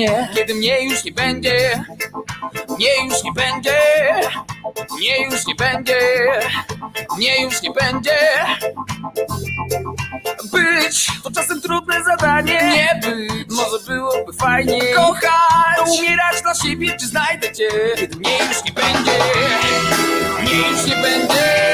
mnie, kiedy mnie już nie będzie. Mnie już nie będzie. Mnie już nie będzie. Mnie już nie będzie. Być to czasem trudne zadanie. Nie być, może byłoby fajnie Kochać, umierać dla siebie Czy znajdę cię, kiedy mnie już nie będzie. Mnie już nie będzie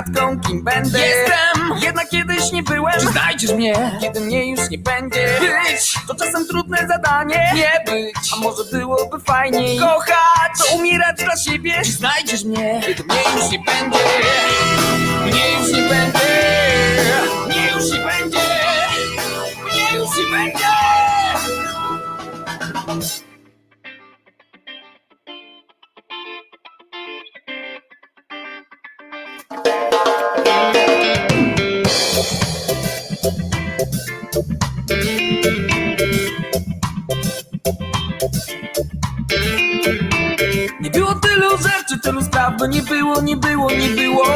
zagadką kim będę. Jestem, jednak kiedyś nie byłem. Czy znajdziesz mnie, kiedy mnie już nie będzie. Być, to czasem trudne zadanie. Nie być, a może byłoby fajniej. Kochać, to umierać dla siebie. Czy znajdziesz mnie, kiedy mnie już nie będzie. Mnie już nie będzie. Mnie już nie będzie. Mnie już nie będzie tylu spraw, by nie było, nie było, nie było.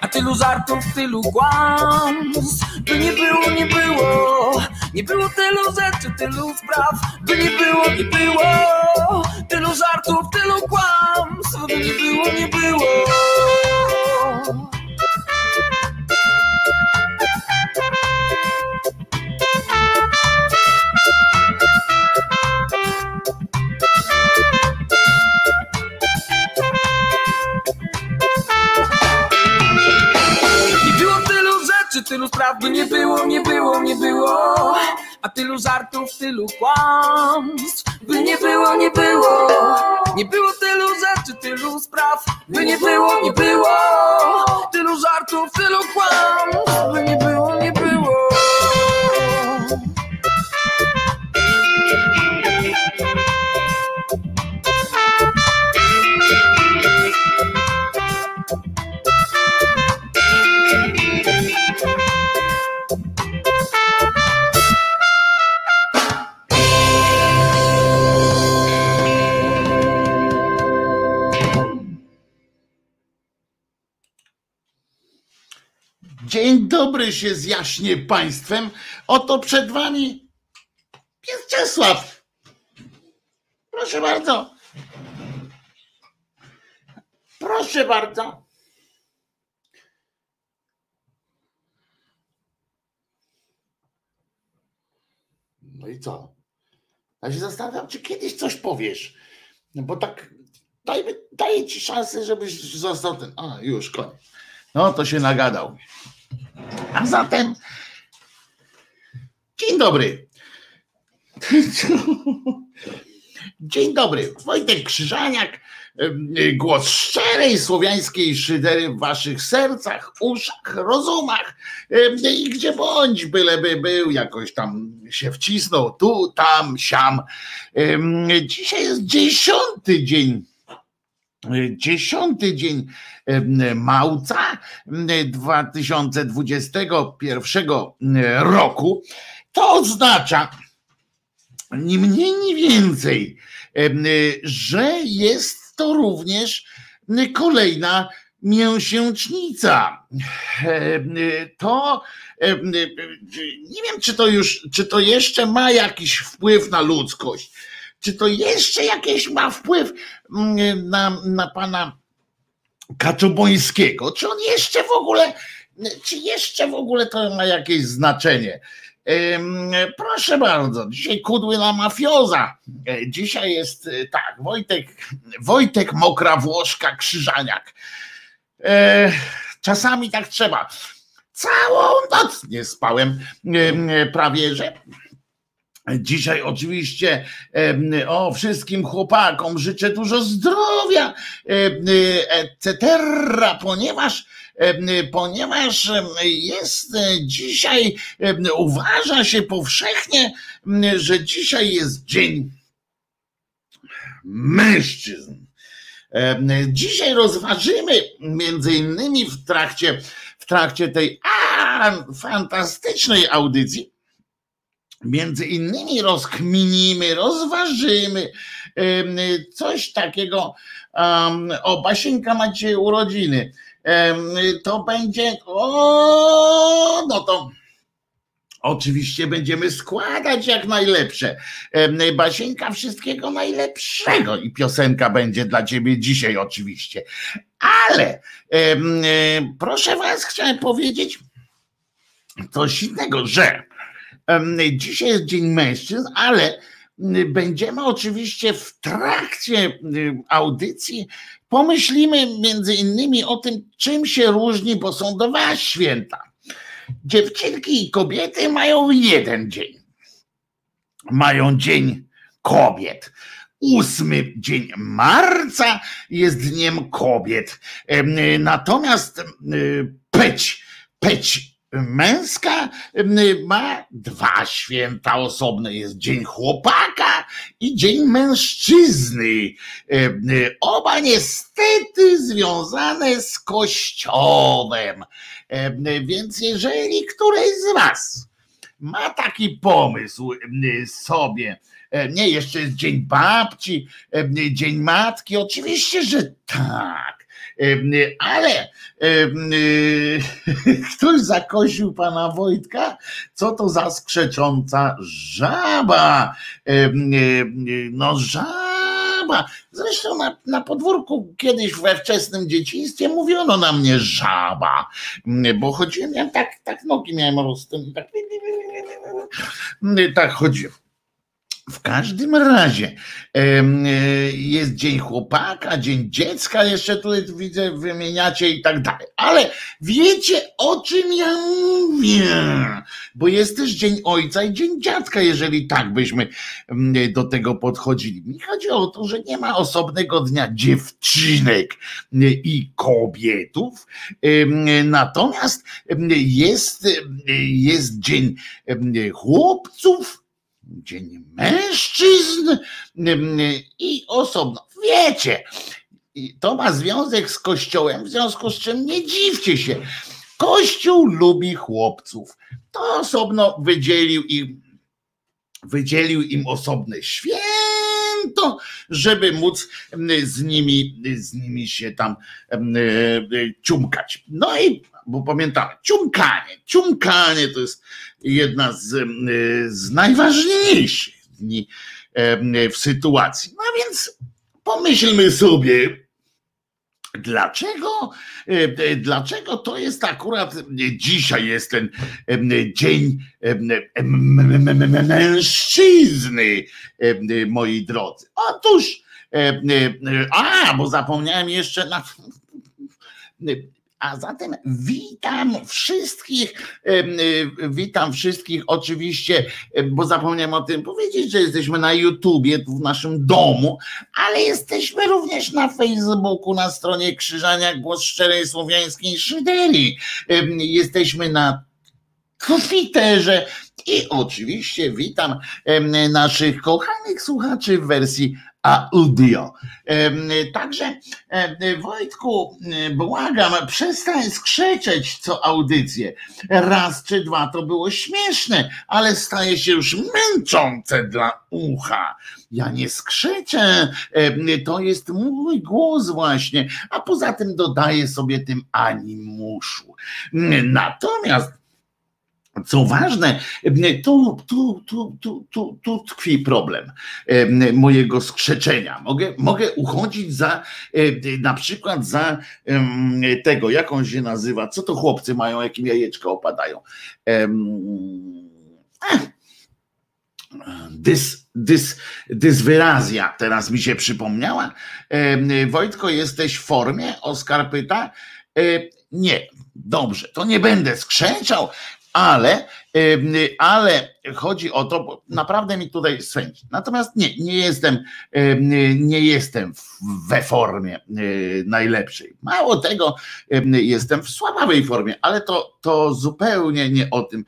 A tylu żartów, tylu kłamstw, by nie było, nie było. Nie było tylu rzeczy, tylu spraw, by nie było, nie było. Tylu żartów, tylu kłamstw, by nie było, nie było tylu spraw, by nie było, nie było, nie było. A tylu żartów, tylu kłamstw, by nie było, nie było. Nie było tylu rzeczy, tylu spraw, by nie było, nie było. Tylu żartów, tylu kłamstw, by nie było, nie było Dzień dobry się zjaśnie państwem. Oto przed wami pies Czesław. Proszę bardzo. Proszę bardzo. No i co? Ja się zastanawiam, czy kiedyś coś powiesz. No bo tak daję ci szansę, żebyś został ten. A, już, koniec. No to się nagadał. A zatem dzień dobry. Dzień dobry. Wojtek Krzyżaniak. Głos szczerej słowiańskiej szydery w waszych sercach, uszach, rozumach i gdzie bądź, byleby był, jakoś tam się wcisnął, tu, tam, siam. Dzisiaj jest dziesiąty dzień dziesiąty dzień małca em, 2021 roku. To oznacza ni mniej, ni więcej, że jest to również kolejna mięsięcznica. To nie wiem, czy to już, czy to jeszcze ma jakiś wpływ na ludzkość czy to jeszcze jakieś ma wpływ na, na pana Kaczobońskiego? Czy on jeszcze w ogóle, czy jeszcze w ogóle to ma jakieś znaczenie? Proszę bardzo, dzisiaj kudły na mafioza. E, Dzisiaj jest e, tak, Wojtek, Wojtek Mokra Włoszka Krzyżaniak. E, Czasami tak trzeba. Całą noc nie spałem em, prawie, że Dzisiaj oczywiście o wszystkim chłopakom życzę dużo zdrowia, etc., ponieważ ponieważ jest dzisiaj, uważa się powszechnie, że dzisiaj jest dzień mężczyzn. Dzisiaj rozważymy między innymi w trakcie, w trakcie tej a, fantastycznej audycji, między innymi rozkminimy, rozważymy coś takiego. O, Basieńka macie urodziny. To będzie, o, no to Oczywiście będziemy składać jak najlepsze. Basieńka, wszystkiego najlepszego i piosenka będzie dla ciebie dzisiaj oczywiście. Ale proszę was, chciałem powiedzieć coś innego, że dzisiaj jest Dzień Mężczyzn, ale będziemy oczywiście w trakcie audycji pomyślimy między innymi o tym, czym się różni, bo są dwa święta Dziewczynki i kobiety mają jeden dzień. Mają dzień kobiet. Ósmy dzień marca jest dniem kobiet. Natomiast peć, peć męska ma dwa święta osobne. Jest Dzień Chłopaka i Dzień Mężczyzny. Oba niestety związane z Kościołem. Więc jeżeli któreś z Was ma taki pomysł sobie, nie, jeszcze jest Dzień Babci, Dzień Matki, oczywiście, że tak ale ktoś zakosił pana Wojtka, co to za skrzecząca żaba. No żaba. Zresztą na, na podwórku kiedyś we wczesnym dzieciństwie mówiono na mnie żaba, bo chodziłem, ja tak, tak nogi miałem rozstęp, tak, tak chodziłem. W każdym razie e, jest Dzień Chłopaka, Dzień Dziecka, jeszcze tutaj widzę, wymieniacie i tak dalej. Ale wiecie o czym ja mówię? Bo jest też Dzień Ojca i Dzień Dziadka, jeżeli tak byśmy do tego podchodzili. Mi chodzi o to, że nie ma osobnego dnia dziewczynek i kobietów, natomiast jest, jest Dzień chłopców Dzień Mężczyzn i osobno. Wiecie, to ma związek z Kościołem, w związku z czym nie dziwcie się. Kościół lubi chłopców. To osobno wydzielił im, wydzielił im osobne święto, żeby móc z nimi, z nimi się tam ciumkać. No i bo pamiętamy, ciumkanie, ciumkanie to jest jedna z, z najważniejszych dni w sytuacji. No więc pomyślmy sobie, Dlaczego, dlaczego to jest akurat dzisiaj jest ten dzień mężczyzny, moi drodzy? Otóż, a, bo zapomniałem jeszcze na a zatem witam wszystkich, witam wszystkich oczywiście, bo zapomniałem o tym powiedzieć, że jesteśmy na YouTubie, tu w naszym domu, ale jesteśmy również na Facebooku, na stronie Krzyżania Głos Szczerej Słowiańskiej Szyderii. Jesteśmy na Twitterze i oczywiście witam naszych kochanych słuchaczy w wersji audio. Także Wojtku, błagam, przestań skrzeczeć co audycję. Raz czy dwa to było śmieszne, ale staje się już męczące dla ucha. Ja nie skrzeczę, to jest mój głos właśnie, a poza tym dodaję sobie tym animuszu. Natomiast co ważne, tu, tu, tu, tu, tu, tu tkwi problem mojego skrzeczenia. Mogę, mogę uchodzić za na przykład za tego, jak on się nazywa, co to chłopcy mają, jakim jajeczka opadają. Dys, dys, dyswyrazja teraz mi się przypomniała. Wojtko, jesteś w formie, Oskar pyta. Nie, dobrze, to nie będę skrzeczał, ale ale chodzi o to, bo naprawdę mi tutaj swędzi. Natomiast nie, nie jestem, nie jestem we formie e, najlepszej. Mało tego, jestem w słabawej formie, ale to, to zupełnie nie o tym,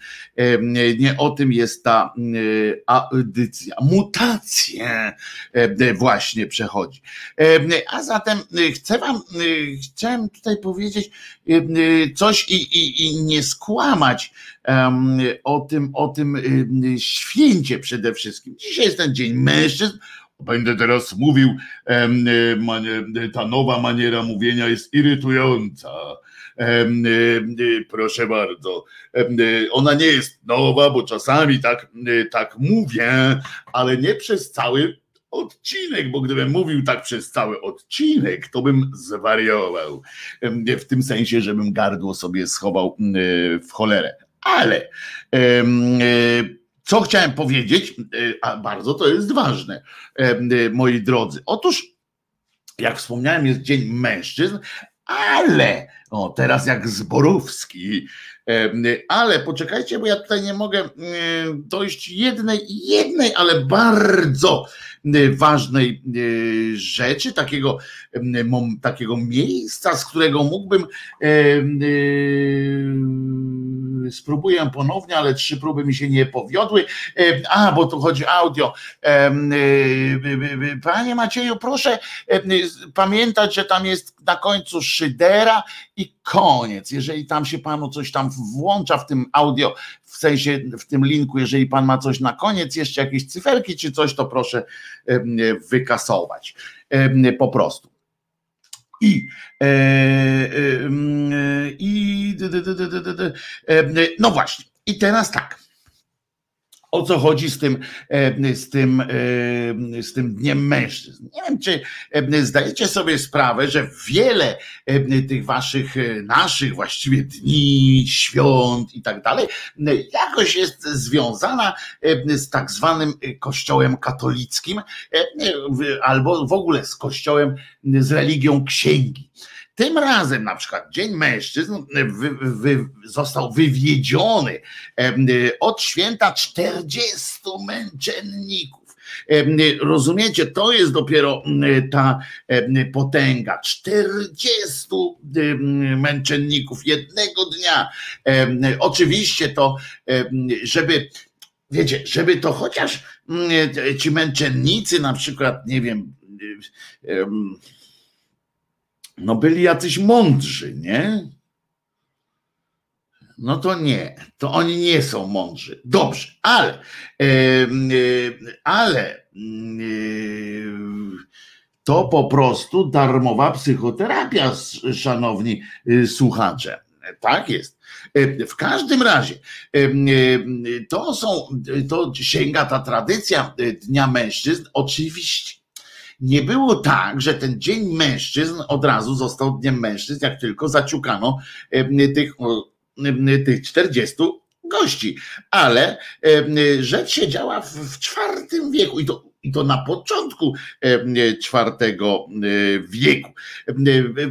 nie o tym jest ta audycja. Mutację właśnie przechodzi. A zatem chcę wam, chciałem tutaj powiedzieć coś i, i, i nie skłamać o tym, o tym święcie przede wszystkim. Dzisiaj jest ten Dzień Mężczyzn. Będę teraz mówił, ta nowa maniera mówienia jest irytująca. Proszę bardzo. Ona nie jest nowa, bo czasami tak, tak mówię, ale nie przez cały odcinek, bo gdybym mówił tak przez cały odcinek, to bym zwariował. W tym sensie, żebym gardło sobie schował w cholerę. Ale co chciałem powiedzieć, a bardzo to jest ważne, moi drodzy. Otóż, jak wspomniałem, jest Dzień Mężczyzn, ale, o teraz jak Zborowski, ale poczekajcie, bo ja tutaj nie mogę dojść jednej, jednej, ale bardzo ważnej rzeczy, takiego, takiego miejsca, z którego mógłbym spróbuję ponownie, ale trzy próby mi się nie powiodły. A, bo tu chodzi audio. Panie Macieju, proszę pamiętać, że tam jest na końcu szydera i koniec. Jeżeli tam się panu coś tam włącza w tym audio, w sensie w tym linku, jeżeli pan ma coś na koniec, jeszcze jakieś cyferki czy coś, to proszę wykasować. Po prostu. I, i no właśnie. I teraz tak o co chodzi z tym, e, z tym, e, z tym Dniem Mężczyzn. Nie wiem, czy e, zdajecie sobie sprawę, że wiele tych waszych, naszych właściwie dni, świąt i tak dalej, jakoś jest związana z tak zwanym kościołem katolickim albo w ogóle z kościołem, z religią księgi. Tym razem na przykład Dzień Mężczyzn wy, wy, został wywiedziony od święta 40 męczenników. Rozumiecie, to jest dopiero ta potęga. 40 męczenników jednego dnia. Oczywiście to, żeby wiecie, żeby to chociaż ci męczennicy na przykład, nie wiem, no byli jacyś mądrzy, nie? No to nie, to oni nie są mądrzy. Dobrze, ale, ale to po prostu darmowa psychoterapia, szanowni y, słuchacze. Tak jest. W każdym razie to są, to sięga ta tradycja Dnia Mężczyzn, oczywiście nie było tak, że ten Dzień Mężczyzn od razu został Dniem Mężczyzn, jak tylko zaciukano tych, tych 40 gości. Ale rzecz się działa w, IV wieku i to i to na początku IV wieku.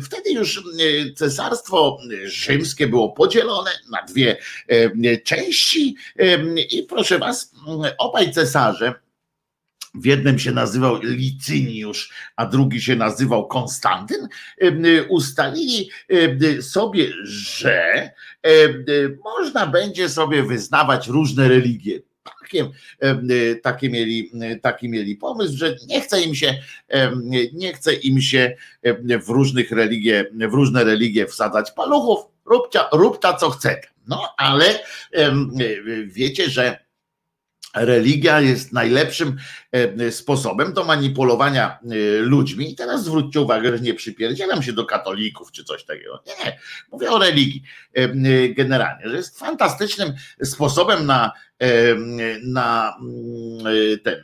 Wtedy już cesarstwo rzymskie było podzielone na dwie części i proszę was, obaj cesarze w jednym się nazywał Licyniusz, a drugi się nazywał Konstantyn, ustalili sobie, że można będzie sobie wyznawać różne religie. Takie, takie, mieli, taki mieli pomysł, że nie chce im się, nie chce im się w różnych religie, w różne religie wsadzać paluchów, rób ta, rób ta co chce. No ale wiecie, że religia jest najlepszym e, sposobem do manipulowania e, ludźmi. I teraz zwróćcie uwagę, że nie przypierdzielam się do katolików czy coś takiego. Nie, mówię o religii e, generalnie, że jest fantastycznym sposobem na, na ten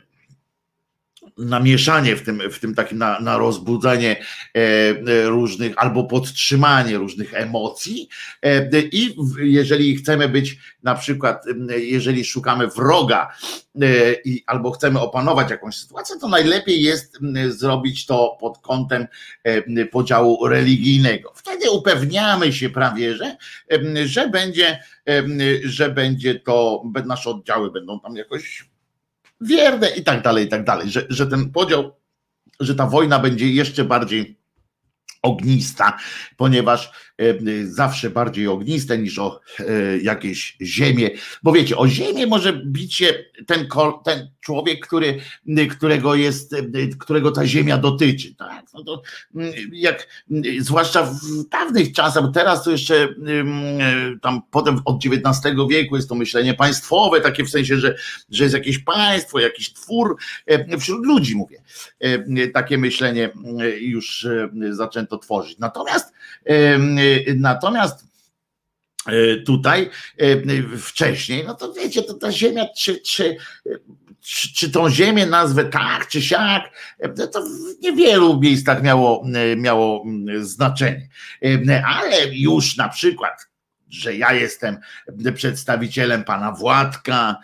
namieszanie w tym, w tym takim na, na rozbudzenie e, e, różnych albo podtrzymanie różnych emocji e, i jeżeli chcemy być na przykład, jeżeli szukamy wroga i albo chcemy opanować jakąś sytuację, to najlepiej jest zrobić to pod kątem podziału religijnego. Wtedy upewniamy się prawie, że, że będzie, że będzie to, nasze oddziały będą tam jakoś wierne i tak dalej, i tak dalej, że, że ten podział, że ta wojna będzie jeszcze bardziej ognista, ponieważ zawsze bardziej ogniste niż o e, jakieś ziemię. Bo wiecie, o ziemię może bić się ten, ten człowiek, który, którego jest, e, którego ta ziemia dotyczy. Tak? No to jak, zwłaszcza w dawnych czasach, teraz to jeszcze tam potem od XIX wieku jest to myślenie państwowe, takie w sensie, że, że jest jakieś państwo, jakiś twór, wśród ludzi mówię. Takie myślenie już zaczęto tworzyć. Natomiast Natomiast e, tutaj e, wcześniej, no to wiecie, to ta ziemia, czy, czy, czy, czy tą ziemię nazwę tak, czy siak, to w niewielu miejscach miało, miało znaczenie. Ale już na przykład że ja jestem przedstawicielem pana Władka,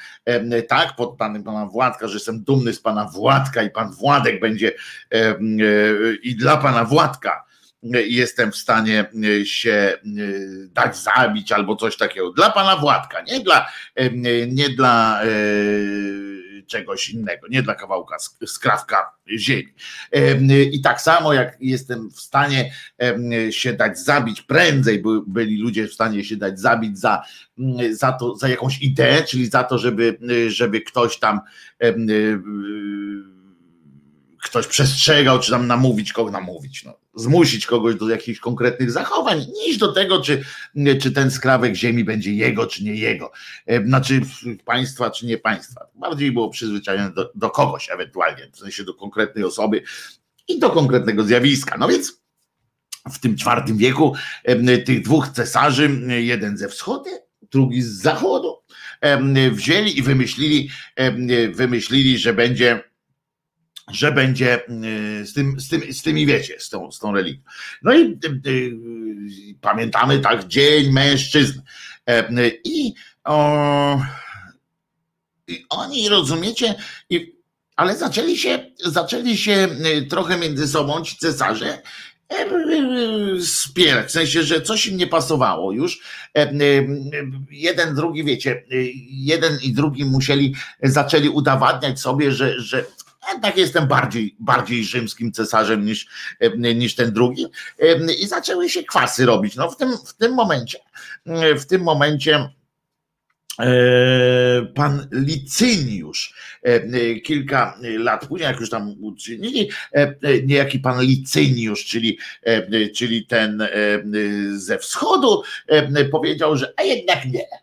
tak, poddanym pana Władka, że jestem dumny z pana Władka i pan Władek będzie i dla pana Władka jestem w stanie e, się e, dać zabić albo coś takiego. Dla pana Władka, nie dla, e, nie dla czegoś innego, nie dla kawałka skrawka ziemi. I tak samo jak jestem w stanie się dać zabić prędzej, byli ludzie w stanie się dać zabić za, za to, za jakąś ideę, czyli za to, żeby, żeby ktoś tam ktoś przestrzegał, czy tam namówić kogo namówić, no, zmusić kogoś do jakichś konkretnych zachowań, niż do tego, czy, czy ten skrawek ziemi będzie jego, czy nie jego, e, znaczy państwa, czy nie państwa. Bardziej było przyzwyczajone do, do kogoś ewentualnie, w sensie do konkretnej osoby i do konkretnego zjawiska. No więc w tym czwartym wieku e, tych dwóch cesarzy, jeden ze wschodu, drugi z zachodu, e, wzięli i wymyślili, wymyślili, że będzie że będzie y, z, tym, z, tym, z tymi, wiecie, z tą, z tą religią. No i y, y, pamiętamy tak, Dzień Mężczyzn. E, I, o, i oni, rozumiecie, i, ale zaczęli się, zaczęli się trochę między sobą ci cesarze e, spierać, w sensie, że coś im nie pasowało już. E, jeden, drugi, wiecie, jeden i drugi musieli, zaczęli udowadniać sobie, że, że jednak jestem bardziej, bardziej rzymskim cesarzem niż, niż ten drugi. I zaczęły się kwasy robić. No w tym, w tym momencie, w tym momencie e, pan Licyniusz e, kilka lat później, jak już tam uczynili, e, niejaki pan Licyniusz, czyli, czyli ten ze wschodu, powiedział, że a jednak nie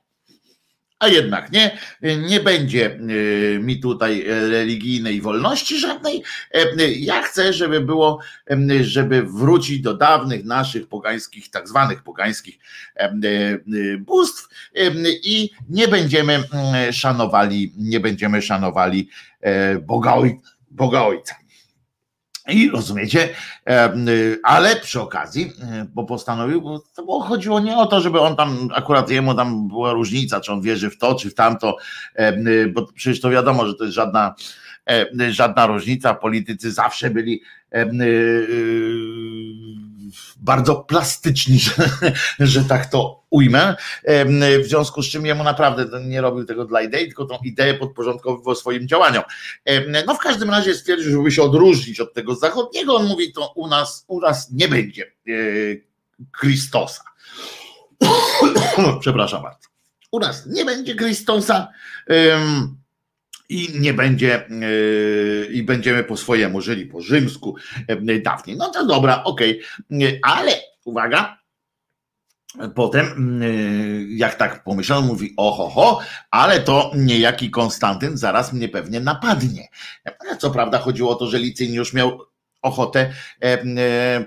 a jednak nie, nie będzie e, mi tutaj religijnej wolności żadnej. E, ja chcę, żeby było, e, żeby wrócić do dawnych naszych pogańskich, tak zwanych pogańskich bóstw i nie będziemy szanowali, nie będziemy szanowali Boga, Boga Ojca. I rozumiecie, y, ale przy okazji, y, bo postanowił, bo chodziło nie o to, żeby on tam, akurat jemu tam była różnica, czy on wierzy w to, czy w tamto, y, bo przecież to wiadomo, że to jest żadna, żadna różnica. Politycy zawsze byli bardzo plastyczni, że, że tak to ujmę. W związku z czym jemu naprawdę nie robił tego dla idei, tylko tą ideę podporządkowywał swoim działaniom. No w każdym razie stwierdził, żeby się odróżnić od tego zachodniego. On mówi, to u nas, u nas nie będzie e, Chrystosa. Przepraszam bardzo. U nas nie będzie Chrystosa i nie będzie, yy, i będziemy po swojemu żyli, po rzymsku yy, dawniej. No to dobra, okej, okay. ale uwaga, Potem, yy, jak tak pomyślał, mówi: Oho, ho, ale to niejaki Konstantyn zaraz mnie pewnie napadnie. Co prawda chodziło o to, że Licyniusz miał ochotę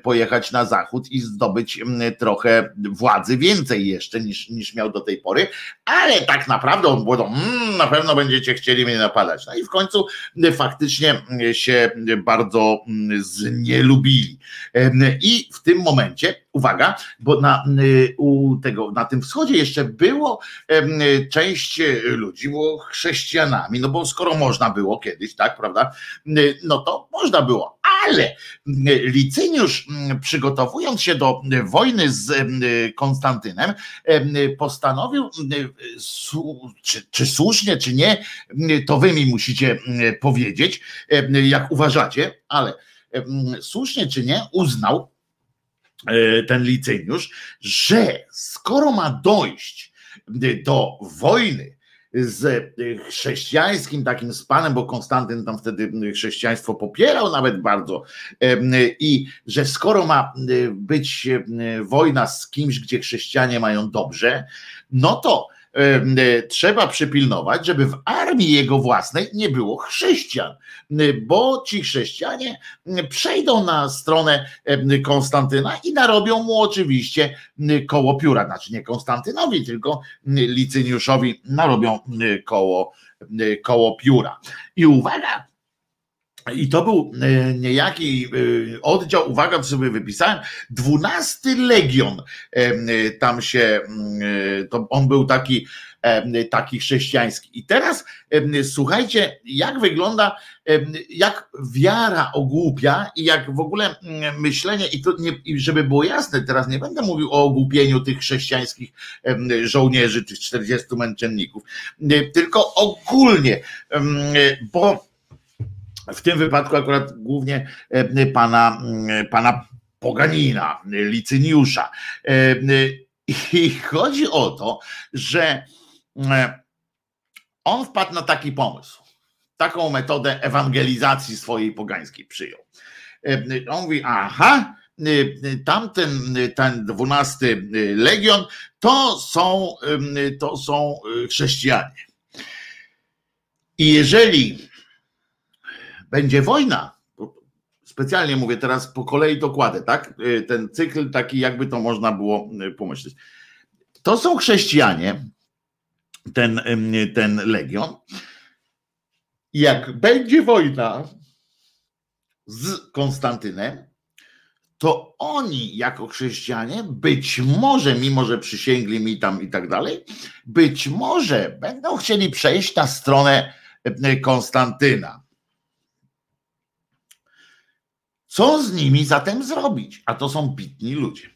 pojechać na zachód i zdobyć trochę władzy, więcej jeszcze niż, niż miał do tej pory, ale tak naprawdę on było to, mm, na pewno będziecie chcieli mnie napadać. No i w końcu faktycznie się bardzo znielubili. I w tym momencie, uwaga, bo na, u tego, na tym wschodzie jeszcze było część ludzi było chrześcijanami, no bo skoro można było kiedyś, tak, prawda, no to można było, ale Licyniusz przygotowując się do wojny z Konstantynem postanowił, czy, czy słusznie, czy nie, to wy mi musicie powiedzieć, jak uważacie, ale słusznie czy nie, uznał e, ten Licyniusz, że skoro ma dojść do wojny z y, chrześcijańskim takim spanem, bo Konstantyn tam wtedy y, chrześcijaństwo popierał nawet bardzo. I że skoro ma być wojna z kimś, gdzie chrześcijanie mają dobrze, no to E, trzeba przypilnować, żeby w armii jego własnej nie było chrześcijan, bo ci chrześcijanie przejdą na stronę Konstantyna i narobią mu oczywiście koło pióra, znaczy nie Konstantynowi, tylko Licyniuszowi narobią koło, koło pióra. I uwaga, i to był e, niejaki e, oddział, uwaga, sobie wypisałem, dwunasty Legion e, tam się, to on był taki, taki chrześcijański. I teraz słuchajcie, jak wygląda, jak wiara ogłupia i jak w ogóle myślenie, i to nie, żeby było jasne, teraz nie będę mówił o ogłupieniu tych chrześcijańskich żołnierzy, tych 40 męczenników, tylko ogólnie, bo w tym wypadku akurat głównie e, pana, e, pana Poganina, Licyniusza. E, I chodzi o to, że on wpadł na taki pomysł, taką metodę ewangelizacji swojej pogańskiej przyjął. On mówi, aha, tamten, ten dwunasty legion to są, to są chrześcijanie. I jeżeli będzie wojna. Specjalnie mówię teraz po kolei dokładę, tak? Y, ten cykl taki, jakby to można było y, pomyśleć. To są chrześcijanie, ten, ten legion. Jak będzie wojna z Konstantynem, to oni jako chrześcijanie być może, mimo że przysięgli mi tam i tak dalej, być może będą chcieli przejść na stronę Konstantyna. Co z nimi zatem zrobić? A to są bitni ludzie.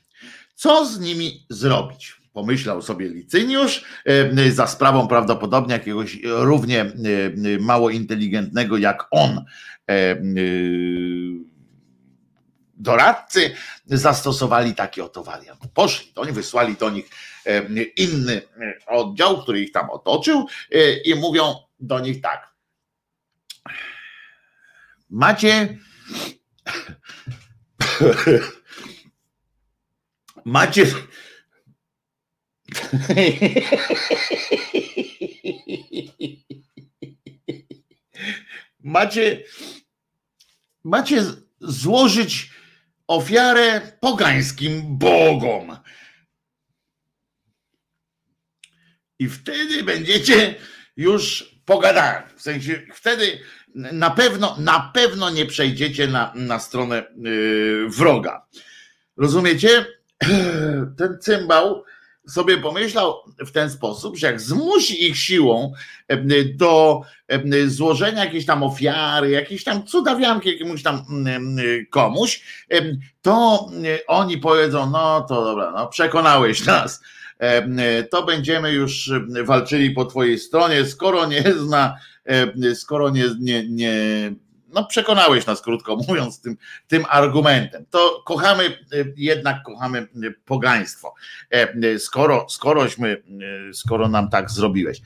Co z nimi zrobić? Pomyślał sobie Licyniusz e, za sprawą prawdopodobnie jakiegoś równie e, mało inteligentnego jak on e, doradcy zastosowali taki oto wariant. Poszli do nich, wysłali do nich inny oddział, który ich tam otoczył i mówią do nich tak. Macie Macie. Macie. Macie złożyć ofiarę pogańskim bogom. I wtedy będziecie już pogadali. W sensie wtedy na pewno, na pewno nie przejdziecie na, na stronę yy, wroga. Rozumiecie? Ten cymbał sobie pomyślał w ten sposób, że jak zmusi ich siłą yy, do yy, złożenia jakiejś tam ofiary, jakiejś tam cudawianki jakiemuś tam komuś, to oni powiedzą, no to dobra, no przekonałeś nas, to będziemy już walczyli po twojej stronie, skoro nie zna skoro nie, nie, nie no przekonałeś nas, krótko mówiąc, tym, tym argumentem. To kochamy, e, jednak kochamy pogaństwo. E, skoro, skorośmy, skoro nam tak zrobiłeś.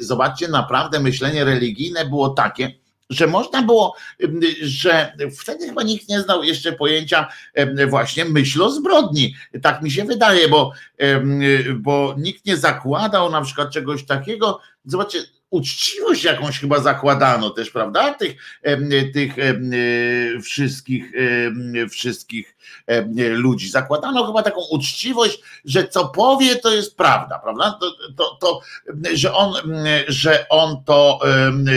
Zobaczcie, naprawdę myślenie religijne było takie, że można było, że wtedy chyba nikt nie znał jeszcze pojęcia właśnie myśl o zbrodni. Tak mi się wydaje, bo, bo nikt nie zakładał na przykład czegoś takiego. Zobaczcie, uczciwość jakąś chyba zakładano też, prawda? Tych, tych wszystkich, wszystkich ludzi. Zakładano chyba taką uczciwość, że co powie, to jest prawda, prawda? To, to, to, że, on, że on to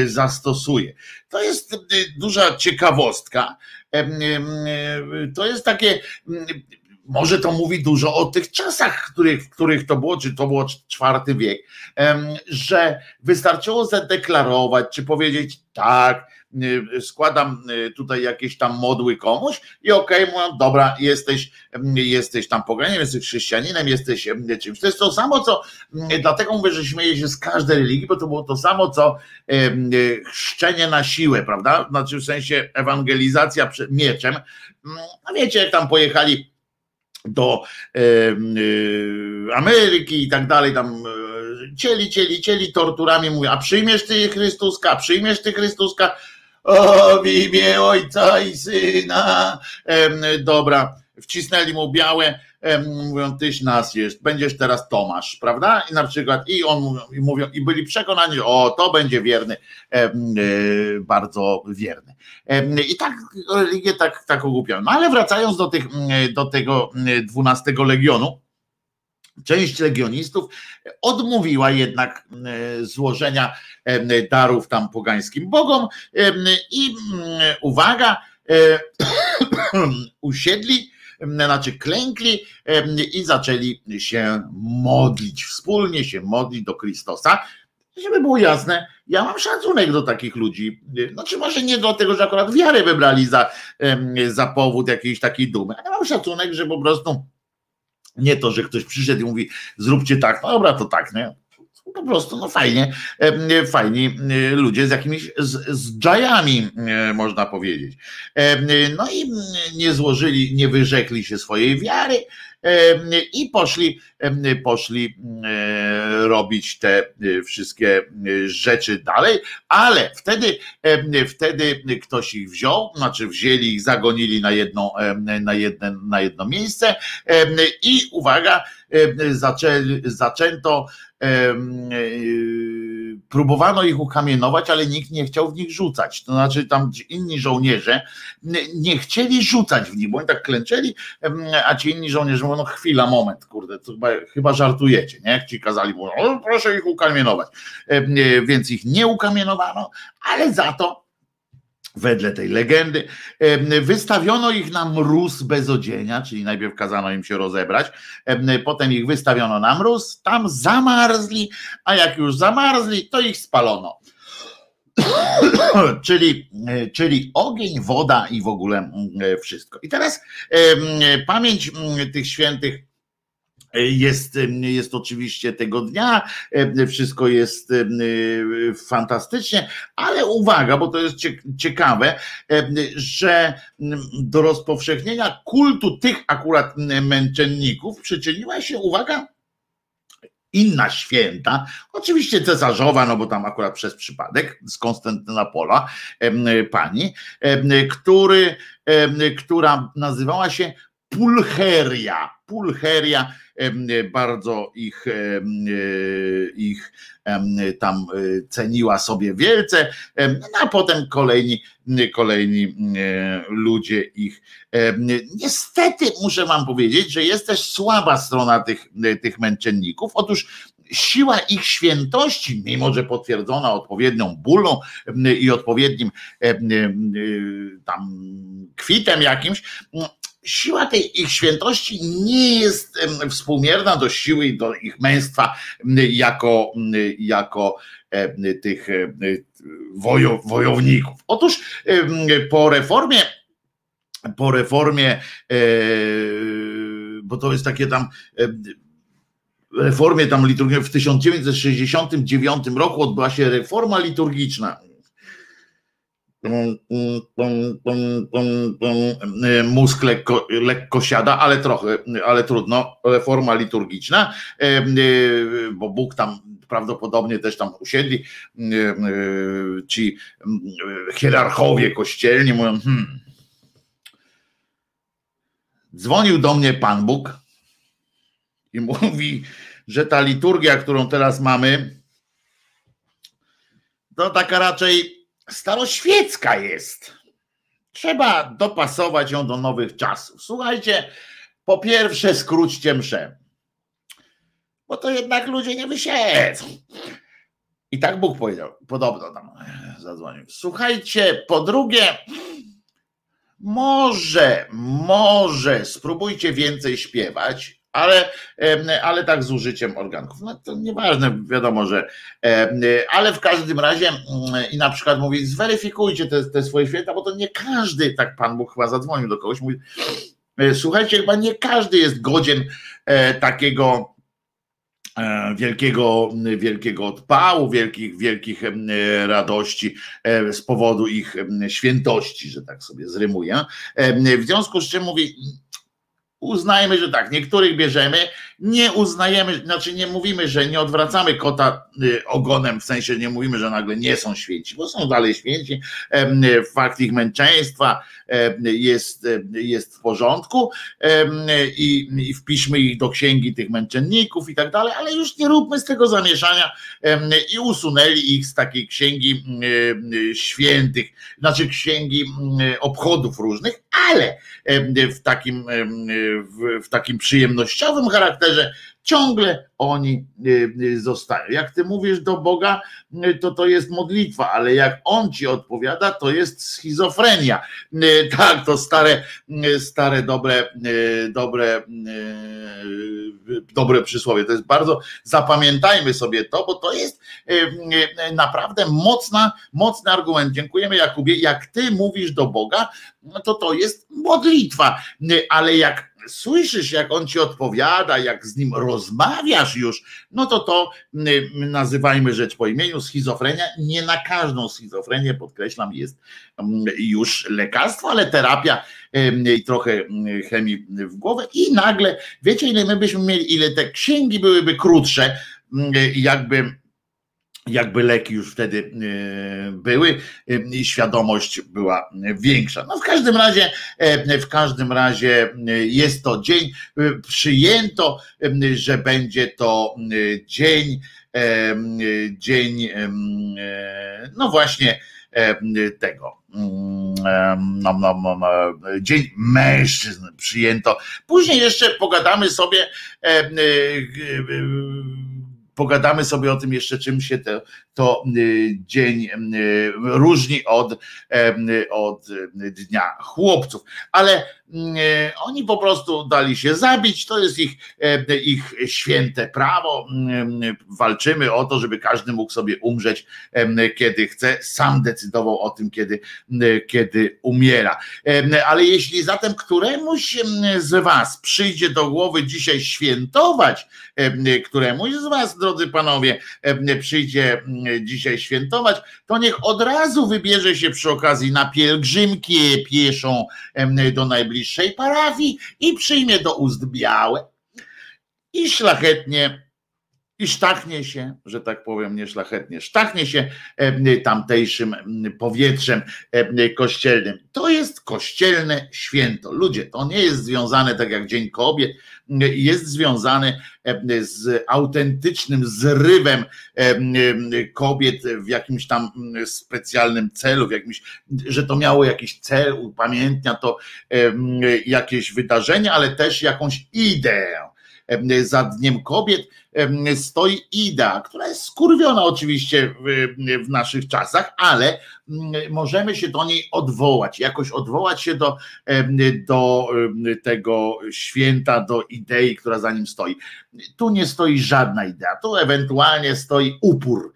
zastosuje. To jest duża ciekawostka. To jest takie może to mówi dużo o tych czasach, których, w których to było, czy to było czwarty wiek, że wystarczyło zadeklarować, czy powiedzieć tak, y, składam y, tutaj jakieś tam modły komuś i okej, okay, mówią, dobra, jesteś, jesteś tam poganiem, jesteś chrześcijaninem, jesteś czymś. To jest to samo, co, dlatego mówię, że śmieję się z każdej religii, bo to było to samo, co y, chrzczenie na siłę, prawda? Znaczy w sensie ewangelizacja mieczem. A wiecie, jak tam pojechali do Ameryki i tak dalej, tam e, cieli, cieli, cieli torturami, mówię, a przyjmiesz ty Chrystuska, przyjmiesz ty Chrystuska, o, w imię Ojca i Syna, dobra, wcisnęli mu białe, mówią, tyś nas jest, będziesz teraz Tomasz, prawda? I na przykład, i on i mówią, i byli przekonani, że o, to będzie wierny, e, bardzo wierny. I tak religię tak, tak ogłupiają. No ale wracając do, tych, do tego 12 legionu, Część legionistów odmówiła jednak złożenia darów tam pogańskim bogom i uwaga, usiedli znaczy klękli i zaczęli się modlić, wspólnie się modlić do Chrystusa. Żeby było jasne, ja mam szacunek do takich ludzi. Znaczy, może nie do tego, że akurat wiarę wybrali za, za powód jakiejś takiej dumy, ale mam szacunek, że po prostu nie to, że ktoś przyszedł i mówi, zróbcie tak, no dobra, to tak, nie? Po prostu no fajnie, fajni ludzie z jakimiś z, z dżajami, można powiedzieć. No i nie złożyli, nie wyrzekli się swojej wiary i poszli, poszli robić te wszystkie rzeczy dalej, ale wtedy, wtedy ktoś ich wziął, znaczy wzięli ich, zagonili na jedno, na jedno, na jedno miejsce i uwaga, zaczęli, zaczęto próbowano ich ukamienować, ale nikt nie chciał w nich rzucać. To znaczy tam inni żołnierze nie chcieli rzucać w nich, bo oni tak klęczeli, a ci inni żołnierze mówią, no chwila, moment, kurde, chyba, chyba żartujecie, nie? Ci kazali, mówią, proszę ich ukamienować. Więc ich nie ukamienowano, ale za to wedle tej legendy. Wystawiono ich na mróz bez odzienia, czyli najpierw kazano im się rozebrać, potem ich wystawiono na mróz, tam zamarzli, a jak już zamarzli, to ich spalono. czyli, czyli ogień, woda i w ogóle wszystko. I teraz pamięć tych świętych jest, jest oczywiście tego dnia, wszystko jest fantastycznie, ale uwaga, bo to jest ciekawe, że do rozpowszechnienia kultu tych akurat męczenników przyczyniła się, uwaga, inna święta, oczywiście cesarzowa, no bo tam akurat przez przypadek z Konstantynopola pani, który, która nazywała się Pulcheria. Pulcheria bardzo ich, e, ich tam e, ceniła sobie wielce, no a potem kolejni, kolejni ludzie ich. Niestety muszę wam powiedzieć, że jest też słaba strona tych, tych męczenników. Otóż siła ich świętości, mimo że potwierdzona odpowiednią bólą i odpowiednim tam kwitem jakimś, siła tej ich świętości nie jest współmierna do siły i do ich męstwa jako, jako tych wojo, wojowników. Otóż po reformie, po reformie, e, bo to jest takie tam reformie tam liturgicznej w 1969 roku odbyła się reforma liturgiczna mózg lekko, lekko siada, ale trochę, ale trudno. Reforma liturgiczna, bo Bóg tam prawdopodobnie też tam usiedli ci hierarchowie kościelni, mówią, hmm. dzwonił do mnie Pan Bóg i mówi, że ta liturgia, którą teraz mamy, to taka raczej staroświecka jest. Trzeba dopasować ją do nowych czasów. Słuchajcie, po pierwsze skróćcie mszę, bo to jednak ludzie nie wysiedzą. I tak Bóg powiedział, podobno tam zadzwonił. Słuchajcie, po drugie, może, może spróbujcie więcej śpiewać, ale, ale tak z użyciem organków. No to nieważne, wiadomo, że ale w każdym razie mm, i na przykład mówi, zweryfikujcie te, te swoje święta, bo to nie każdy, tak Pan Bóg chyba zadzwonił do kogoś, mówi, e, słuchajcie, chyba nie każdy jest godzien e, takiego E, wielkiego, wielkiego odpału, wielkich, wielkich radości z powodu ich świętości, że tak sobie zrymuję. W związku z czym mówi, uznajmy, że tak, niektórych bierzemy, nie uznajemy, znaczy nie mówimy, że nie odwracamy kota y, ogonem, w sensie nie mówimy, że nagle nie są święci, bo są dalej święci. Fakt ich męczeństwa jest, jest w porządku i, i wpiszmy ich do księgi tych męczenników i tak dalej, ale już nie róbmy z tego zamieszania i usunęli ich z takiej księgi świętych, znaczy księgi obchodów różnych, ale w takim, w, w takim przyjemnościowym charakterze, charakterze, ciągle oni y, y, zostają. Jak ty mówisz do Boga, y, to to jest modlitwa, ale jak on ci odpowiada, to jest schizofrenia. Tak, to stare, stare, dobre, dobre, dobre przysłowie. To jest bardzo, zapamiętajmy sobie to, bo to jest naprawdę mocna, mocny argument. Dziękujemy Jakubie. Jak ty mówisz do Boga, to to jest modlitwa, ale jak słyszysz, jak on ci odpowiada, jak z nim rozmawiasz już, no to to nazywajmy rzecz po imieniu, schizofrenia. Nie na każdą schizofrenię, podkreślam, jest już lekarstwo, ale terapia i trochę chemii w głowę i nagle, wiecie ile my byśmy mieli, ile te księgi byłyby krótsze, jakby jakby leki już wtedy e, były i świadomość była większa. No w każdym razie, e, w każdym razie e, jest to dzień, przyjęto, że będzie to dzień, dzień, no właśnie tego. No, no, no, dzień mężczyzn przyjęto. Później jeszcze pogadamy sobie pogadamy sobie o tym jeszcze, czym się to, y, dzień y, różni od, od dnia chłopców. Ale y, oni po prostu dali się zabić, to jest ich, ich święte prawo. Walczymy o to, żeby każdy mógł sobie umrzeć, kiedy chce, sam decydował o tym, kiedy, kiedy umiera. Ale jeśli zatem któremuś z Was przyjdzie do głowy dzisiaj świętować, któremuś z Was, drodzy panowie, przyjdzie dzisiaj świętować, to niech od razu wybierze się przy okazji na pielgrzymki pieszą do najbliższej parafii i przyjmie do ust białe. I szlachetnie i sztachnie się, że tak powiem, nie szlachetnie, sztachnie się tamtejszym powietrzem kościelnym. To jest kościelne święto. Ludzie, to nie jest związane tak jak Dzień Kobiet, jest związany z autentycznym zrywem kobiet w jakimś tam specjalnym celu, w jakimś, że to miało jakiś cel, upamiętnia to jakieś wydarzenie, ale też jakąś ideę za Dniem Kobiet stoi Ida, która jest skurwiona oczywiście w, naszych czasach, ale możemy się do niej odwołać, jakoś odwołać się do, do tego święta, do idei, która za nim stoi. Tu nie stoi żadna idea, tu ewentualnie stoi upór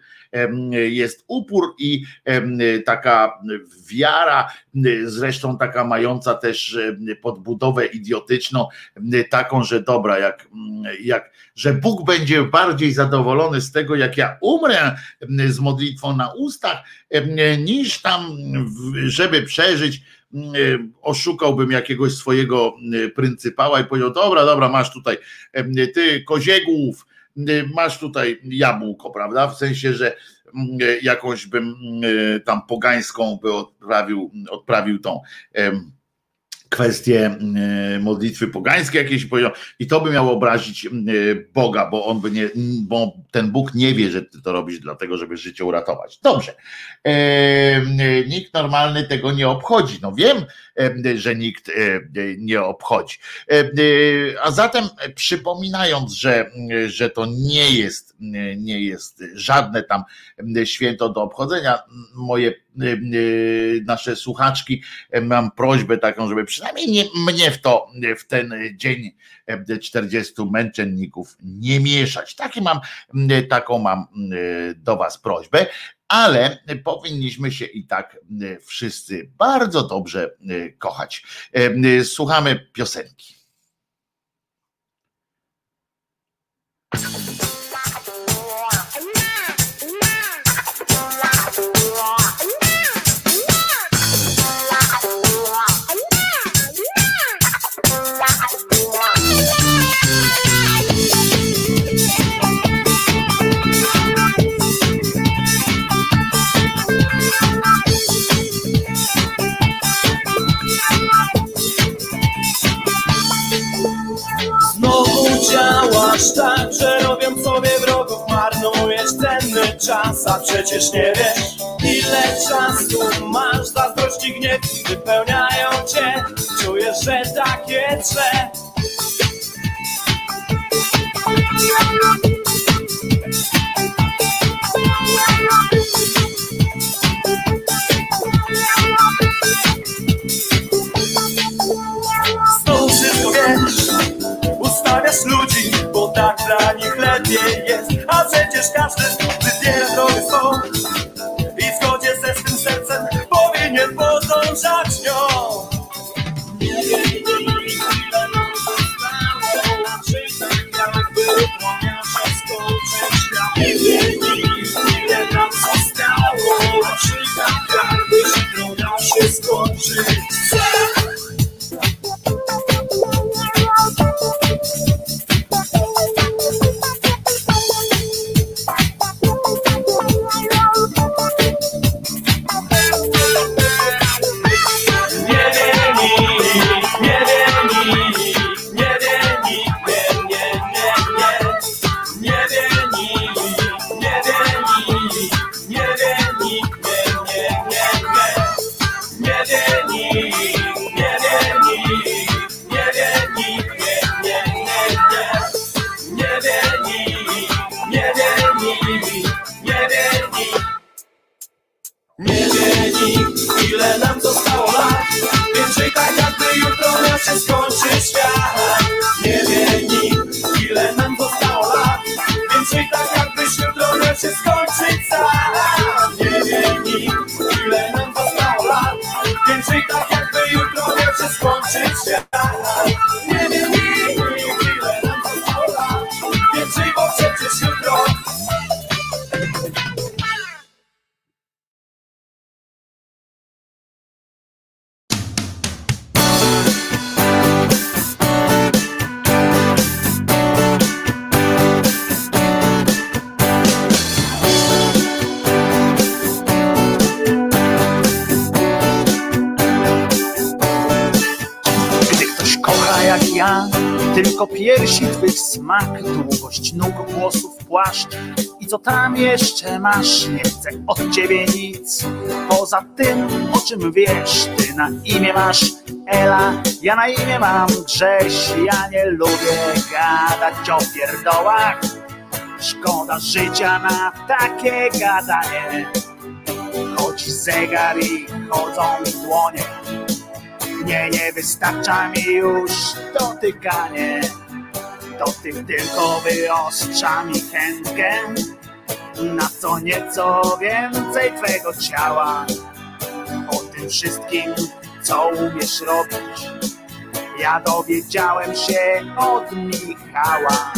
jest upór i taka wiara, zresztą taka mająca też podbudowę idiotyczną, taką, że dobra, jak, jak że Bóg będzie bardziej zadowolony z tego, jak ja umrę z modlitwą na ustach, niż tam, żeby przeżyć, oszukałbym jakiegoś swojego pryncypała i powiedział, dobra, dobra, masz tutaj ty koziegłów, masz tutaj jabłko, prawda? W sensie, że mm, jakąś bym mm, tam pogańską by odprawił, odprawił tą kwestie modlitwy pogańskie jakieś i to by miało obrazić Boga, bo on by nie, bo ten Bóg nie wie, że ty to robisz dlatego, żeby życie uratować. Dobrze. Nikt normalny tego nie obchodzi. No wiem, że nikt nie obchodzi. A zatem przypominając, że, że to nie jest, nie jest żadne tam święto do obchodzenia, moje nasze słuchaczki, mam prośbę taką, żeby przynajmniej nie, mnie w to, w ten dzień 40 męczenników nie mieszać. Takie mam, taką mam do Was prośbę ale powinniśmy się i tak wszyscy bardzo dobrze kochać. Słuchamy piosenki. Działasz tak, że robią sobie wrogów Marnujesz cenny czas, a przecież nie wiesz Ile czasu masz, zazdrości gniew Wypełniają cię, czujesz, że tak jest źle tak dla nich lepiej jest. A przecież każdy wybiera drogę swą. I w zgodzie ze swym sercem powinien podążać nią. Nie nam zostało Czy tak jakby upłania się skończyć świat Nie ile nam zostało Czy tak jakby upłania się skończyć co tam jeszcze masz? Nie chcę od ciebie nic. Poza tym, o czym wiesz, ty na imię masz Ela, ja na imię mam Grześ. Ja nie lubię gadać o pierdołach. Szkoda życia na takie gadanie. Chodzi zegar i chodzą dłonie. Nie, nie wystarcza mi już dotykanie. To tym tylko wyostrza mi chętkę na co nieco więcej twego ciała. O tym wszystkim, co umiesz robić, ja dowiedziałem się od Michała,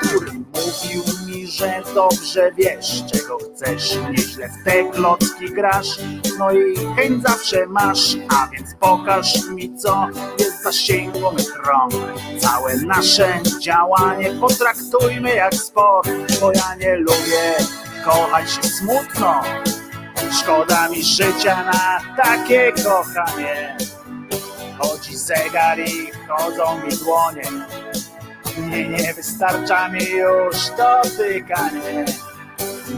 który mówił że dobrze wiesz, czego chcesz, nieźle w te klocki grasz, no i chęć zawsze masz, a więc pokaż mi, co jest zasięgu mych rąk. Całe nasze działanie potraktujmy jak sport, bo ja nie lubię kochać się smutno. Szkoda mi życia na takie kochanie. zegar i chodzą mi dłonie. Nie, nie wystarcza mi już dotykanie.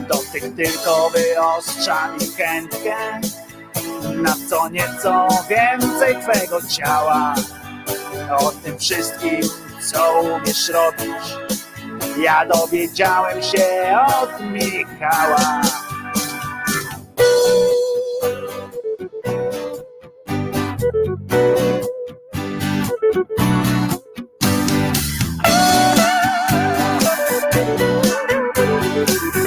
Dotyk tylko wyostrza mi chętkę na co nieco więcej twego ciała. O tym wszystkim, co umiesz robić, ja dowiedziałem się od Michała. Aha, mikrofon. E,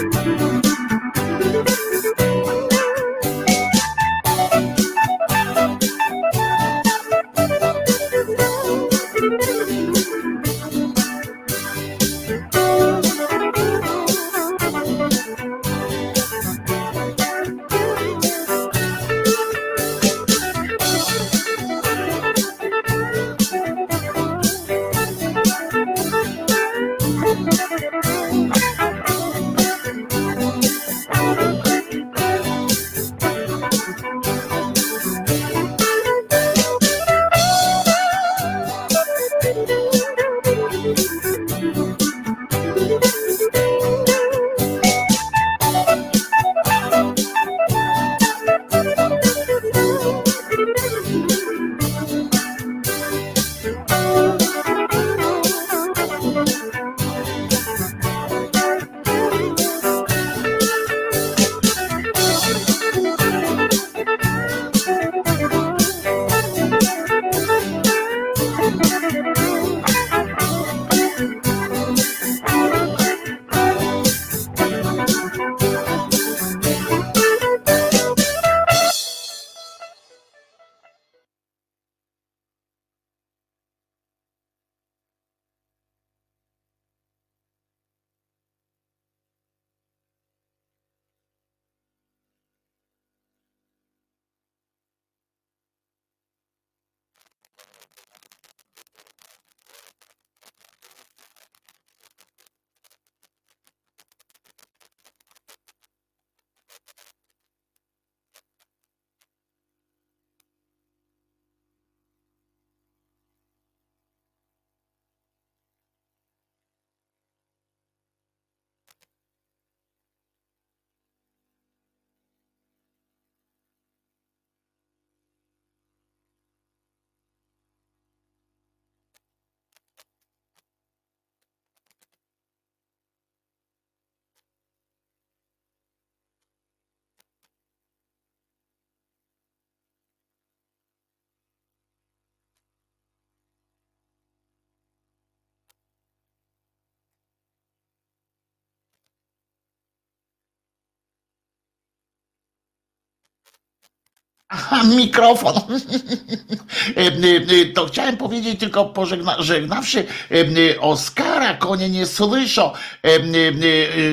e, to chciałem powiedzieć tylko pożegnawszy e, Oskara, konie nie słyszą,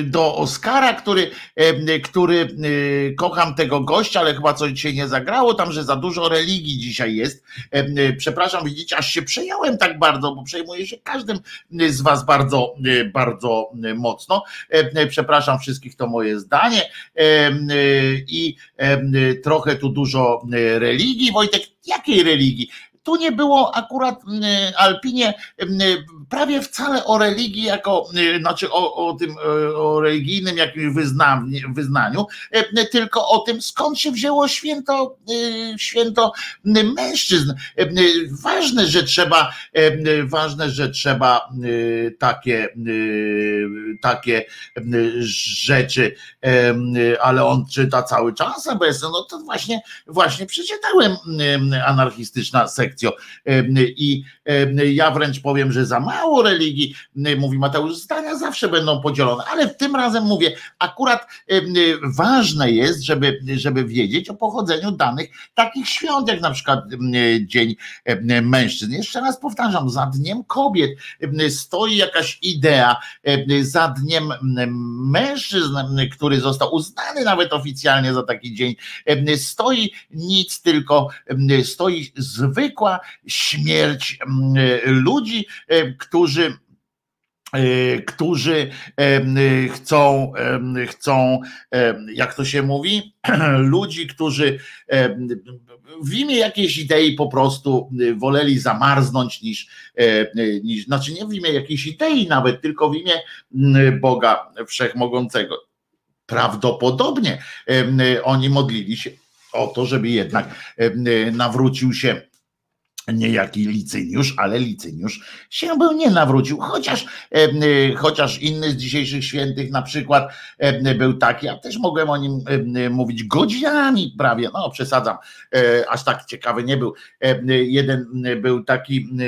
do Oskara, który, który kocham tego gościa, ale chyba coś dzisiaj nie zagrało, tam, że za dużo religii dzisiaj jest. Przepraszam, widzicie, aż się przejąłem tak bardzo, bo przejmuję się każdym z was bardzo, bardzo mocno. Przepraszam wszystkich, to moje zdanie i trochę tu dużo E, religii. Wojtek, jakiej religii? Tu nie było akurat e, Alpinie e, prawie wcale o religii jako, znaczy o, o tym o religijnym jakimś wyznaniu, tylko o tym skąd się wzięło święto, święto mężczyzn. Ważne, że trzeba, ważne, że trzeba takie, takie rzeczy, ale on czyta cały czas, no to właśnie, właśnie przeczytałem anarchistyczna sekcja i ja wręcz powiem, że za mało religii, mówi Mateusz, zdania zawsze będą podzielone, ale tym razem mówię, akurat ważne jest, żeby, żeby wiedzieć o pochodzeniu danych takich świąt, jak na przykład Dzień Mężczyzn. Jeszcze raz powtarzam, za Dniem Kobiet stoi jakaś idea, za Dniem Mężczyzn, który został uznany nawet oficjalnie za taki dzień, stoi nic, tylko stoi zwykła śmierć ludzi, którzy którzy chcą, chcą, jak to się mówi, ludzi, którzy w imię jakiejś idei po prostu woleli zamarznąć niż, niż, znaczy nie w imię jakiejś idei nawet, tylko w imię Boga Wszechmogącego. Prawdopodobnie oni modlili się o to, żeby jednak nawrócił się niejaki Licyniusz, ale Licyniusz się był nie nawrócił, chociaż, chociaż inny z dzisiejszych świętych na przykład był taki, ja też mogłem o nim mówić godzinami prawie, no przesadzam, e, aż tak ciekawy nie był. Jeden był taki, e,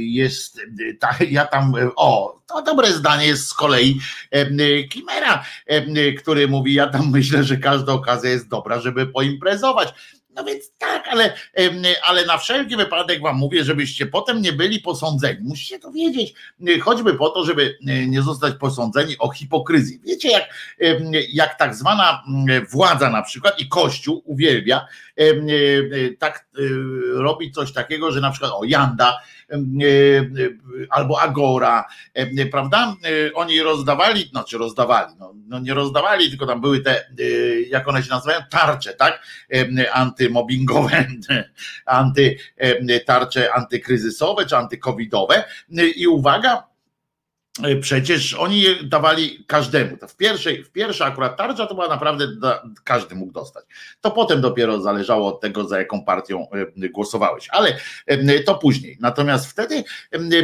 jest, ja tam, o, to dobre zdanie jest z kolei Kimera, który mówi, ja tam myślę, że każda okazja jest dobra, żeby poimprezować no więc tak, ale, ale na wszelki wypadek wam mówię, żebyście potem nie byli posądzeni. Musicie to wiedzieć, choćby po to, żeby nie zostać posądzeni o hipokryzji. Wiecie, jak, jak tak zwana władza na przykład i Kościół uwielbia tak robić coś takiego, że na przykład o Janda albo Agora, prawda? Oni rozdawali, znaczy rozdawali, no, no nie rozdawali, tylko tam były te, jak one się nazywają, tarcze, tak? Antymobbingowe, anty, tarcze antykryzysowe czy antykowidowe. I uwaga, E, przecież oni dawali każdemu. W pierwszej, w pierwsza akurat tarcza to była naprawdę, każdy mógł dostać. To potem dopiero zależało od tego, za jaką partią e, głosowałeś, ale e, to później. Natomiast wtedy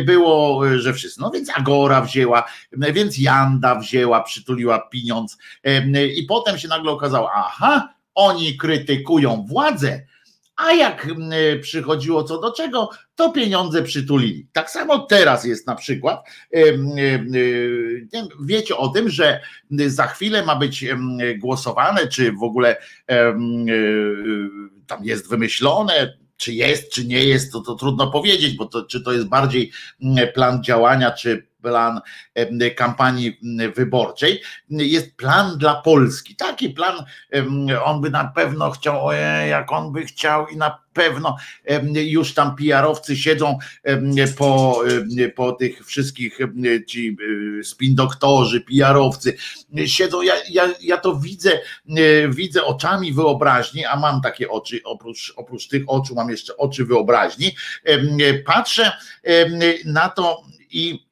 było, że wszyscy, no więc Agora wzięła, więc Janda wzięła, przytuliła pieniądz i potem się nagle okazało, aha, oni krytykują władzę, a jak mm, przychodziło co do czego, to pieniądze przytulili. Tak samo teraz jest na przykład. Wiecie o tym, że za chwilę ma być głosowane, czy w ogóle e, tam jest wymyślone, czy jest, czy nie jest, to, to trudno powiedzieć, bo to, czy to jest bardziej plan działania, czy plan kampanii wyborczej, jest plan dla Polski. Taki plan, on by na pewno chciał, jak on by chciał i na pewno już tam PR-owcy siedzą po, po tych wszystkich ci e, spin doktorzy, PR-owcy, siedzą, ja, ja, ja to widzę, widzę oczami wyobraźni, a mam takie oczy, oprócz, oprócz tych oczu mam jeszcze oczy wyobraźni, patrzę na to i E,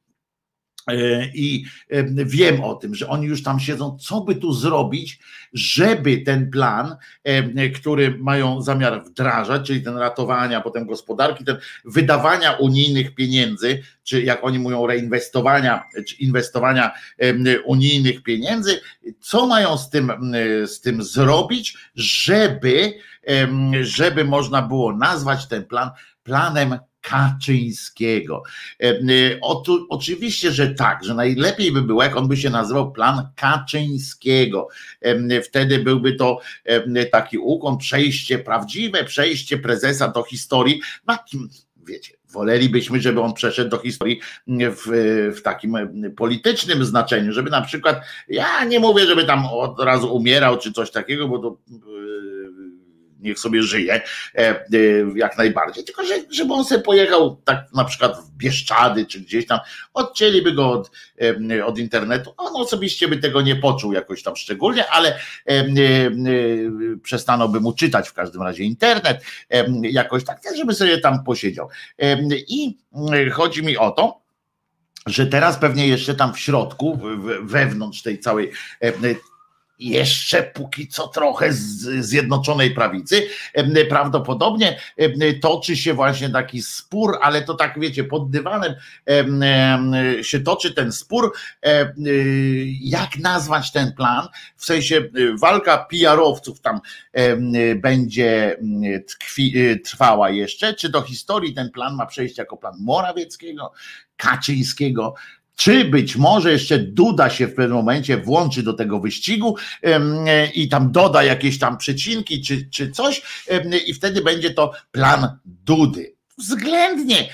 I e, wiem o tym, że oni już tam siedzą, co by tu zrobić, żeby ten plan, e, który mają zamiar wdrażać, czyli ten ratowania potem gospodarki, ten wydawania unijnych pieniędzy, czy jak oni mówią, reinwestowania, czy inwestowania unijnych pieniędzy, co mają z tym, z tym zrobić, żeby, żeby można było nazwać ten plan planem Kaczyńskiego. E, e, oczywiście, że tak, że najlepiej by było, jak on by się nazywał plan Kaczyńskiego. E, wtedy byłby to taki ukłon, przejście, prawdziwe przejście prezesa do historii. No, wiecie, wolelibyśmy, żeby on przeszedł do historii w, w takim politycznym znaczeniu, żeby na przykład, ja nie mówię, żeby tam od razu umierał czy coś takiego, bo to niech sobie żyje e, e, jak najbardziej, tylko że, żeby on sobie pojechał tak na przykład w Bieszczady czy gdzieś tam, odcięliby go od, e, od internetu, on osobiście by tego nie poczuł jakoś tam szczególnie, ale by mu czytać w każdym razie internet, jakoś tak, żeby sobie tam posiedział. I chodzi mi o to, że teraz pewnie jeszcze tam w środku, wewnątrz tej całej jeszcze póki co trochę z Zjednoczonej Prawicy. Prawdopodobnie toczy się właśnie taki spór, ale to tak wiecie, pod dywanem się toczy ten spór, jak nazwać ten plan, w sensie walka PR-owców tam będzie tkwi, trwała jeszcze, czy do historii ten plan ma przejść jako plan Morawieckiego, Kaczyńskiego, czy być może jeszcze Duda się w pewnym momencie włączy do tego wyścigu e, i tam doda jakieś tam przecinki czy, czy coś i wtedy będzie to plan Dudy. Względnie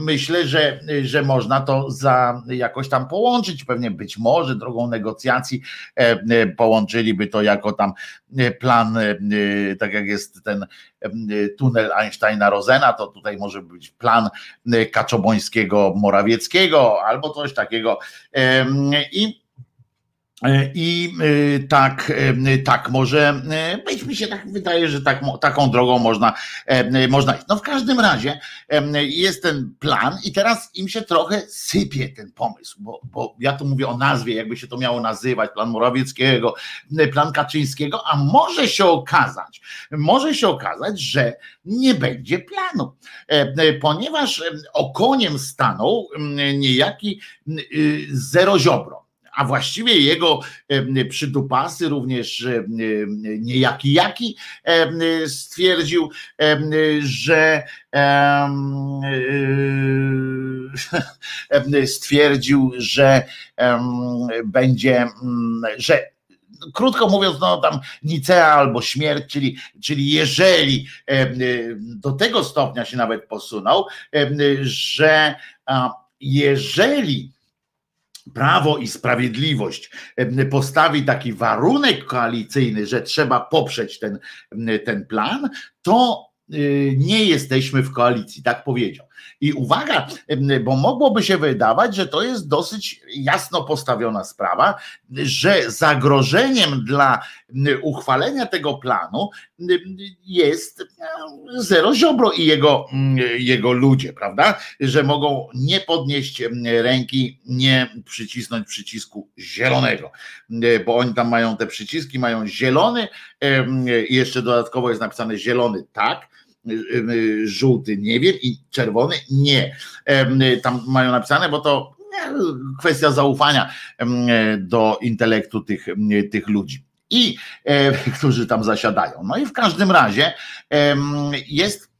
myślę, że, że można to za jakoś tam połączyć. Pewnie być może drogą negocjacji połączyliby to jako tam plan, tak jak jest ten tunel Einsteina-Rosena, to tutaj może być plan Kaczobońskiego Morawieckiego albo coś takiego. I E, I e, tak, e, tak może być, mi się tak wydaje, że tak, taką drogą można, można iść. No w każdym razie jest ten plan i teraz im się trochę sypie ten pomysł, bo, bo ja tu mówię o nazwie, jakby się to miało nazywać, plan Morawieckiego, plan Kaczyńskiego, a może się okazać, może się okazać, że nie będzie planu, ponieważ okoniem stanął niejaki Ziobro a właściwie jego przydupasy, również niejaki jaki stwierdził, że stwierdził, że będzie, że krótko mówiąc, no tam Nicea albo śmierć, czyli, czyli jeżeli do tego stopnia się nawet posunął, że jeżeli Prawo i Sprawiedliwość postawi taki warunek koalicyjny, że trzeba poprzeć ten, ten plan, to nie jesteśmy w koalicji, tak powiedział. I uwaga, bo mogłoby się wydawać, że to jest dosyć jasno postawiona sprawa, że zagrożeniem dla uchwalenia tego planu jest Zero Ziobro i jego, jego ludzie, prawda? Że mogą nie podnieść ręki, nie przycisnąć przycisku zielonego, bo oni tam mają te przyciski, mają zielony, jeszcze dodatkowo jest napisane zielony tak, żółty nie wiem i czerwony nie. Tam mają napisane, bo to kwestia zaufania do intelektu tych, tych ludzi. I którzy tam zasiadają. No i w każdym razie jest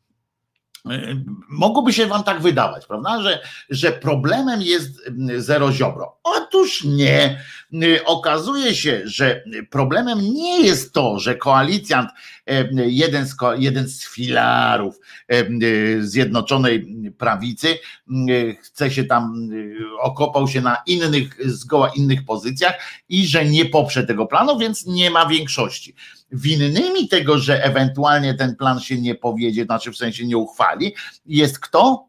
Mogłoby się wam tak wydawać, prawda, że, że problemem jest zero ziobro. Otóż nie. Okazuje się, że problemem nie jest to, że koalicjant, jeden z, jeden z filarów Zjednoczonej Prawicy, chce się tam, okopał się na innych, zgoła innych pozycjach i że nie poprze tego planu, więc nie ma większości. Winnymi tego, że ewentualnie ten plan się nie powiedzie, znaczy w sensie nie uchwali, jest kto?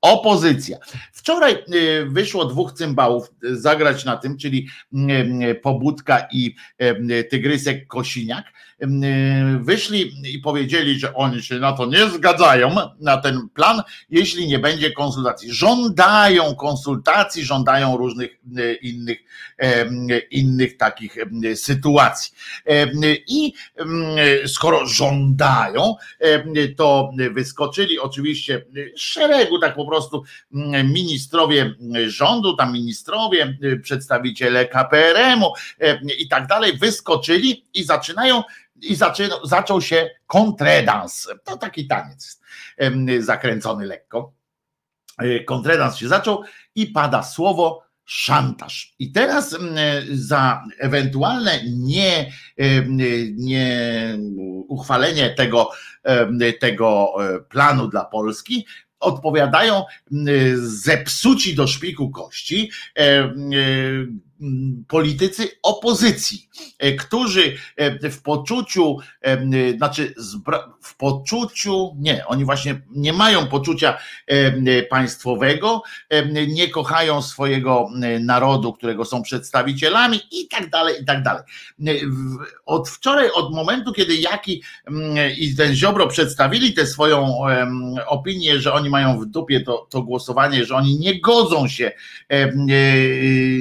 Opozycja. Wczoraj y, wyszło dwóch cymbałów zagrać na tym, czyli y, Pobudka i y, Tygrysek Kosiniak wyszli i powiedzieli, że oni się na to nie zgadzają, na ten plan, jeśli nie będzie konsultacji. Żądają konsultacji, żądają różnych e, innych, innych takich sytuacji. I skoro żądają, to wyskoczyli oczywiście szeregu, tak po prostu ministrowie rządu, tam ministrowie, przedstawiciele KPRM-u i tak dalej, wyskoczyli i zaczynają i zaczęło, zaczął się kontredans. To taki taniec zakręcony lekko. E, kontredans się zaczął i pada słowo szantaż. I teraz za ewentualne nie, nie uchwalenie tego, tego e, planu dla Polski odpowiadają zepsuci do szpiku kości politycy opozycji, e, którzy e, w poczuciu, e, znaczy w poczuciu, nie, oni właśnie nie mają poczucia państwowego, nie kochają swojego narodu, którego są przedstawicielami i tak dalej, i tak dalej. Od wczoraj, od momentu, kiedy Jaki i ten Ziobro przedstawili tę swoją opinię, że oni mają w dupie to, to głosowanie, że oni nie godzą się,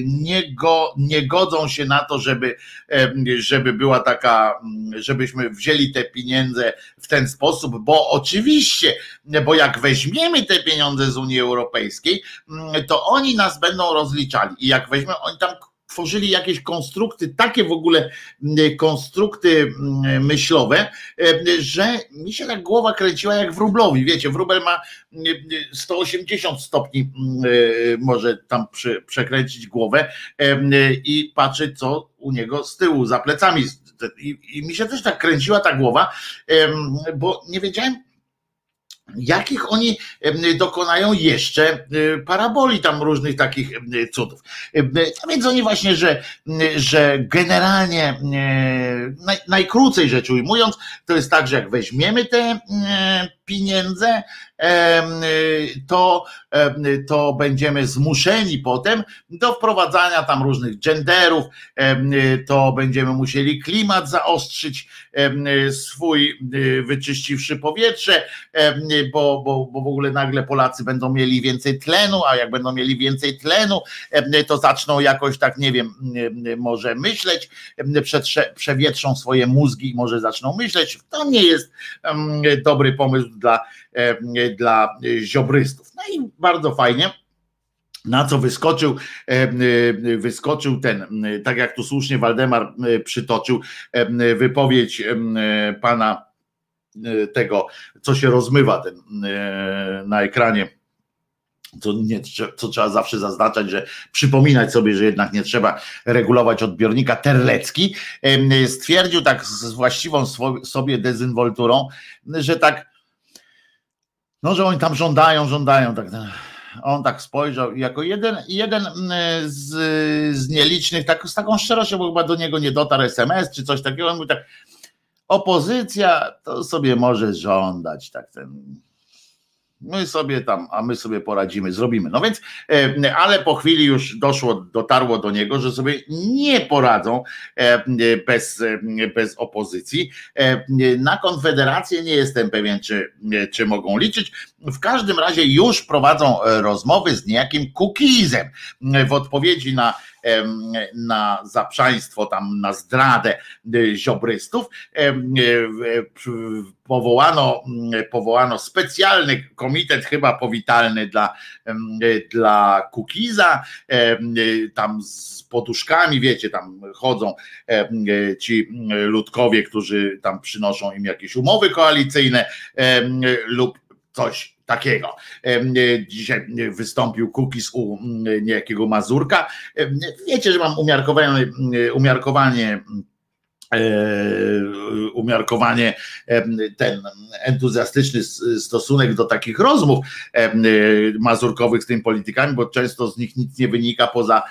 nie godzą nie godzą się na to, żeby, żeby była taka, żebyśmy wzięli te pieniądze w ten sposób, bo oczywiście, bo jak weźmiemy te pieniądze z Unii Europejskiej, to oni nas będą rozliczali. I jak weźmiemy, oni tam tworzyli jakieś konstrukty, takie w ogóle konstrukty myślowe, że mi się tak głowa kręciła jak wróblowi. Wiecie, wróbel ma 180 stopni, może tam przekręcić głowę i patrzeć, co u niego z tyłu, za plecami. I, i mi się też tak kręciła ta głowa, bo nie wiedziałem, jakich oni dokonają jeszcze paraboli tam różnych takich cudów. A więc oni właśnie, że, że generalnie naj, najkrócej rzecz ujmując, to jest tak, że jak weźmiemy te pieniądze, to, to będziemy zmuszeni potem do wprowadzania tam różnych genderów, to będziemy musieli klimat zaostrzyć swój, wyczyściwszy powietrze, bo, bo, bo w ogóle nagle Polacy będą mieli więcej tlenu, a jak będą mieli więcej tlenu, to zaczną jakoś tak, nie wiem, może myśleć, przewietrzą swoje mózgi i może zaczną myśleć. To nie jest dobry pomysł dla, dla ziobrystów. No i bardzo fajnie. Na co wyskoczył, wyskoczył ten, tak jak tu słusznie Waldemar przytoczył, wypowiedź pana tego, co się rozmywa ten na ekranie co, nie, co trzeba zawsze zaznaczać, że przypominać sobie, że jednak nie trzeba regulować odbiornika. Terlecki stwierdził tak z właściwą sobie dezynwolturą, że tak, no, że oni tam żądają, żądają, tak. On tak spojrzał jako jeden, jeden z, z nielicznych, tak, z taką szczerością, bo chyba do niego nie dotarł SMS czy coś takiego. On mówił tak, opozycja to sobie może żądać, tak ten My sobie tam, a my sobie poradzimy, zrobimy. No więc, e, ale po chwili już doszło, dotarło do niego, że sobie nie poradzą e, bez, e, bez opozycji. Na Konfederację nie jestem pewien, czy, czy mogą liczyć. W każdym razie już prowadzą rozmowy z niejakim Kukizem w odpowiedzi na na zaprzaństwo, tam na zdradę y, ziobrystów, powołano, powołano specjalny komitet chyba powitalny dla, dla Kukiza, tam z poduszkami, wiecie, tam chodzą ci ludkowie, którzy tam przynoszą im jakieś umowy koalicyjne lub coś takiego. E, dzisiaj wystąpił Kukis u niejakiego Mazurka. Wiecie, że mam umiarkowanie, umiarkowanie e, umiarkowanie ten entuzjastyczny stosunek do takich rozmów mazurkowych z tymi politykami, bo często z nich nic nie wynika poza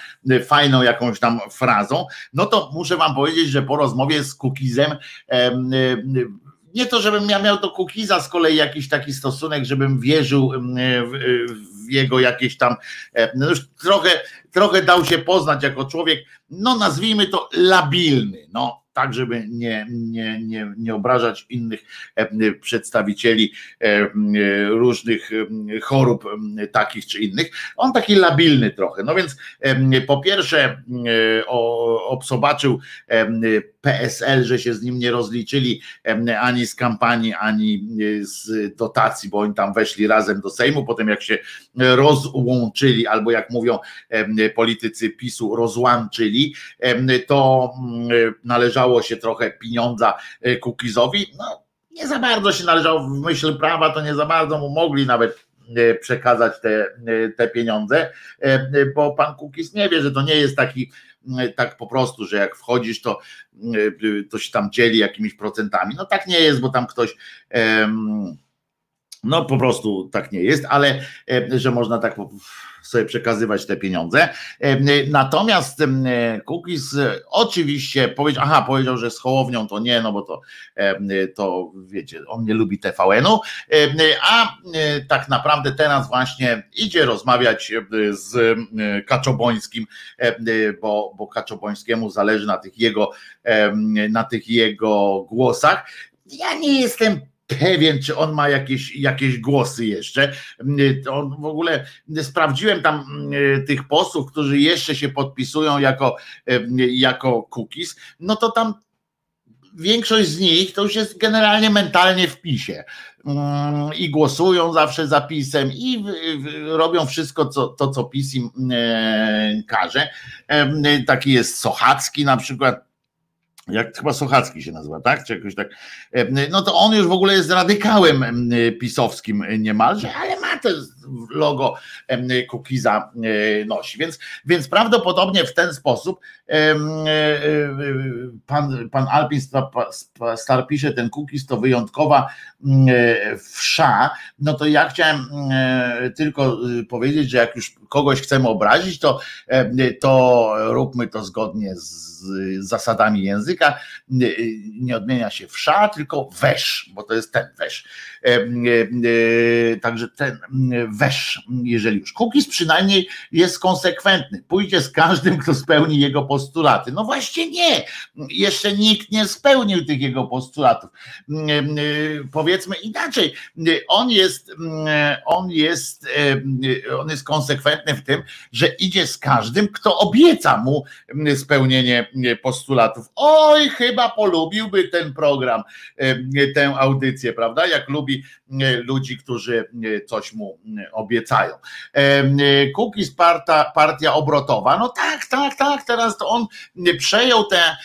fajną jakąś tam frazą, no to muszę wam powiedzieć, że po rozmowie z Kukizem nie to, żebym ja miał do Kukiza z kolei jakiś taki stosunek, żebym wierzył w, w jego jakieś tam, e, no już trochę, trochę dał się poznać jako człowiek, no nazwijmy to labilny, no tak, żeby nie, nie, nie, nie obrażać innych e, przedstawicieli e, różnych chorób takich czy innych. On taki labilny trochę. No więc po pierwsze obsobaczył PSL, że się z nim nie rozliczyli ani z kampanii, ani z dotacji, bo oni tam weszli razem do Sejmu, potem jak się rozłączyli, albo jak mówią politycy PiSu, rozłączyli, to należało się trochę pieniądza e, Kukizowi. No, nie za bardzo się należało w myśl prawa, to nie za bardzo mu mogli nawet e, przekazać te, e, te pieniądze, bo pan Kukiz nie wie, że to nie jest taki tak po prostu, że jak wchodzisz, to, to się tam dzieli jakimiś procentami. No tak nie jest, bo tam ktoś. No po prostu tak nie jest, ale że można tak sobie przekazywać te pieniądze. Natomiast Kukiz oczywiście powiedział, aha, powiedział, że z Hołownią to nie, no bo to, to wiecie, on nie lubi TVN-u, a tak naprawdę teraz właśnie idzie rozmawiać z Kaczobońskim, bo, bo Kaczobońskiemu zależy na tych jego, na tych jego głosach. Ja nie jestem pewien, czy on ma jakieś, jakieś głosy jeszcze. On w ogóle sprawdziłem tam mm, tych posłów, którzy jeszcze się podpisują jako, jako cookies, no to tam większość z nich to już jest generalnie mentalnie w pisie mm, i głosują zawsze za pisem i robią wszystko co, to, co PiS im e, każe. Taki jest Sochacki na przykład, jak chyba Sochacki się nazywa, tak? Czy jakoś tak. No to on już w ogóle jest radykałem pisowskim niemalże, ale ma jest logo Kukiza nosi. Więc, więc prawdopodobnie w ten sposób pan, pan Alpin Star pisze, ten Kukiz to wyjątkowa wsza. No to ja chciałem tylko powiedzieć, że jak już kogoś chcemy obrazić, to, to róbmy to zgodnie z zasadami języka. Nie odmienia się wsza, tylko wesz, bo to jest ten wesz. Także ten wesz, jeżeli już. Cookies przynajmniej jest konsekwentny. Pójdzie z każdym, kto spełni jego postulaty. No właśnie nie. Jeszcze nikt nie spełnił tych jego postulatów. Powiedzmy inaczej. On jest, on jest, on jest konsekwentny w tym, że idzie z każdym, kto obieca mu spełnienie postulatów. Oj, chyba polubiłby ten program, tę audycję, prawda? Jak lubi ludzi, którzy coś mu obiecają. Kukiz partia, partia obrotowa, no tak, tak, tak, teraz to on przejął te,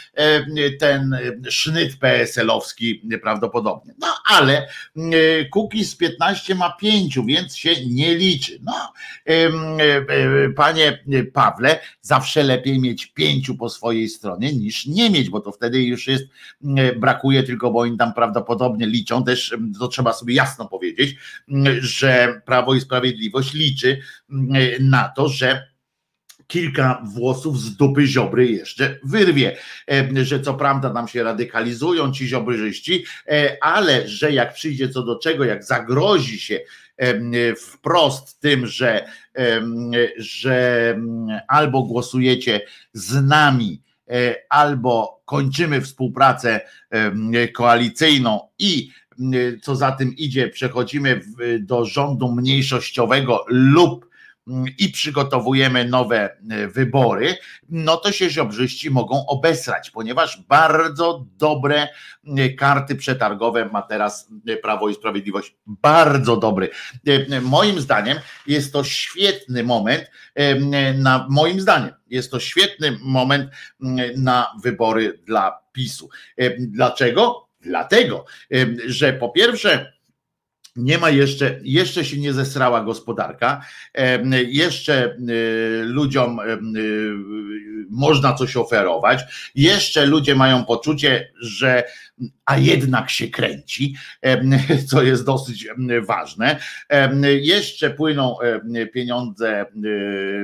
ten sznyt PSL-owski prawdopodobnie. No ale Kukiz 15 ma 5, więc się nie liczy. No, panie Pawle, zawsze lepiej mieć pięciu po swojej stronie niż nie mieć, bo to wtedy już jest, brakuje tylko, bo oni tam prawdopodobnie liczą też, to trzeba sobie jasno powiedzieć, że Prawo i Sprawiedliwość liczy na to, że kilka włosów z dupy ziobry jeszcze wyrwie, że co prawda nam się radykalizują ci ziobryżyści, ale że jak przyjdzie co do czego, jak zagrozi się wprost tym, że, że albo głosujecie z nami, e, albo kończymy współpracę koalicyjną i co za tym idzie, przechodzimy do rządu mniejszościowego lub i przygotowujemy nowe e, wybory, no to się ziobrzyści mogą obesrać, ponieważ bardzo dobre karty przetargowe ma teraz Prawo i Sprawiedliwość. Bardzo dobry. Moim zdaniem jest to świetny moment na moim zdaniem jest to świetny moment na wybory dla PiSu. Dlaczego? Dlatego, że po pierwsze nie ma jeszcze, jeszcze się nie zesrała gospodarka, jeszcze e, ludziom e, można coś oferować, jeszcze ludzie mają poczucie, że a jednak się kręci, co jest dosyć ważne. Jeszcze płyną pieniądze e,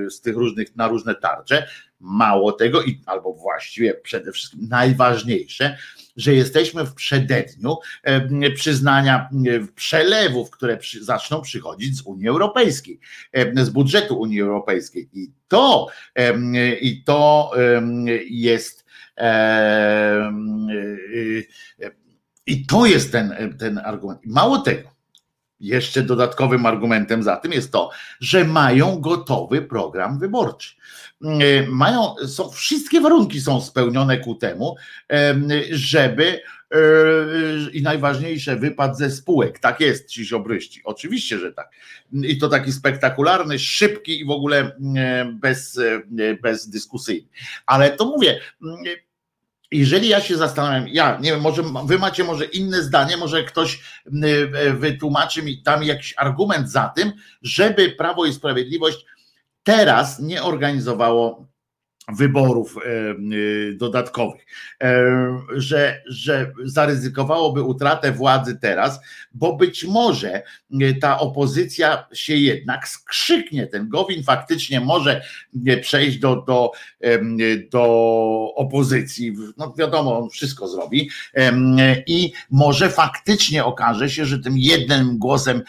z tych różnych na różne tarcze. Mało tego, i albo właściwie przede wszystkim najważniejsze, że jesteśmy w przededniu przyznania przelewów, które zaczną przychodzić z Unii Europejskiej, z budżetu Unii Europejskiej. I to, i to jest i to jest ten, ten argument. Mało tego, jeszcze dodatkowym argumentem za tym jest to, że mają gotowy program wyborczy. E, mają, są, wszystkie warunki są spełnione ku temu, żeby e, i najważniejsze, wypad ze spółek. Tak jest, ci ziobryści. Oczywiście, że tak. I to taki spektakularny, szybki i w ogóle bez, bez dyskusji. Ale to mówię, jeżeli ja się zastanawiam, ja nie wiem, może wy macie może inne zdanie, może ktoś wytłumaczy mi tam jakiś argument za tym, żeby Prawo i Sprawiedliwość teraz nie organizowało wyborów e, e, dodatkowych, e, że, że zaryzykowałoby utratę władzy teraz, bo być może ta opozycja się jednak skrzyknie. Ten Gowin faktycznie może przejść do, do, do opozycji. No wiadomo, on wszystko zrobi i może faktycznie okaże się, że tym jednym głosem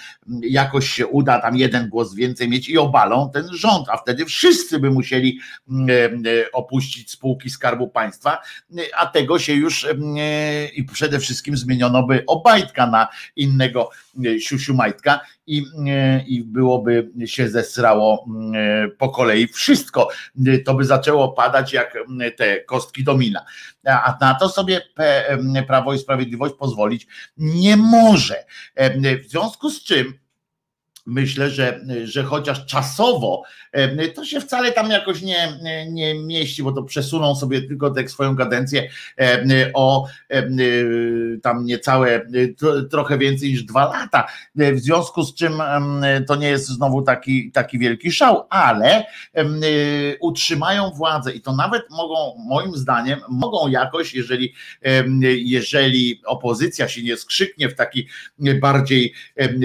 jakoś się uda tam jeden głos więcej mieć i obalą ten rząd, a wtedy wszyscy by musieli opuścić spółki Skarbu Państwa, a tego się już e, i przede wszystkim zmieniono by Obajtka na innego e, Siusiu Majtka i, i byłoby się zesrało po kolei wszystko. To by zaczęło padać jak te kostki domina. A na to sobie Prawo i Sprawiedliwość pozwolić nie może. W związku z czym myślę, że, że chociaż czasowo to się wcale tam jakoś nie, nie mieści, bo to przesuną sobie tylko tę swoją kadencję o tam niecałe, trochę więcej niż dwa lata, w związku z czym to nie jest znowu taki, taki wielki szał, ale utrzymają władzę i to nawet mogą, moim zdaniem, mogą jakoś, jeżeli, jeżeli opozycja się nie skrzyknie w taki bardziej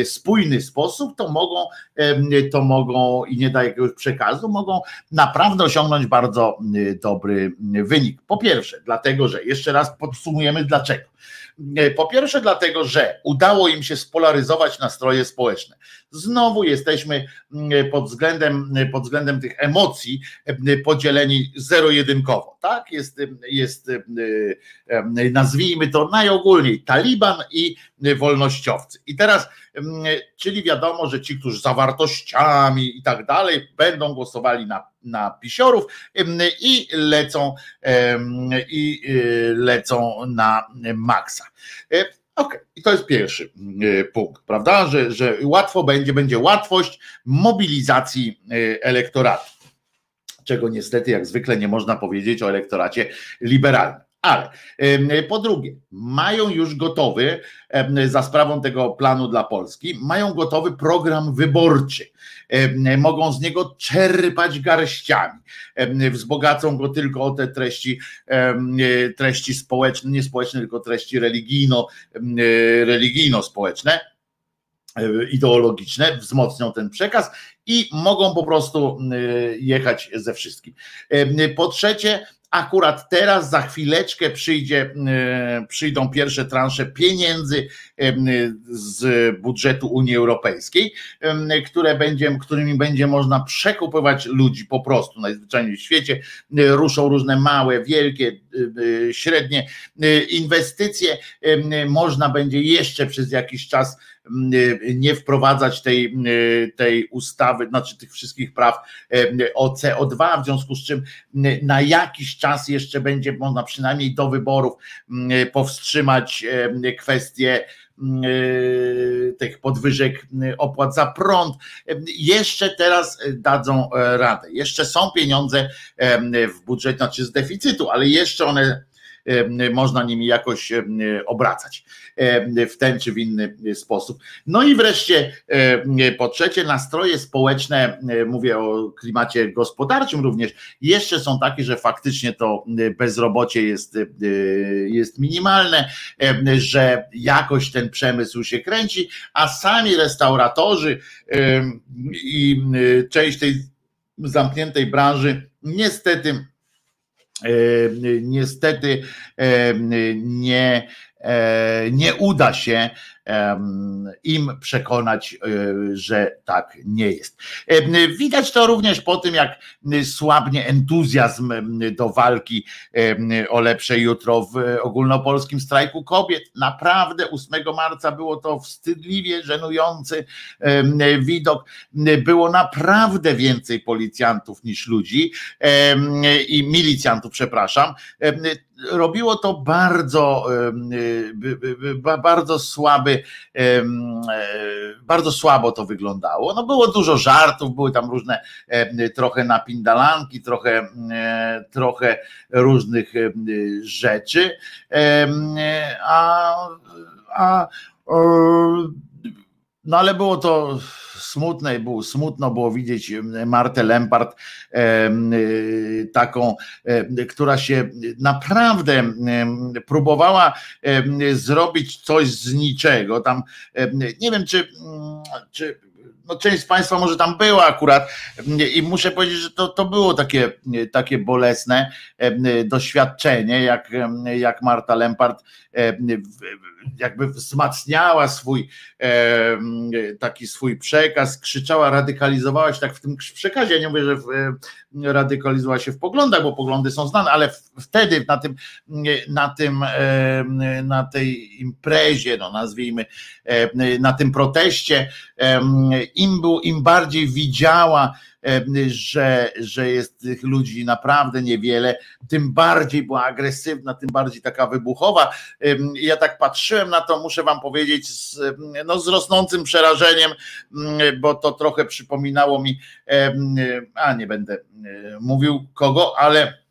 spójny sposób, to mogą, to mogą i nie da jakiegoś przekazu, mogą naprawdę osiągnąć bardzo dobry wynik. Po pierwsze, dlatego, że jeszcze raz podsumujemy dlaczego. Po pierwsze, dlatego, że udało im się spolaryzować nastroje społeczne. Znowu jesteśmy pod względem, pod względem tych emocji podzieleni zero-jedynkowo. Tak? Jest, jest, nazwijmy to najogólniej, Taliban i wolnościowcy. I teraz, czyli wiadomo, że ci, którzy za wartościami i tak dalej, będą głosowali na, na pisiorów i lecą, i y, lecą na maksa. E, ok, i to jest pierwszy y, punkt, prawda? Że, że łatwo będzie, będzie łatwość mobilizacji y, elektoratu. Czego niestety, jak zwykle, nie można powiedzieć o elektoracie liberalnym. Ale po drugie, mają już gotowy, za sprawą tego planu dla Polski, mają gotowy program wyborczy. Mogą z niego czerpać garściami. Wzbogacą go tylko o te treści, treści społeczne, nie społeczne, tylko treści religijno, religijno-społeczne ideologiczne, wzmocnią ten przekaz i mogą po prostu jechać ze wszystkim. Po trzecie, Akurat teraz za chwileczkę przyjdzie, e, przyjdą pierwsze transze pieniędzy e, z budżetu Unii Europejskiej, e, które będzie, którymi będzie można przekupywać ludzi po prostu najzwyczajniej w świecie. Ruszą różne małe, wielkie, średnie inwestycje. Można będzie jeszcze przez jakiś czas nie wprowadzać tej, tej ustawy, znaczy tych wszystkich praw o CO2, w związku z czym na jakiś czas jeszcze będzie można przynajmniej do wyborów powstrzymać kwestie tych podwyżek opłat za prąd. Jeszcze teraz dadzą radę. Jeszcze są pieniądze w budżecie, znaczy z deficytu, ale jeszcze one można nimi jakoś obracać w ten czy w inny sposób. No i wreszcie po trzecie, nastroje społeczne, mówię o klimacie gospodarczym również, jeszcze są takie, że faktycznie to bezrobocie jest, jest minimalne, że jakoś ten przemysł się kręci, a sami restauratorzy i część tej zamkniętej branży niestety niestety nie, nie uda się im przekonać, e, że tak nie jest. Widać to również po tym, jak słabnie entuzjazm do walki o lepsze jutro w ogólnopolskim strajku kobiet. Naprawdę 8 marca było to wstydliwie żenujący widok. Było naprawdę więcej policjantów niż ludzi i milicjantów, przepraszam robiło to bardzo, bardzo słaby, e, bardzo słabo to wyglądało. No było dużo żartów, były tam różne trochę napindalanki, trochę, trochę różnych rzeczy, a, a no ale było to smutne, było smutno było widzieć Martę Lempart taką, która się naprawdę próbowała zrobić coś z niczego. Tam nie wiem, czy, czy no część z Państwa może tam była akurat i muszę powiedzieć, że to, to było takie, takie bolesne doświadczenie, jak, jak Marta Lempart jakby wzmacniała swój taki swój przekaz, krzyczała, radykalizowała się tak w tym przekazie. Ja nie mówię, że radykalizowała się w poglądach, bo poglądy są znane, ale wtedy na tym, na tym, na tej imprezie, no nazwijmy, na tym proteście im, był, im bardziej widziała, że, że jest tych ludzi naprawdę niewiele, tym bardziej była agresywna, tym bardziej taka wybuchowa. Ja tak patrzyłem na to, muszę wam powiedzieć, z, no, z rosnącym przerażeniem, bo to trochę przypominało mi, a nie będę mówił kogo, ale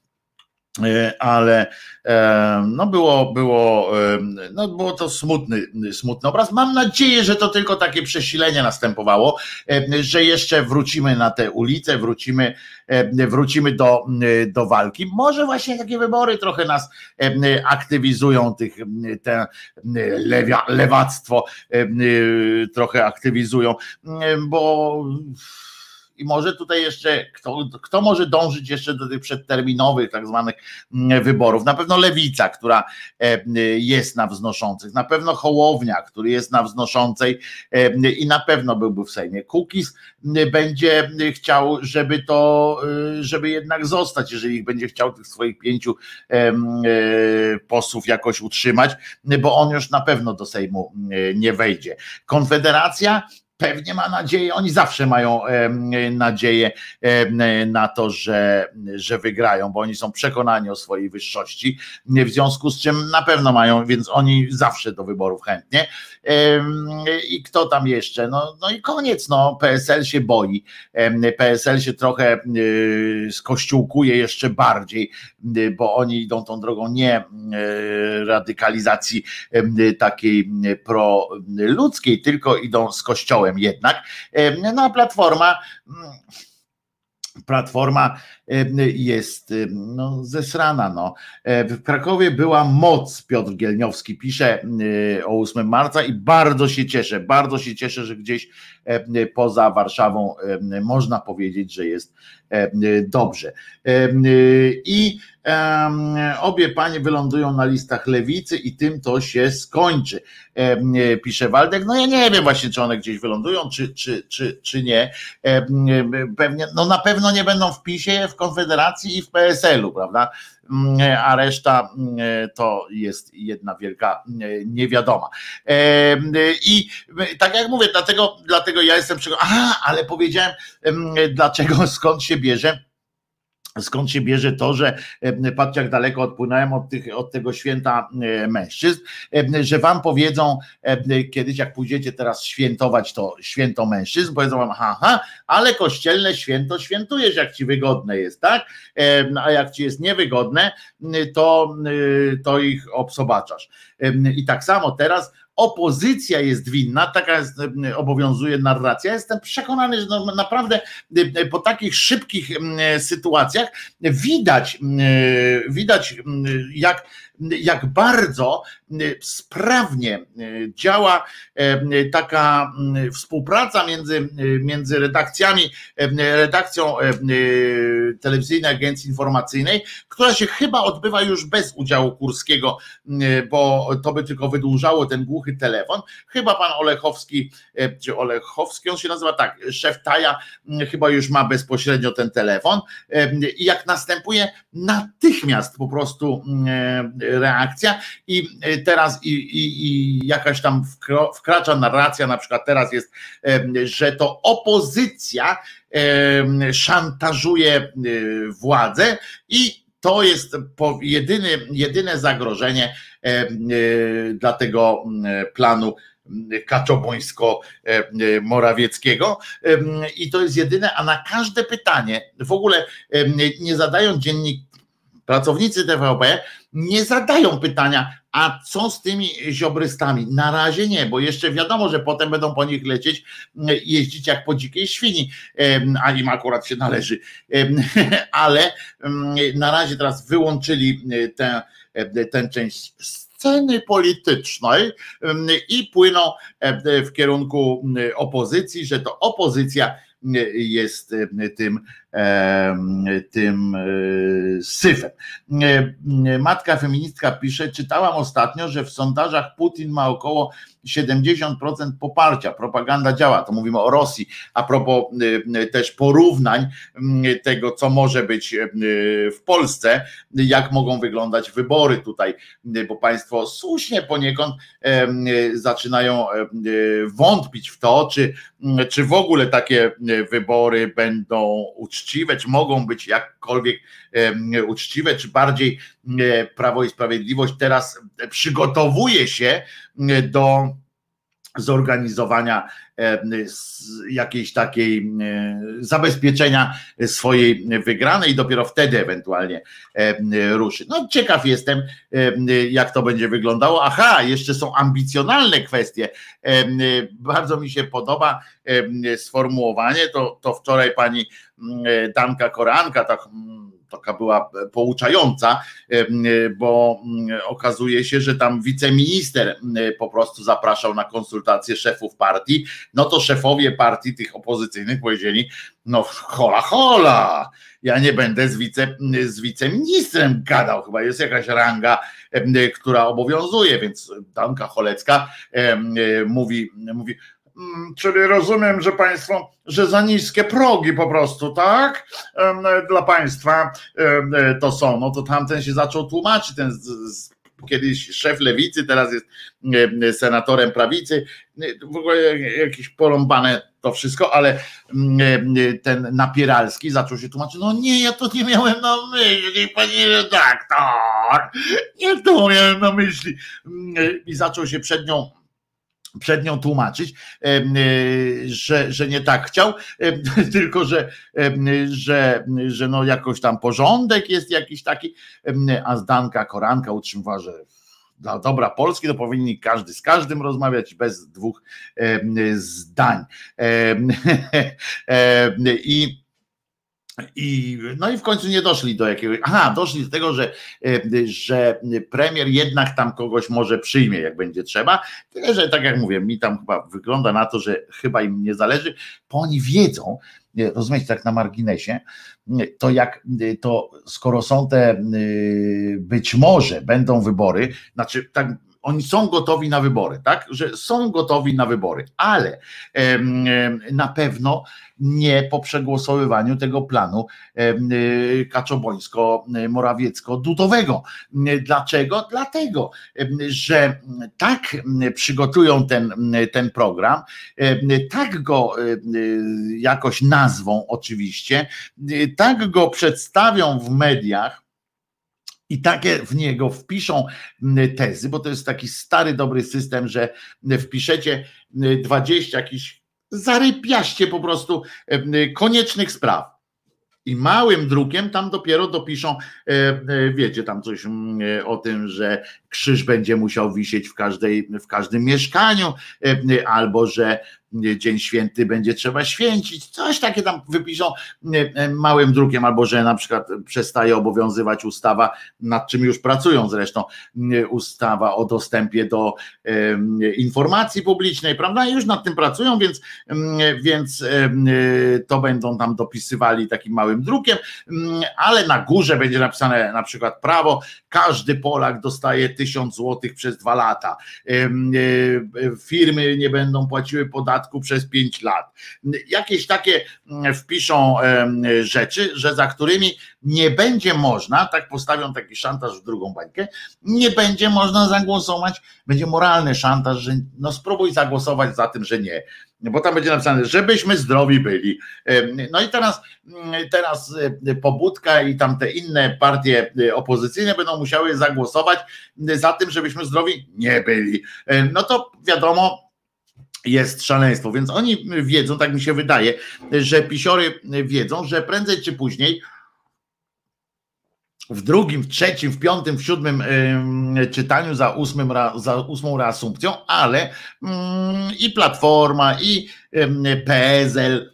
ale e, no było, było, e, no było to smutny, smutny obraz. Mam nadzieję, że to tylko takie przesilenie następowało, że jeszcze wrócimy na te ulice, wrócimy, wrócimy do, do walki. Może właśnie takie wybory trochę nas aktywizują, tych, te lewia, lewactwo trochę aktywizują, bo i może tutaj jeszcze, kto, kto może dążyć jeszcze do tych przedterminowych tak zwanych mm, wyborów? Na pewno Lewica, która e, jest na wznoszących, na pewno Hołownia, który jest na wznoszącej e, i na pewno byłby w Sejmie. Kukis będzie chciał, żeby to, e, żeby jednak zostać, jeżeli będzie chciał tych swoich pięciu posłów jakoś utrzymać, bo on już na pewno do Sejmu nie wejdzie. Konfederacja pewnie ma nadzieję, oni zawsze mają nadzieję na to, że, że wygrają, bo oni są przekonani o swojej wyższości, w związku z czym na pewno mają, więc oni zawsze do wyborów chętnie. I kto tam jeszcze? No, no i koniec, no PSL się boi, PSL się trochę y, skościółkuje jeszcze bardziej, y, bo oni idą tą drogą nie y, radykalizacji takiej proludzkiej, tylko idą z kościołem jednak. No a Platforma Platforma jest no, zesrana. No. W Krakowie była moc, Piotr Gielniowski pisze o 8 marca i bardzo się cieszę, bardzo się cieszę, że gdzieś poza Warszawą można powiedzieć, że jest dobrze. I obie panie wylądują na listach lewicy i tym to się skończy, pisze Waldek. No ja nie wiem właśnie, czy one gdzieś wylądują, czy, czy, czy, czy nie. Pewnie, no na pewno nie będą w PiSie, w Konfederacji i w PSL-u, prawda? a reszta to jest jedna wielka niewiadoma. I tak jak mówię, dlatego, dlatego ja jestem przekonany, aha, ale powiedziałem, dlaczego, skąd się bierze skąd się bierze to, że e, patrzcie jak daleko odpłynąłem od, tych, od tego święta e, mężczyzn, e, że wam powiedzą kiedyś jak pójdziecie teraz świętować to święto mężczyzn, powiedzą wam, aha, ale kościelne święto świętujesz jak ci wygodne jest, tak? A jak ci jest niewygodne, to, to ich obsobaczasz. I tak samo teraz opozycja jest winna, taka jest, obowiązuje narracja. Jestem przekonany, że no, naprawdę po takich szybkich sytuacjach widać, widać jak jak bardzo sprawnie y, działa y, taka współpraca między, między redakcjami, redakcją telewizyjnej agencji informacyjnej, która się chyba odbywa już bez udziału Kurskiego, bo to by tylko wydłużało ten głuchy telefon. Chyba pan Olechowski, czy Olechowski, on się nazywa tak, szef Taja chyba już ma bezpośrednio ten telefon i jak następuje natychmiast po prostu reakcja i teraz i, i, i jakaś tam wkracza narracja, na przykład teraz jest, że to opozycja szantażuje e, władzę i to jest jedyny, jedyne zagrożenie e, dla tego planu Kaczobońsko-Morawieckiego i to jest jedyne, a na każde pytanie, w ogóle nie zadają dziennik, pracownicy TVP nie zadają pytania, a co z tymi ziobrystami? Na razie nie, bo jeszcze wiadomo, że potem będą po nich lecieć, jeździć jak po dzikiej świni, a im akurat się należy. Ale na razie teraz wyłączyli tę, tę część sceny politycznej i płyną w kierunku opozycji, że to opozycja jest tym tym syfem. Matka feministka pisze, czytałam ostatnio, że w sondażach Putin ma około 70% poparcia. Propaganda działa, to mówimy o Rosji. A propos też porównań tego, co może być w Polsce, jak mogą wyglądać wybory tutaj, bo Państwo słusznie poniekąd zaczynają wątpić w to, czy, czy w ogóle takie wybory będą uczciwe, czy mogą być jakkolwiek uczciwe, czy bardziej Prawo i Sprawiedliwość teraz przygotowuje się do zorganizowania e, jakiejś takiej e, zabezpieczenia swojej wygranej dopiero wtedy ewentualnie e, ruszy. No ciekaw jestem, jak to będzie wyglądało. Aha, jeszcze są ambicjonalne kwestie. Bardzo mi się podoba sformułowanie, to, to wczoraj pani Danka Koranka, tak taka była pouczająca, bo mm, okazuje się, że tam wiceminister po prostu zapraszał na konsultacje szefów partii, no to szefowie partii tych opozycyjnych powiedzieli, no hola hola, ja nie będę z, wice, z wiceministrem gadał, chyba jest jakaś ranga, która obowiązuje, więc Danka Cholecka mówi, mówi czyli rozumiem, że państwo, że za niskie progi po prostu, tak? Dla państwa to są. No to tamten się zaczął tłumaczyć, ten kiedyś szef lewicy, teraz jest senatorem prawicy. W ogóle jakieś porąbane to wszystko, ale ten napieralski zaczął się tłumaczyć, no nie, ja to nie miałem na myśli, panie redaktor, nie to miałem na myśli. I zaczął się przed nią przed nią tłumaczyć, e, że, że nie tak chciał, tylko że, że, że no jakoś tam porządek jest jakiś taki, a Zdanka Koranka utrzymywała, że dla dobra Polski to powinni każdy z każdym rozmawiać bez dwóch zdań. I i, no i w końcu nie doszli do jakiegoś. Aha, doszli do tego, że, e, że premier jednak tam kogoś może przyjmie, jak będzie trzeba. Tyle, że tak jak mówię, mi tam chyba wygląda na to, że chyba im nie zależy, bo oni wiedzą, rozumiecie, tak na marginesie, to jak to skoro są te być może będą wybory, znaczy tak oni są gotowi na wybory, tak? Że są gotowi na wybory, ale na pewno nie po przegłosowywaniu tego planu y, kaczobońsko-morawiecko-dudowego. Dlaczego? Dlatego, że tak przygotują ten, ten program, tak go jakoś nazwą oczywiście, tak go przedstawią w mediach, i takie w niego wpiszą tezy, bo to jest taki stary, dobry system, że wpiszecie 20 jakichś zarypiaście po prostu koniecznych spraw. I małym drukiem tam dopiero dopiszą, wiecie, tam coś o tym, że krzyż będzie musiał wisieć w, każdej, w każdym mieszkaniu, albo że Dzień Święty będzie trzeba święcić, coś takie tam wypiszą małym drukiem, albo że na przykład przestaje obowiązywać ustawa, nad czym już pracują zresztą, ustawa o dostępie do informacji publicznej, prawda? Już nad tym pracują, więc, więc to będą tam dopisywali takim małym drukiem, ale na górze będzie napisane na przykład prawo, każdy Polak dostaje tysiąc złotych przez dwa lata. Firmy nie będą płaciły podatku przez 5 lat. Jakieś takie mm, wpiszą rzeczy, że za którymi nie będzie można, tak postawią taki szantaż w drugą bańkę, nie będzie można zagłosować, będzie moralny szantaż, że no spróbuj zagłosować za tym, że nie bo tam będzie napisane, żebyśmy zdrowi byli. No i teraz, mm, teraz e, Pobudka i tamte inne partie e, opozycyjne będą musiały zagłosować za tym, żebyśmy zdrowi nie byli. No to wiadomo, jest szaleństwo. Więc oni wiedzą, tak mi się wydaje, że pisiory wiedzą, że prędzej czy później w drugim, w trzecim, w piątym, w siódmym czytaniu za, ósmym, za ósmą reasumpcją, ale mm, i Platforma, i PSL,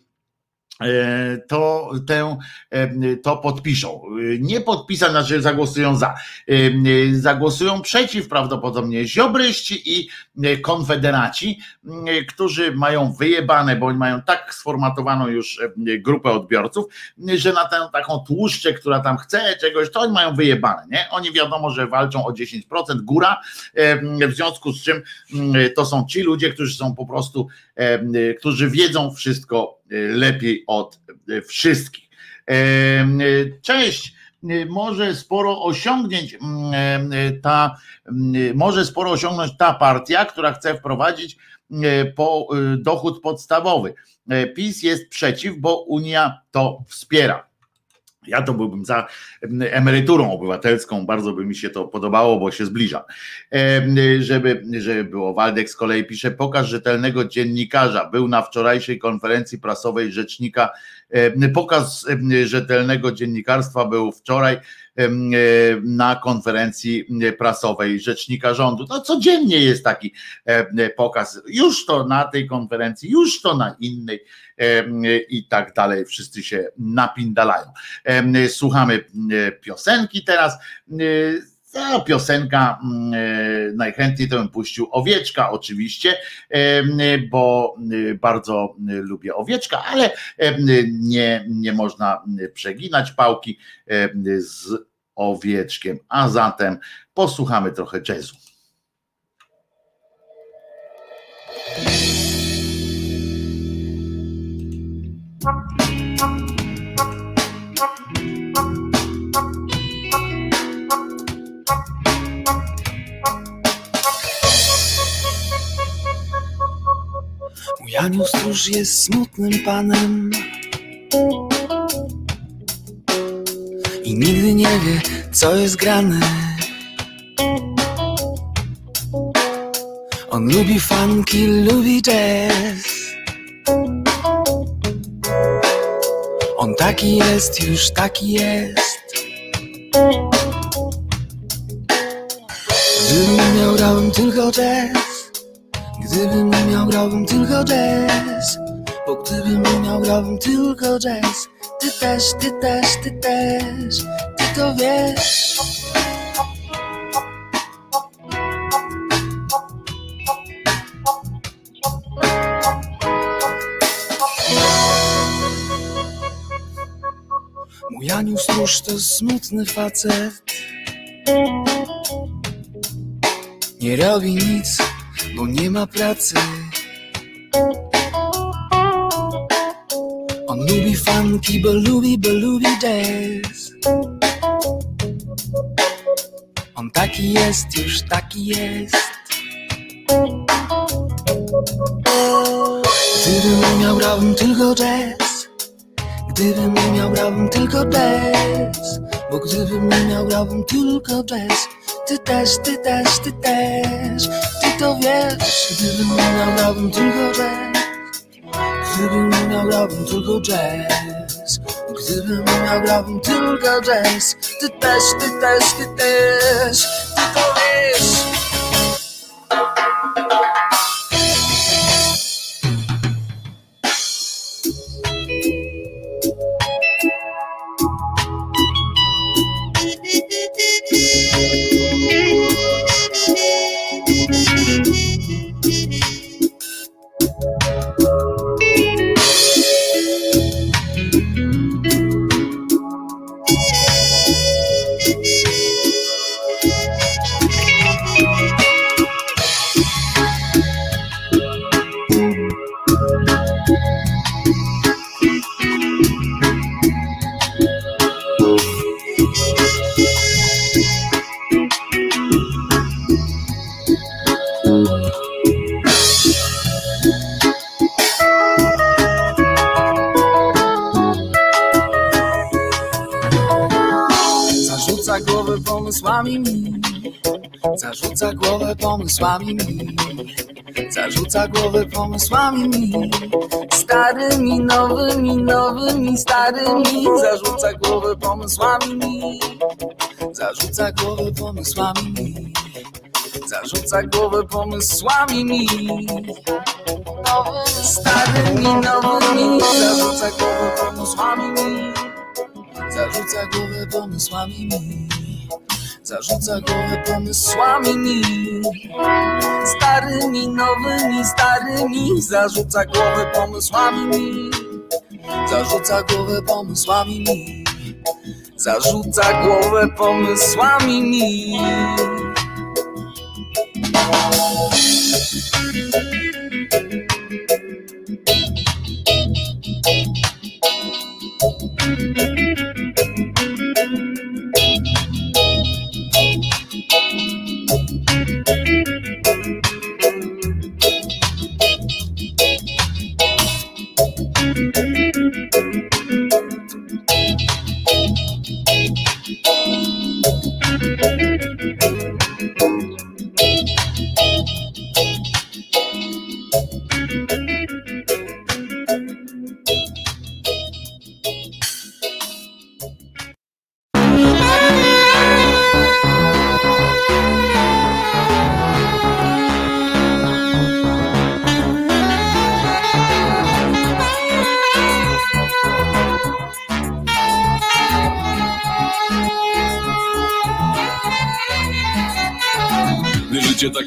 to, tę, e, to podpiszą. Nie podpisać, znaczy zagłosują za. E, zagłosują przeciw prawdopodobnie ziobryści i konfederaci, którzy mają wyjebane, bo oni mają tak sformatowaną już grupę odbiorców, że na tę taką tłuszczę, która tam chce czegoś, to oni mają wyjebane. Nie? Oni wiadomo, że walczą o 10% góra, w związku z czym to są ci ludzie, którzy są po prostu, którzy wiedzą wszystko lepiej od wszystkich. Cześć może sporo osiągnięć ta, może sporo osiągnąć ta partia, która chce wprowadzić po dochód podstawowy. PiS jest przeciw, bo Unia to wspiera. Ja to byłbym za emeryturą obywatelską, bardzo by mi się to podobało, bo się zbliża. Żeby, żeby było. Waldek z kolei pisze, pokaż rzetelnego dziennikarza. Był na wczorajszej konferencji prasowej rzecznika. Pokaz rzetelnego dziennikarstwa był wczoraj na konferencji prasowej rzecznika rządu. No codziennie jest taki pokaz. Już to na tej konferencji, już to na innej i tak dalej. Wszyscy się napindalają. Słuchamy piosenki teraz. Ta piosenka najchętniej to bym puścił owieczka, oczywiście, bo bardzo lubię owieczka, ale nie, nie można przeginać pałki z owieczkiem. A zatem posłuchamy trochę jazzu. Anioł stróż jest smutnym panem I nigdy nie wie, co jest grane On lubi funky, lubi jazz On taki jest, już taki jest. Gdybym miał, grałbym tylko jazz. Gdybym miał, grałbym tylko jazz. Bo gdybym miał, grałbym tylko jazz. Ty też, ty też, ty też, ty to wiesz. Mój Aniu stróż to smutny facet Nie robi nic, bo nie ma pracy. On lubi funky, bo lubi, bo lubi jazz. On taki jest, już taki jest. Gdybym miał, grałbym tylko jazz. Gdybym nie miał, grałbym tylko jazz. Bo gdybym nie miał, grałbym tylko jazz. Ty też, ty też, ty też to wiesz. Gdybym nie miał, grałbym tylko jazz Gdybym nie miał, grałbym tylko jazz Gdybym nie miał, grałbym tylko jazz Ty też, ty też, ty też Ty to wiesz pomysłami. Mi Zarzuca głowę pomysłami. Mi Zarzuca głowę pomysłami. Mi Starymi, nowymi, nowymi, starymi. Zarzuca głowę pomysłami. Mi Zarzuca głowę pomysłami. Mi Zarzuca głowę pomysłami. Mi starymi, nowymi. Zarzuca głowę pomysłami. Mi Zarzuca głowę pomysłami. mi Zarzuca głowę pomysłami mi Starymi, nowymi, starymi. Zarzuca głowę pomysłami mi Zarzuca głowę pomysłami mi Zarzuca głowę pomysłami mi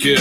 Życie takie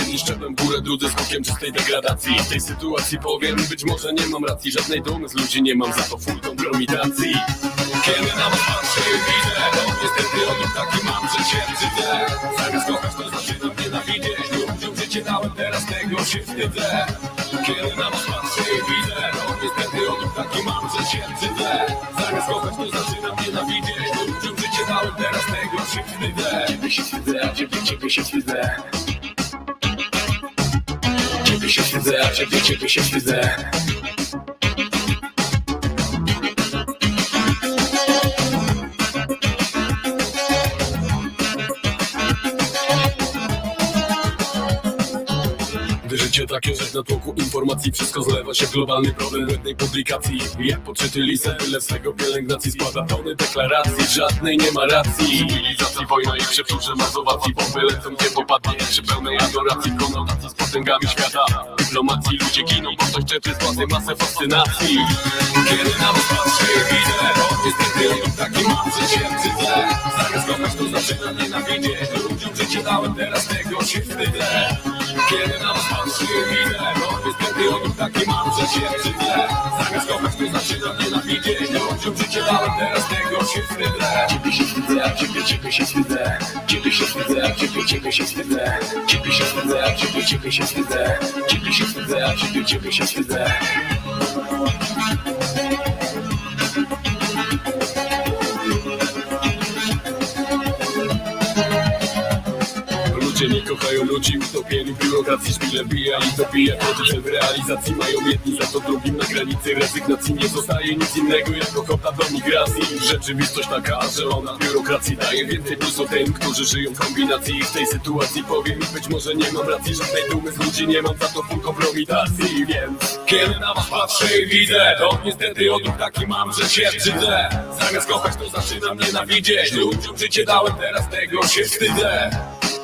Jedni szczeblem górę, drudzy skokiem czystej degradacji? W tej sytuacji powiem, być może nie mam racji. Żadnej dumy z ludzi nie mam, za to full kompromitacji Kiedy na was patrzę widzę niestety odruch taki mam, że się wstydzę Zamiast kochać to zaczynam nienawidzieć. Ludziom życie dałem, teraz tego się wstydzę. Kiedy na was patrzę widzę niestety odruch taki mam, że się wstydzę Zamiast kochać to zaczynam nienawidzieć. Ludziom życie dałem, teraz tego się wstydzę. Ciebie się wstydzę, ciebie, ciebie się wstydzę Ciebie się wstydzę, a się takie, że na tłoku informacji. Wszystko zlewa się w globalny problem błędnej publikacji. Jak podczyty lisę, tyle swego pielęgnacji Składa tony deklaracji, żadnej nie ma racji. Cywilizacji, wojna i przeprzórze mazowacji Bomby lecą, gdzie popadnie Przy pełnej adoracji, konotacji z potęgami świata. Dyplomacji, ludzie giną, bo ktoś czepy z władzy masę fascynacji. Kiedy na was patrzę widzę niestety odruch taki mam, wstydzę Zamiast kochać to zaczynam nienawidzieć Ludziom życie dałem, teraz tego się wstydzę kiedy na was patrzę i widzę To niestety odruch taki mam, że się wstydzę Zamiast kochać to zaczynam nienawidzieć Ludziom życie dałem, teraz tego się wstydzę Ciebie się wstydzę, ciebie, ciebie się wstydzę Ciebie się wstydzę, ciebie, ciebie się wstydzę Ciebie się wstydzę, ciebie, ciebie się wstydzę Ciebie się wstydzę, ciebie, ciebie się wstydzę Nie kochają ludzi utopieni w biurokracji Szpile bija i to, że w realizacji mają jedni za to drugim na granicy rezygnacji. Nie zostaje nic innego jako kota do migracji. Rzeczywistość taka, że ona biurokracji daje więcej plusu tym, którzy żyją w kombinacji. I w tej sytuacji powiem mi być może nie mam racji Żadnej dumy z ludzi nie mam, za to full kompromitacji Więc kiedy na was patrzę i widzę To niestety odruch taki mam, że się wstydzę. Zamiast kochać to zaczynam nienawidzieć. Ludziom życie dałem, teraz tego się wstydzę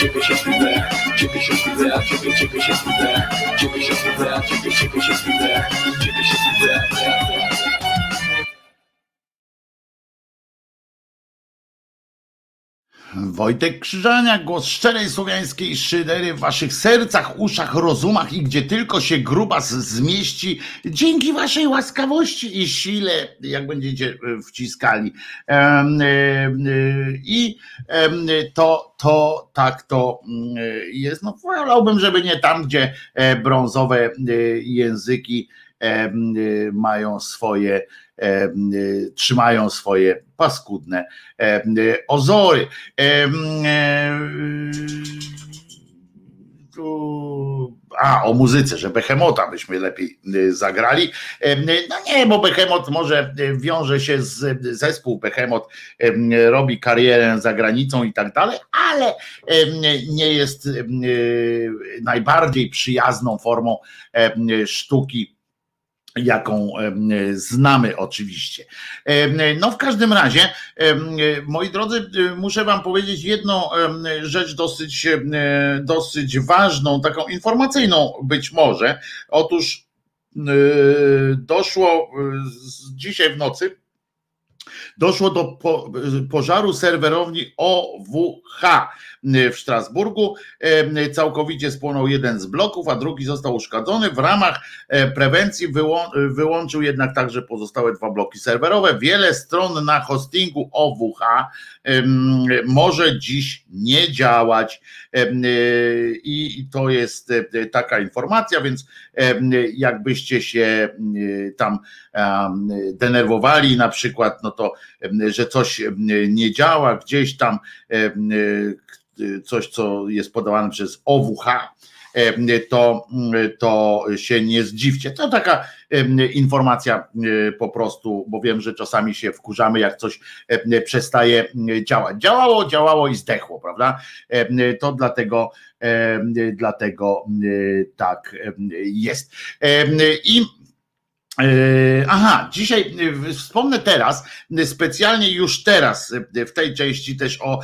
ciebie, się wstydzę Ciebie się wstydzę, a ciebie, ciebie się wstydzę Ciebie się wstydzę, a ciebie, ciebie się wstydzę Ciebie się wstydzę Wojtek Krzyżaniak, głos szczerej słowiańskiej szydery w waszych sercach, uszach, rozumach i gdzie tylko się grubas zmieści, dzięki waszej łaskawości i sile, jak będziecie e, wciskali. E, e, I to, to tak to mm, jest. No wolałbym, żeby nie tam, gdzie brązowe języki mają swoje trzymają swoje paskudne e, ozory. E, tu- A, o muzyce, że Behemota byśmy lepiej y, zagrali. No nie, bo Behemot może y, wiąże się z zespół Behemot, em, robi karierę za granicą i tak dalej, ale nie jest y, najbardziej przyjazną formą sztuki jaką znamy oczywiście. No w każdym razie, moi drodzy, muszę wam powiedzieć jedną rzecz dosyć, dosyć ważną, taką informacyjną być może. Otóż doszło dzisiaj w nocy doszło do po, pożaru serwerowni OWH w Strasburgu. E, Całkowicie spłonął jeden z bloków, a drugi został uszkodzony. W ramach e, prewencji wyłą, wyłączył jednak także pozostałe dwa bloki serwerowe. Wiele stron na hostingu OWH może dziś nie działać. I to jest e, taka informacja, więc jakbyście się tam denerwowali na przykład, no to że coś nie działa gdzieś tam, coś co jest podawane przez OWH, em, to, to się nie zdziwcie. To taka em, informacja e, po prostu, bo wiem, że czasami się wkurzamy, jak coś przestaje działać. Działało, działało i zdechło, prawda? To dlatego, dlatego tak jest. I E, Aha, dzisiaj e, wspomnę teraz, e, specjalnie już teraz, e, w tej części też o e,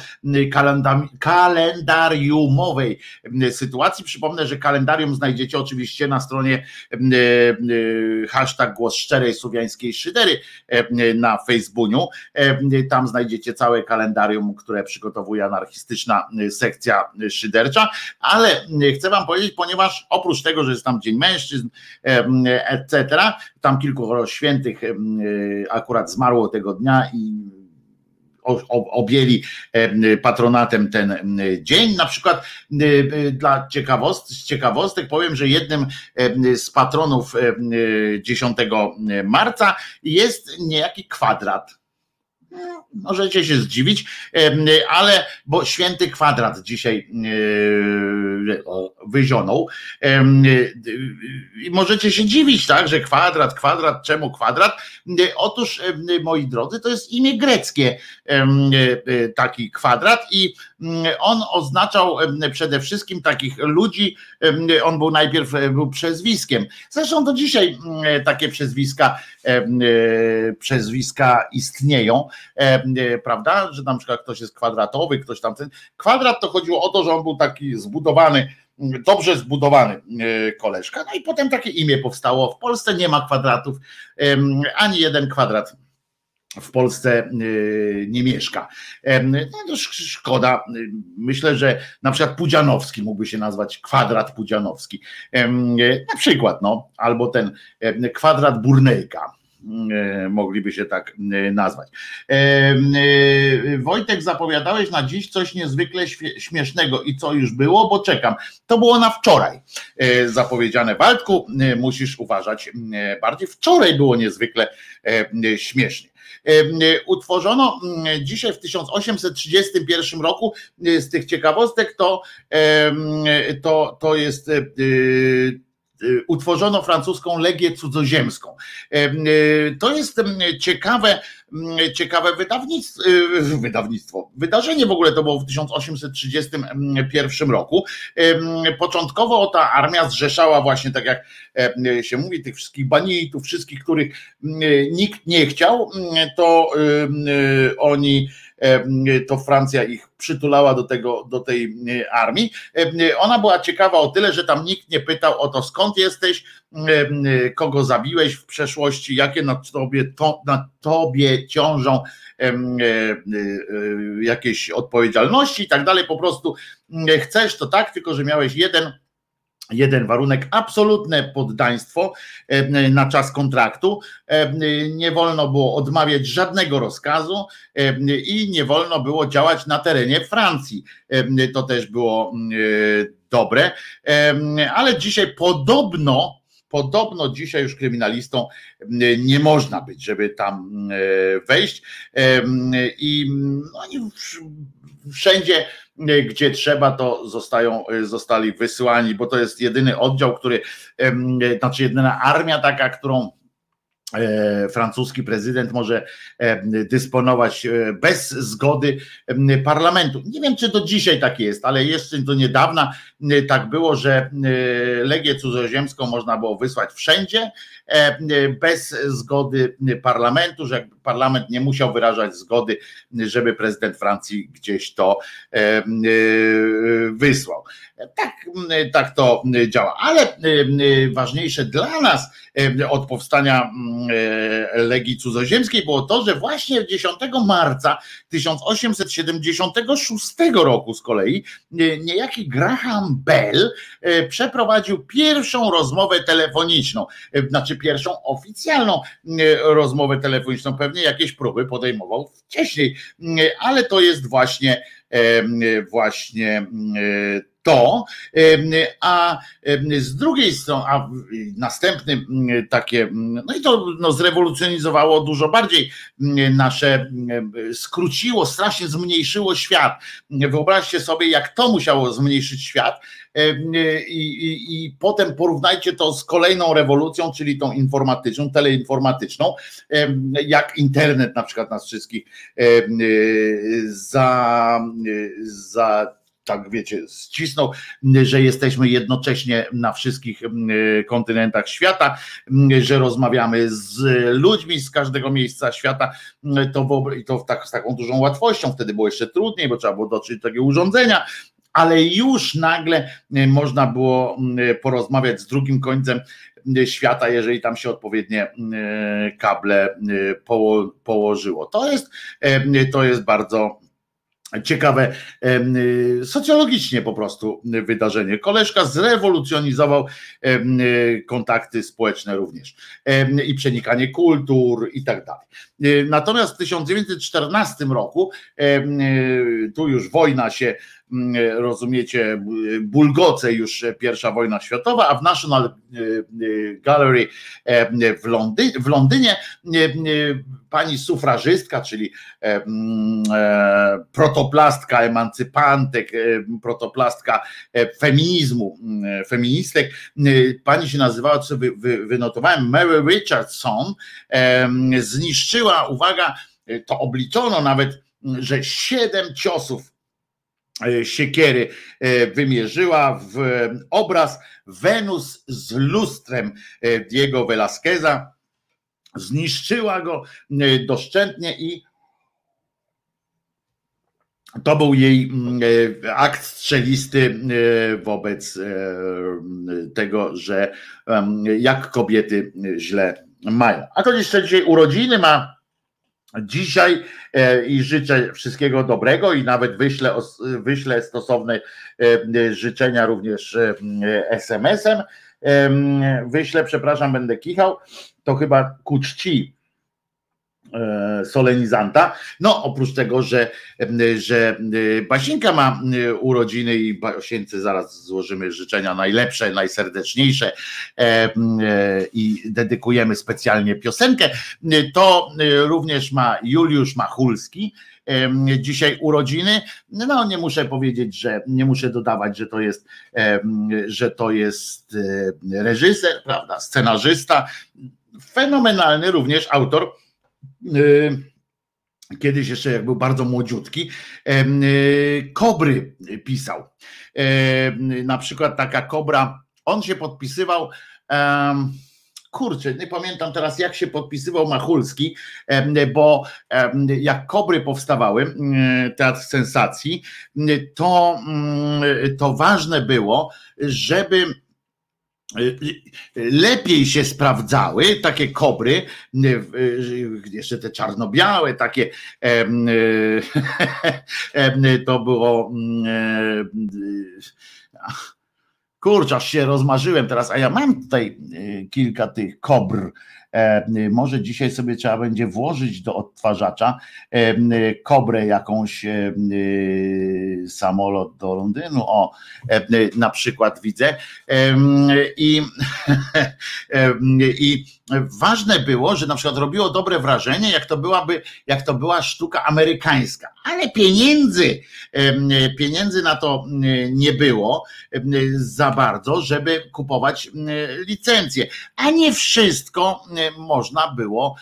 kalendariumowej e, sytuacji. Przypomnę, że kalendarium znajdziecie oczywiście na stronie e, e, hashtag głos szczerej słowiańskiej szydery e, na Facebooku. E, Tam znajdziecie całe kalendarium, które przygotowuje anarchistyczna e, sekcja szydercza, ale e, chcę wam powiedzieć, ponieważ oprócz tego, że jest tam Dzień Mężczyzn, e, etc., tam kilku świętych e, akurat zmarło tego dnia i objęli em, patronatem ten dzień. Na przykład e, dla ciekawost, ciekawostek powiem, że jednym z patronów em, e, 10 marca jest niejaki kwadrat. Możecie się zdziwić, ale bo święty kwadrat dzisiaj e, wyzionął. Możecie się dziwić, tak, że kwadrat, kwadrat, czemu kwadrat? Otóż, moi drodzy, to jest imię greckie, e, taki kwadrat, i mm, on oznaczał przede wszystkim takich ludzi. On był najpierw e, był przezwiskiem. Zresztą do dzisiaj mm, takie przezwiska, przezwiska istnieją, prawda? Że na przykład ktoś jest kwadratowy, ktoś tam ten. Kwadrat to chodziło o to, że on był taki zbudowany dobrze zbudowany e, koleżka. No i potem takie imię powstało. W Polsce nie ma kwadratów, ani jeden kwadrat w Polsce e, nie mieszka. No to sz- szkoda. Myślę, że na przykład Pudzianowski mógłby się nazwać kwadrat Pudzianowski. E, Na przykład, no, albo ten kwadrat Burnejka. E, Mogliby się tak e, nazwać. E, Wojtek, zapowiadałeś na dziś coś niezwykle śmiesznego i co już było, bo czekam. To było na wczoraj zapowiedziane. Waldku, musisz uważać bardziej. Wczoraj było niezwykle śmiesznie. Utworzono mm, dzisiaj w 1831 roku z tych ciekawostek to, to, to jest utworzono francuską legię cudzoziemską. Em, e, To jest ciekawe, ciekawe wydawnictwo, e, wydawnictwo. Wydarzenie w ogóle to było w 1831 roku. Em, Początkowo ta armia zrzeszała właśnie, tak jak em, się mówi, tych wszystkich banitów, wszystkich, których nikt nie chciał, to e, oni to Francja ich przytulała do, tego, do tej armii. Ona była ciekawa o tyle, że tam nikt nie pytał o to, skąd jesteś, kogo zabiłeś w przeszłości, jakie na tobie, to, na tobie ciążą jakieś odpowiedzialności i tak dalej. Po prostu chcesz to tak, tylko że miałeś jeden jeden warunek, absolutne poddaństwo e, na czas kontraktu. E, nie wolno było odmawiać żadnego rozkazu e, i nie wolno było działać na terenie Francji. To też było dobre, ale dzisiaj podobno Podobno dzisiaj już kryminalistą nie można być, żeby tam wejść. I no, wszędzie gdzie trzeba, to zostają, zostali wysyłani, bo to jest jedyny oddział, który, znaczy jedyna armia taka, którą francuski prezydent może e, dysponować e, bez zgody parlamentu. Nie wiem, czy do dzisiaj tak jest, ale jeszcze do niedawna tak było, że legię cudzoziemską można było wysłać wszędzie bez zgody parlamentu, że parlament nie musiał wyrażać zgody, żeby prezydent Francji gdzieś to wysłał. Tak, tak to działa, ale ważniejsze dla nas od powstania Legii Cudzoziemskiej było to, że właśnie 10 marca 1876 roku z kolei niejaki Graham Bell przeprowadził pierwszą rozmowę telefoniczną, znaczy pierwszą oficjalną rozmowę telefoniczną. Pewnie jakieś próby podejmował wcześniej, ale to jest właśnie właśnie to, a z drugiej strony, a następnym takie, no i to no, zrewolucjonizowało dużo bardziej nasze, skróciło, strasznie zmniejszyło świat. Wyobraźcie sobie, jak to musiało zmniejszyć świat, i, i, i, potem porównajcie to z kolejną rewolucją, czyli tą informatyczną, teleinformatyczną, jak internet na przykład nas wszystkich za, za tak wiecie, ścisnął, że jesteśmy jednocześnie na wszystkich kontynentach świata, że rozmawiamy z ludźmi z każdego miejsca świata, to, i to tak, z taką dużą łatwością, wtedy było jeszcze trudniej, bo trzeba było dotrzeć do takiego urządzenia, ale już nagle można było porozmawiać z drugim końcem świata, jeżeli tam się odpowiednie kable położyło. To jest, to jest bardzo ciekawe y, socjologicznie po prostu wydarzenie. Koleżka zrewolucjonizował kontakty społeczne również i przenikanie kultur i tak dalej. Y, natomiast w 1914 roku y, tu już wojna się rozumiecie, bulgoce już pierwsza wojna światowa, a w National e, e, Gallery e, w, Londy w Londynie pani sufrażystka, czyli mm, protoplastka emancypantek, protoplastka feminizmu, mm, feministek, pani się nazywała, co wy, wy, wynotowałem, Mary Richardson, zniszczyła, uwaga, to obliczono nawet, że siedem ciosów E, siekiery e, wymierzyła w obraz Wenus z lustrem e, Diego Velasqueza, zniszczyła go doszczętnie i to był jej akt strzelisty wobec tego, że jak kobiety źle mają. A to jeszcze dzisiaj urodziny ma dzisiaj e, i życzę wszystkiego dobrego i nawet wyślę, wyślę stosowne e, życzenia również e, SMS-em. Wyślę, przepraszam, będę kichał. To chyba ku czci E, solenizanta. No, oprócz tego, że, że e, Basinka ma e, urodziny i Basience zaraz złożymy życzenia najlepsze, najserdeczniejsze i dedykujemy specjalnie piosenkę, to również ma Juliusz Machulski, dzisiaj urodziny. No nie muszę powiedzieć, że nie muszę dodawać, że to jest, że to jest reżyser, prawda, scenarzysta, fenomenalny również autor kiedyś jeszcze jak był bardzo młodziutki, y, Kobry pisał. Na przykład taka Kobra, on się podpisywał kurczę, nie pamiętam teraz jak się podpisywał Machulski, bo jak Kobry powstawały, Teatr Sensacji, to, to ważne było, żeby lepiej się sprawdzały takie kobry, jeszcze te czarno-białe, takie to było kurczę, aż się rozmarzyłem teraz, a ja mam tutaj kilka tych kobr może dzisiaj sobie trzeba będzie włożyć do odtwarzacza e, kobrę jakąś e, samolot do Londynu, o na przykład widzę. I, i ważne było, że na przykład robiło dobre wrażenie, jak to byłaby, jak to była sztuka amerykańska, ale pieniędzy, pieniędzy na to nie było za bardzo, żeby kupować licencje, a nie wszystko można było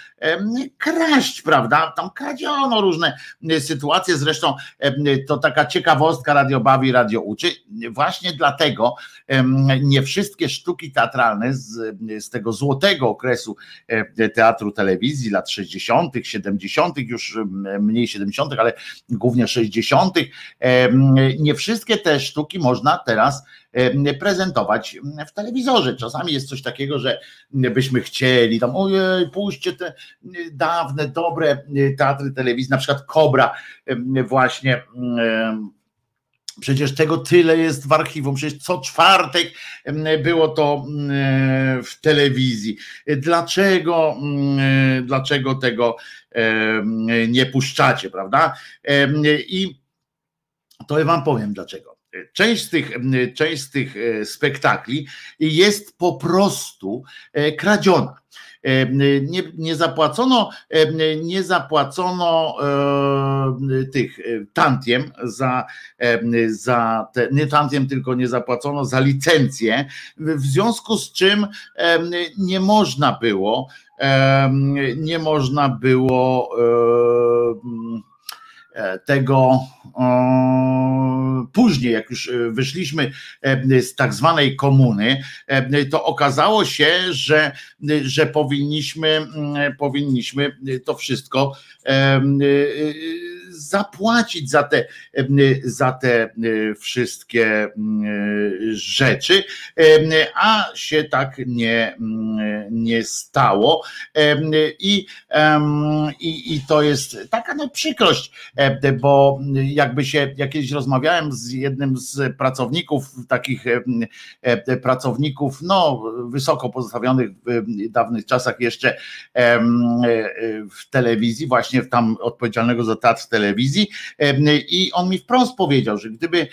kraść, prawda? Tam kradziono różne sytuacje, zresztą to taka ciekawostka radio bawi, radio uczy. Właśnie dlatego nie wszystkie sztuki teatralne z, z tego złotego okresu teatru telewizji lat 60., 70., już mniej 70., ale głównie 60., nie wszystkie te sztuki można teraz prezentować w telewizorze. Czasami jest coś takiego, że byśmy chcieli tam, ojej, puśćcie te dawne, dobre teatry telewizji, na przykład Kobra właśnie Przecież tego tyle jest w archiwum, przecież co czwartek było to w telewizji. Dlaczego, dlaczego tego nie puszczacie, prawda? I to ja wam powiem dlaczego. Część z, tych, część z tych e, spektakli jest po prostu e, kradziona. E, nie, nie zapłacono, nie zapłacono tych tantiem za, za te, nie tantiem, tylko nie zapłacono za licencję, w związku z czym nie można było, nie można było tego później, jak już e, wyszliśmy e, z tak zwanej komuny, to okazało się, że, że powinniśmy, powinniśmy to wszystko zapłacić za te, za te wszystkie rzeczy, a się tak nie, nie stało. I, i, i to jest taka no przykrość, bo jakby się, jak kiedyś rozmawiałem z jednym z pracowników, takich pracowników, no wysoko pozostawionych w dawnych czasach jeszcze w telewizji, właśnie tam odpowiedzialnego za teatr telewizji i on mi wprost powiedział, że gdyby,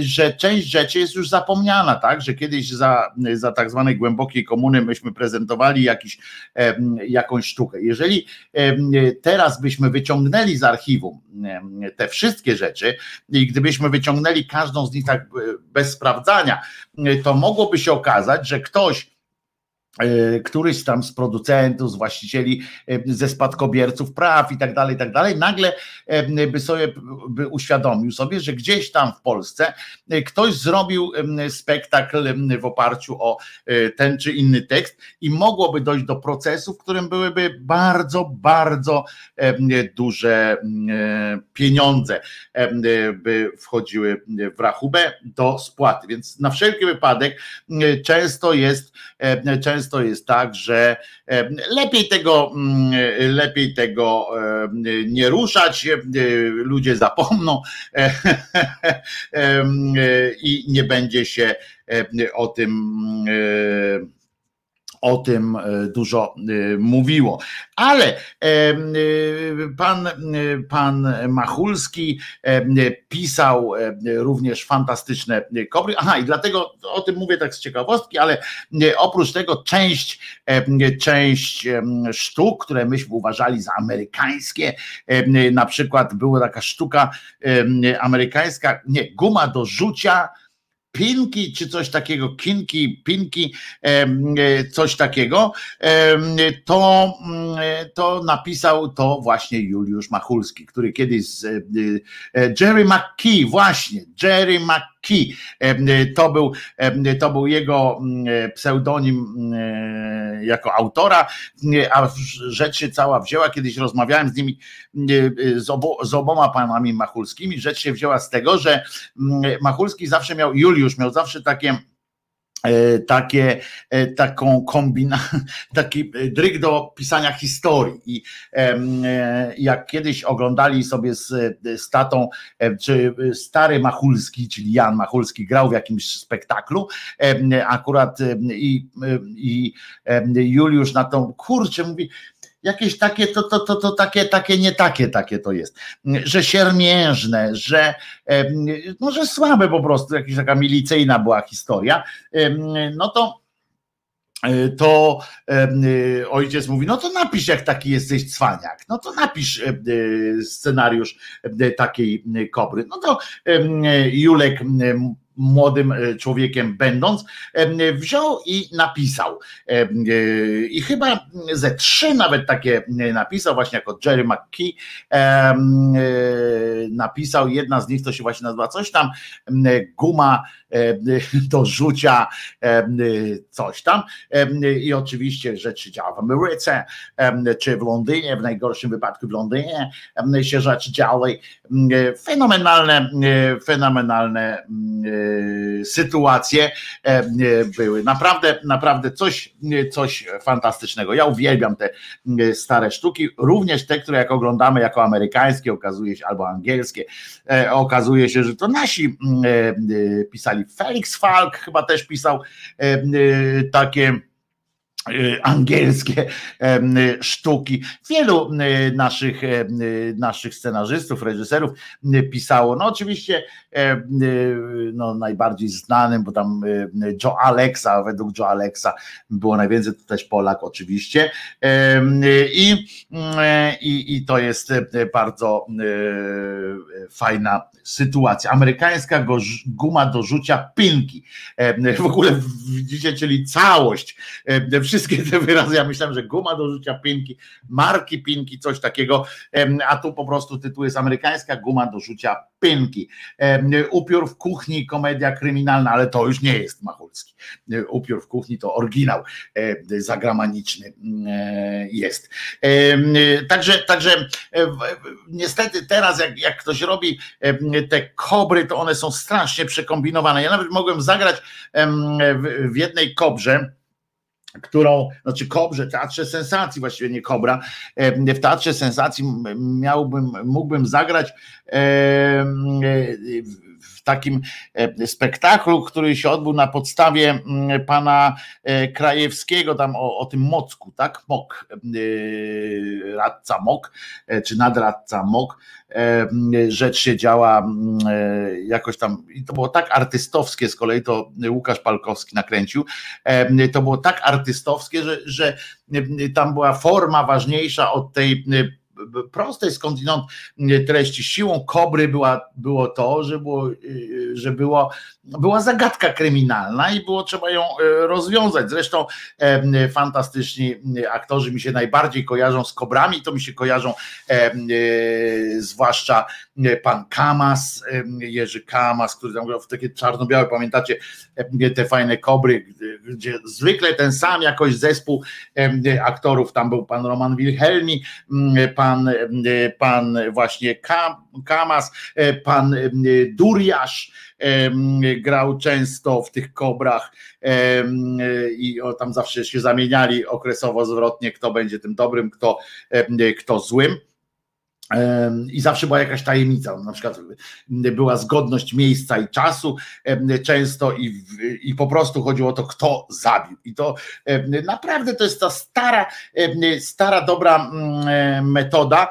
że część rzeczy jest już zapomniana, tak, że kiedyś za, za tak zwanej głębokiej komuny myśmy prezentowali jakiś, jakąś sztukę. Jeżeli teraz byśmy wyciągnęli z archiwum te wszystkie rzeczy i gdybyśmy wyciągnęli każdą z nich tak bez sprawdzania, to mogłoby się okazać, że ktoś E, któryś tam z producentów, z właścicieli, e, ze spadkobierców praw i tak dalej, i tak dalej, nagle e, by sobie by uświadomił sobie, że gdzieś tam w Polsce ktoś zrobił spektakl w oparciu o ten czy inny tekst i mogłoby dojść do procesu, w którym byłyby bardzo, bardzo duże pieniądze by wchodziły w rachubę do spłaty. Więc na wszelki wypadek często jest często często jest tak, że e, lepiej tego, mm, lepiej tego e, nie ruszać, e, ludzie zapomną i nie będzie się o tym o tym e, dużo e, mówiło. Ale e, pan, pan Machulski pisał również fantastyczne kobry. Aha, i dlatego o tym mówię tak z ciekawostki, ale oprócz tego część, część sztuk, które myśmy uważali za amerykańskie, na przykład była taka sztuka amerykańska, nie, guma do rzucia Pinki czy coś takiego, Kinki, Pinki, e, coś takiego, to, mm, to napisał to właśnie Juliusz Machulski, który kiedyś z e, e, Jerry McKee, właśnie, Jerry McKee, McKee. To był, to był jego mm, pseudonim mm, jako autora, a rzecz się cała wzięła, kiedyś rozmawiałem z nimi, z, obo, z oboma panami Machulskimi, rzecz się wzięła z tego, że Machulski zawsze miał, Juliusz miał zawsze takie E, takie, e, taką kombina, taki dryg do pisania historii. I e, jak kiedyś oglądali sobie z, z tatą, czy stary Machulski, czyli Jan Machulski grał w jakimś spektaklu, akurat i, i Juliusz na tą kurczę mówi, jakieś takie, to, to, to, to takie, takie, nie takie, takie to jest, że siermiężne, że, no, że słabe po prostu, jakaś taka milicyjna była historia, no to e, to e, ojciec mówi, no to napisz jak taki jesteś cwaniak, no to napisz e, scenariusz takiej kobry. No to Julek młodym e, człowiekiem będąc, e, wziął i napisał. E, I chyba ze trzy nawet takie napisał, właśnie jako Jerry McKee napisał. Jedna z nich to się właśnie nazywa coś tam, guma do rzucia, coś tam. I oczywiście rzeczy działa w Ameryce, czy w Londynie, w najgorszym wypadku w Londynie się rzeczy działy. Fenomenalne, fenomenalne sytuacje e, były. Naprawdę, naprawdę coś, coś fantastycznego. Ja uwielbiam te stare sztuki, również te, które jak oglądamy jako amerykańskie, okazuje się, albo angielskie, e, okazuje się, że to nasi e, pisali. Felix Falk chyba też pisał takie Y, angielskie sztuki. Wielu naszych, naszych scenarzystów, reżyserów pisało. No oczywiście no, najbardziej znanym, bo tam Joe Alexa, według Joe Alexa było najwięcej, to też Polak oczywiście. I, i, i to jest bardzo fajna sytuacja. Amerykańska guma do rzucia pinki. W ogóle widzicie, czyli całość wszystkie te wyrazy. Ja myślałem, że guma do rzucia pinki, marki pinki, coś takiego, a tu po prostu tytuł jest amerykańska guma do rzucia pinki. Upiór w kuchni, komedia kryminalna, ale to już nie jest Machulski. Upiór w kuchni to oryginał zagramaniczny e, jest. Także, także niestety teraz jak, jak ktoś robi te kobry, to one są strasznie przekombinowane. Ja nawet mogłem zagrać w jednej kobrze, którą, znaczy Kobrze, Teatrze Sensacji, właściwie nie Kobra, w Teatrze Sensacji miałbym, mógłbym zagrać w takim spektaklu, który się odbył na podstawie pana e, Krajewskiego, tam o, o tym Mocku, tak? Mok, e, radca Mok, e, czy nadradca Mok, rzecz się działa jakoś tam, i to było tak artystowskie, z kolei to Łukasz Palkowski nakręcił, to było tak artystowskie, że, że tam była forma ważniejsza od tej prostej skądinąd treści. Siłą kobry była, było to, że, było, że było, była zagadka kryminalna i było trzeba ją e, rozwiązać. Zresztą fantastyczni aktorzy mi się najbardziej kojarzą z kobrami, to mi się kojarzą zwłaszcza pan Kamas, Jerzy Kamas, który tam grał w takie czarno-białe, pamiętacie te fajne kobry, gdzie zwykle ten sam jakoś zespół aktorów, tam był pan Roman Wilhelmi, pan pan, e, pan właśnie Kamas, e, pan e, Duriasz grał często w tych kobrach i tam zawsze się zamieniali okresowo zwrotnie, kto będzie tym dobrym, kto, kto złym. I zawsze była jakaś tajemnica, na przykład była zgodność miejsca i czasu często i, i po prostu chodziło o to, kto zabił. I to naprawdę to jest ta stara, stara, dobra metoda.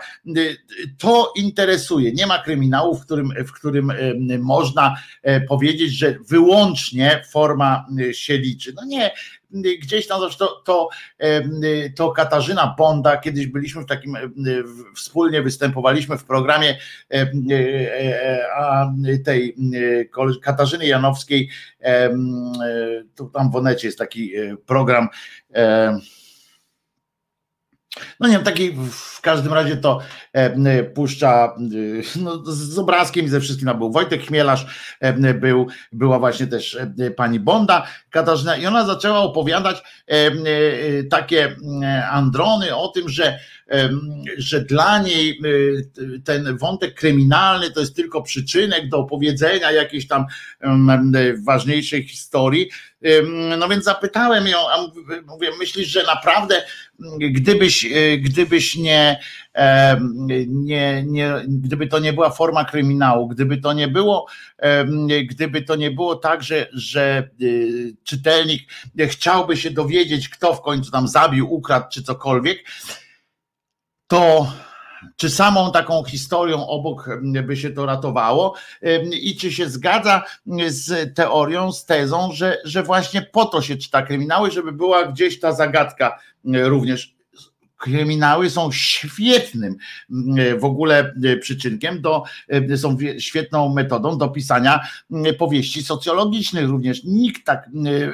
To interesuje. Nie ma kryminału, w którym, w którym można e, powiedzieć, że wyłącznie forma się liczy. No nie, gdzieś tam zresztą to, to, to Katarzyna Bonda, kiedyś byliśmy w takim, wspólnie występowaliśmy w programie e, a tej Katarzyny Janowskiej, tu tam w Onecie jest taki e, program no nie wiem, taki w każdym razie to e, puszcza e, no, z obrazkiem i ze wszystkim no, był Wojtek Chmielarz, e, był, była właśnie też e, pani Bonda Katarzyna i ona zaczęła opowiadać e, takie androny o tym, że że dla niej ten wątek kryminalny to jest tylko przyczynek do opowiedzenia jakiejś tam ważniejszej historii. No więc zapytałem ją, a mówię, myślisz, że naprawdę gdybyś, e, gdybyś nie, nie, nie, gdyby to nie była forma kryminału, gdyby to nie było, gdyby to nie było tak, że, że e, czytelnik chciałby się dowiedzieć, kto w końcu tam zabił, ukradł czy cokolwiek, to czy samą taką historią obok by się to ratowało i czy się zgadza z teorią, z tezą, że, że właśnie po to się czyta kryminały, żeby była gdzieś ta zagadka również kryminały są świetnym w ogóle przyczynkiem do, są świetną metodą do pisania powieści socjologicznych również. Nikt tak,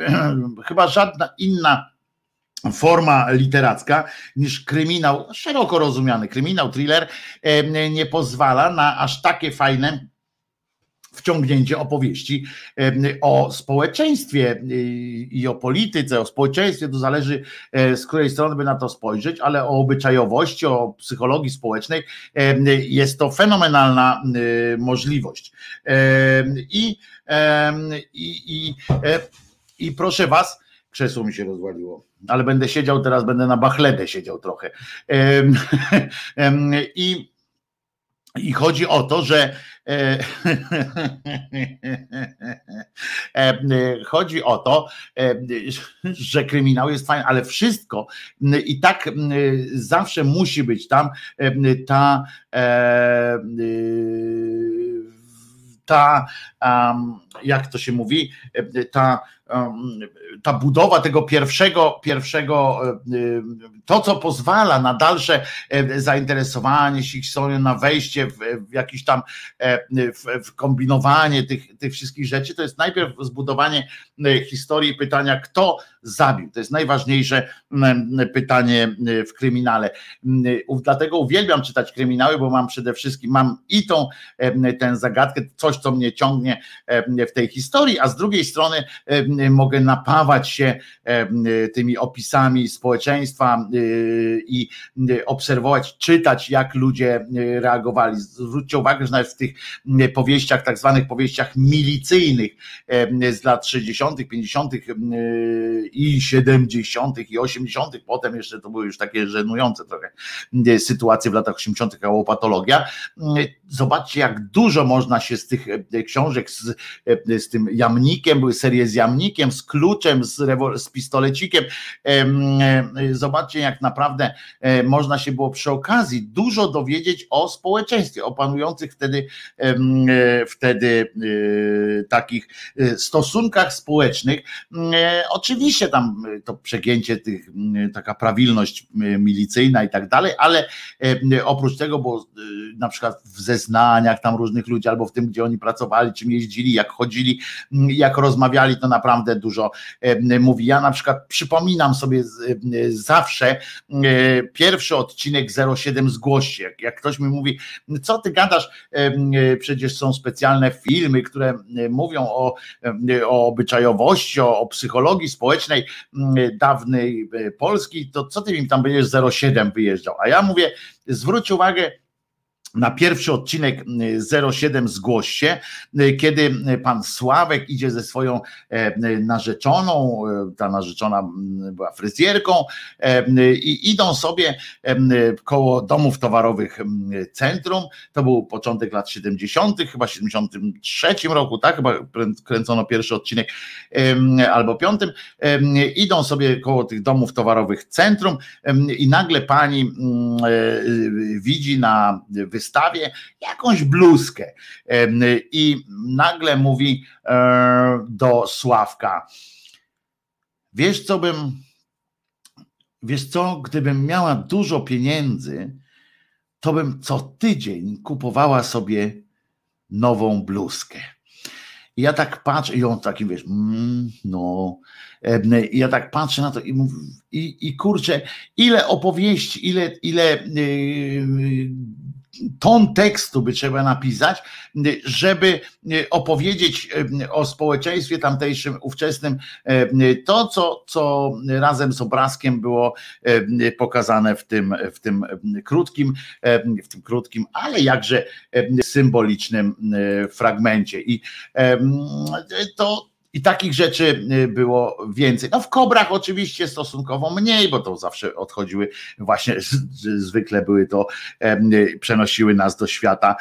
chyba żadna inna forma literacka niż kryminał, szeroko rozumiany kryminał, thriller, nie pozwala na aż takie fajne wciągnięcie opowieści o społeczeństwie i o polityce, o społeczeństwie, to zależy e, z której strony by na to spojrzeć, ale o obyczajowości, o psychologii społecznej jest to fenomenalna możliwość. I, i, i, e, i proszę Was, krzesło mi się rozwaliło ale będę siedział teraz, będę na bachledę siedział trochę. I, i chodzi o to, że e, chodzi o to, że kryminał jest fajny, ale wszystko i tak zawsze musi być tam ta e, ta jak to się mówi, ta ta budowa tego pierwszego, pierwszego, e, e, to co pozwala na dalsze e, zainteresowanie się historią, na wejście w, w jakiś tam w, w kombinowanie tych, tych wszystkich rzeczy, to jest najpierw zbudowanie historii pytania, kto zabił. To jest najważniejsze pytanie w kryminale. Dlatego uwielbiam czytać kryminały, bo mam przede wszystkim, mam i tą tę zagadkę, coś, co mnie ciągnie w tej historii, a z drugiej strony mogę napawać się tymi opisami społeczeństwa i obserwować, czytać, jak ludzie reagowali. Zwróćcie uwagę, że nawet w tych powieściach, tak zwanych powieściach milicyjnych z lat 60., 50. i 70. i 80., potem jeszcze to były już takie żenujące trochę sytuacje w latach 80., a patologia. Zobaczcie, jak dużo można się z tych książek z, z tym jamnikiem, były serie z jamnikiem, z kluczem, z, z pistolecikiem. Zobaczcie, jak naprawdę e, można się było przy okazji dużo dowiedzieć o społeczeństwie, o panujących wtedy, e, wtedy e, takich stosunkach społecznych. Oczywiście tam to przegięcie tych, taka prawilność milicyjna i tak dalej, ale oprócz tego, bo na przykład w zeznaniach tam różnych ludzi, albo w tym, gdzie oni pracowali, czym jeździli, jak chodzili, jak rozmawiali, to naprawdę dużo mówi. Ja na przykład przypominam sobie zawsze e, pierwszy odcinek 07 zgłoś się. Jak, ktoś mi mówi, co ty gadasz, e, przecież są specjalne filmy, które mówią o, o obyczajowości, o, o psychologii społecznej dawnej e, Polski, to co ty mi tam będziesz 07 wyjeżdżał? A ja mówię, zwróć uwagę, na pierwszy odcinek 07 zgłoś się, kiedy pan Sławek idzie ze swoją e, narzeczoną, e, ta narzeczona była fryzjerką e, i idą sobie koło domów towarowych centrum, to był początek lat 70., chyba w 73 roku, tak, chyba kręcono pierwszy odcinek albo piątym, idą sobie koło tych domów towarowych centrum i nagle pani widzi na wystawie wystawie jakąś bluzkę i nagle mówi e, do Sławka, wiesz co bym, wiesz co, gdybym miała dużo pieniędzy, to bym co tydzień kupowała sobie nową bluzkę. I ja tak patrzę, i on taki wiesz, mm, no. I ja tak patrzę na to i, mów, i, i kurczę, ile opowieści, ile, ile yy, ton tekstu by trzeba napisać, żeby opowiedzieć o społeczeństwie tamtejszym, ówczesnym, to, co, co razem z obrazkiem było pokazane w tym, w tym krótkim, w tym krótkim, ale jakże symbolicznym fragmencie. I to i takich rzeczy y, było więcej. No w kobrach oczywiście stosunkowo mniej, bo to zawsze odchodziły, właśnie zwykle były to, przenosiły nas do świata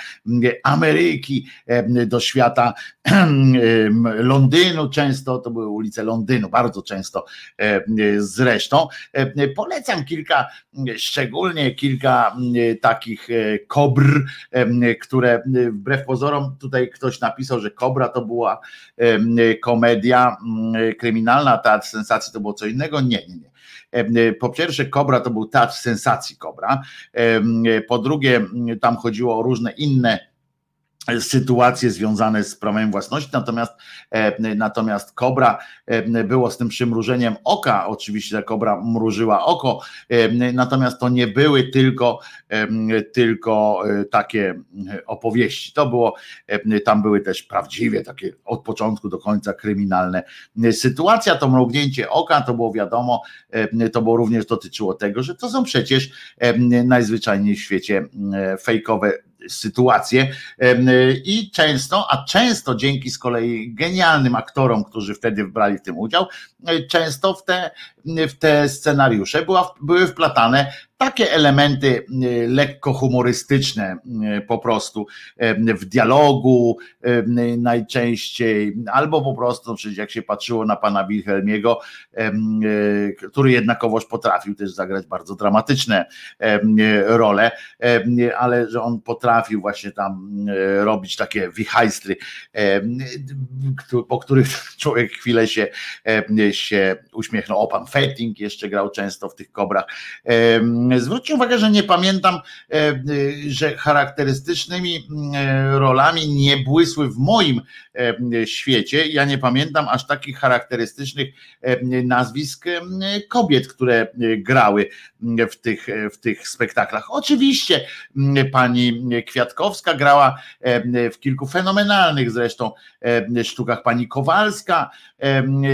Ameryki, do świata Londynu, często to były ulice Londynu, bardzo często zresztą. Polecam kilka, szczególnie kilka takich kobr, które wbrew pozorom, tutaj ktoś napisał, że kobra to była komedia, komedia mm, kryminalna, teatr sensacji to było co innego? Nie, nie, nie. E, po pierwsze, Kobra to był teatr sensacji Kobra. Po drugie, tam chodziło o różne inne sytuacje związane z prawem własności, natomiast e, natomiast Kobra e, było z tym przymrużeniem oka, oczywiście ta Kobra mrużyła oko, e, natomiast to nie były tylko tylko takie opowieści, to było tam były też prawdziwie takie od początku do końca kryminalne sytuacja, to mrugnięcie oka, to było wiadomo, to było również dotyczyło tego, że to są przecież najzwyczajniej w świecie fejkowe sytuacje i często, a często dzięki z kolei genialnym aktorom, którzy wtedy brali w tym udział, e, często w te, w te scenariusze była, były wplatane takie elementy y, lekko humorystyczne y, po prostu y, w dialogu najczęściej, albo po prostu, no przecież jak się patrzyło na pana Wilhelmiego, który jednakowoż potrafił też zagrać bardzo dramatyczne role, ale że on potrafił właśnie tam robić takie wichajstry, po których człowiek chwilę się, się uśmiechnął. O, pan Fetting jeszcze grał często w tych kobrach Zwróćcie uwagę, że nie pamiętam, e, e, że charakterystycznymi e, rolami nie błysły w moim świecie. Ja nie pamiętam aż takich charakterystycznych nazwisk kobiet, które grały w tych, w tych spektaklach. Oczywiście pani Kwiatkowska grała w kilku fenomenalnych zresztą sztukach. Pani Kowalska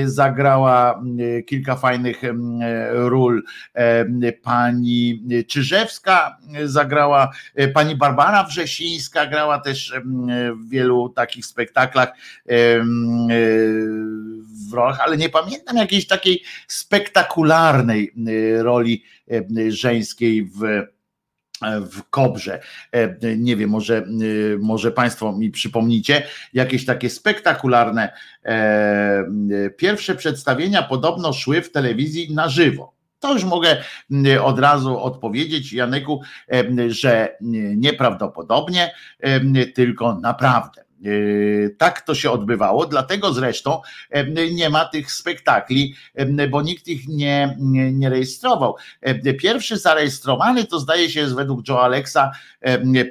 zagrała kilka fajnych ról. Pani Czyżewska zagrała, pani Barbara Wrzesińska grała też w wielu takich spektaklach w rolach, ale nie pamiętam jakiejś takiej spektakularnej roli żeńskiej w w Kobrze. Nie wiem, może, może Państwo mi przypomnicie jakieś takie spektakularne pierwsze przedstawienia podobno szły w telewizji na żywo. To już mogę od razu odpowiedzieć, Janeku, że nieprawdopodobnie, tylko naprawdę. Yy, tak to się odbywało, dlatego zresztą nie ma tych spektakli, bo nikt ich nie, nie, nie rejestrował. Pierwszy zarejestrowany to zdaje się jest według Joe Alexa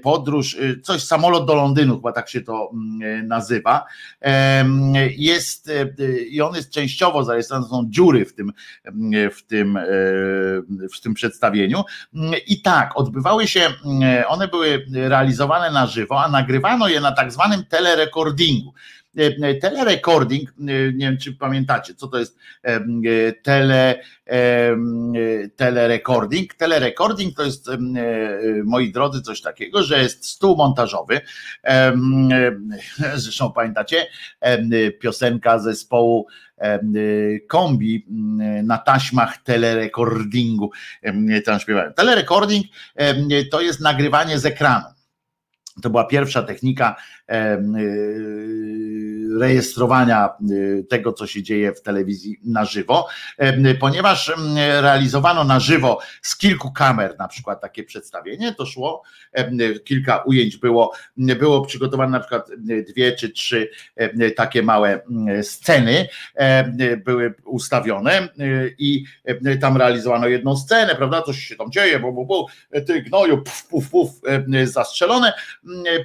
podróż, coś samolot do Londynu, chyba tak się to nazywa. Jest i on jest częściowo zarejestrowany, są dziury w tym, w tym, w tym przedstawieniu. I tak, odbywały się, one były realizowane na żywo, a nagrywano je na tak zwanym telerekordingu. E, e, telerecording, e, nie wiem czy pamiętacie, co to jest tele, telerecording. Telerecording to jest, moi drodzy, coś takiego, że jest stół montażowy. Zresztą pamiętacie, piosenka zespołu kombi na taśmach telerecordingu. Tam śpiewają. Telerecording to jest nagrywanie z ekranu. To była pierwsza technika y, rejestrowania y, tego, co się dzieje w telewizji na żywo, ponieważ realizowano na żywo z kilku kamer, na przykład takie przedstawienie, to szło, kilka ujęć było, było przygotowane na przykład dwie czy trzy takie małe sceny były ustawione i tam realizowano jedną scenę, prawda, coś się tam dzieje, bo, bo, bo ty gnoju, puf, puf, puf, zastrzelone,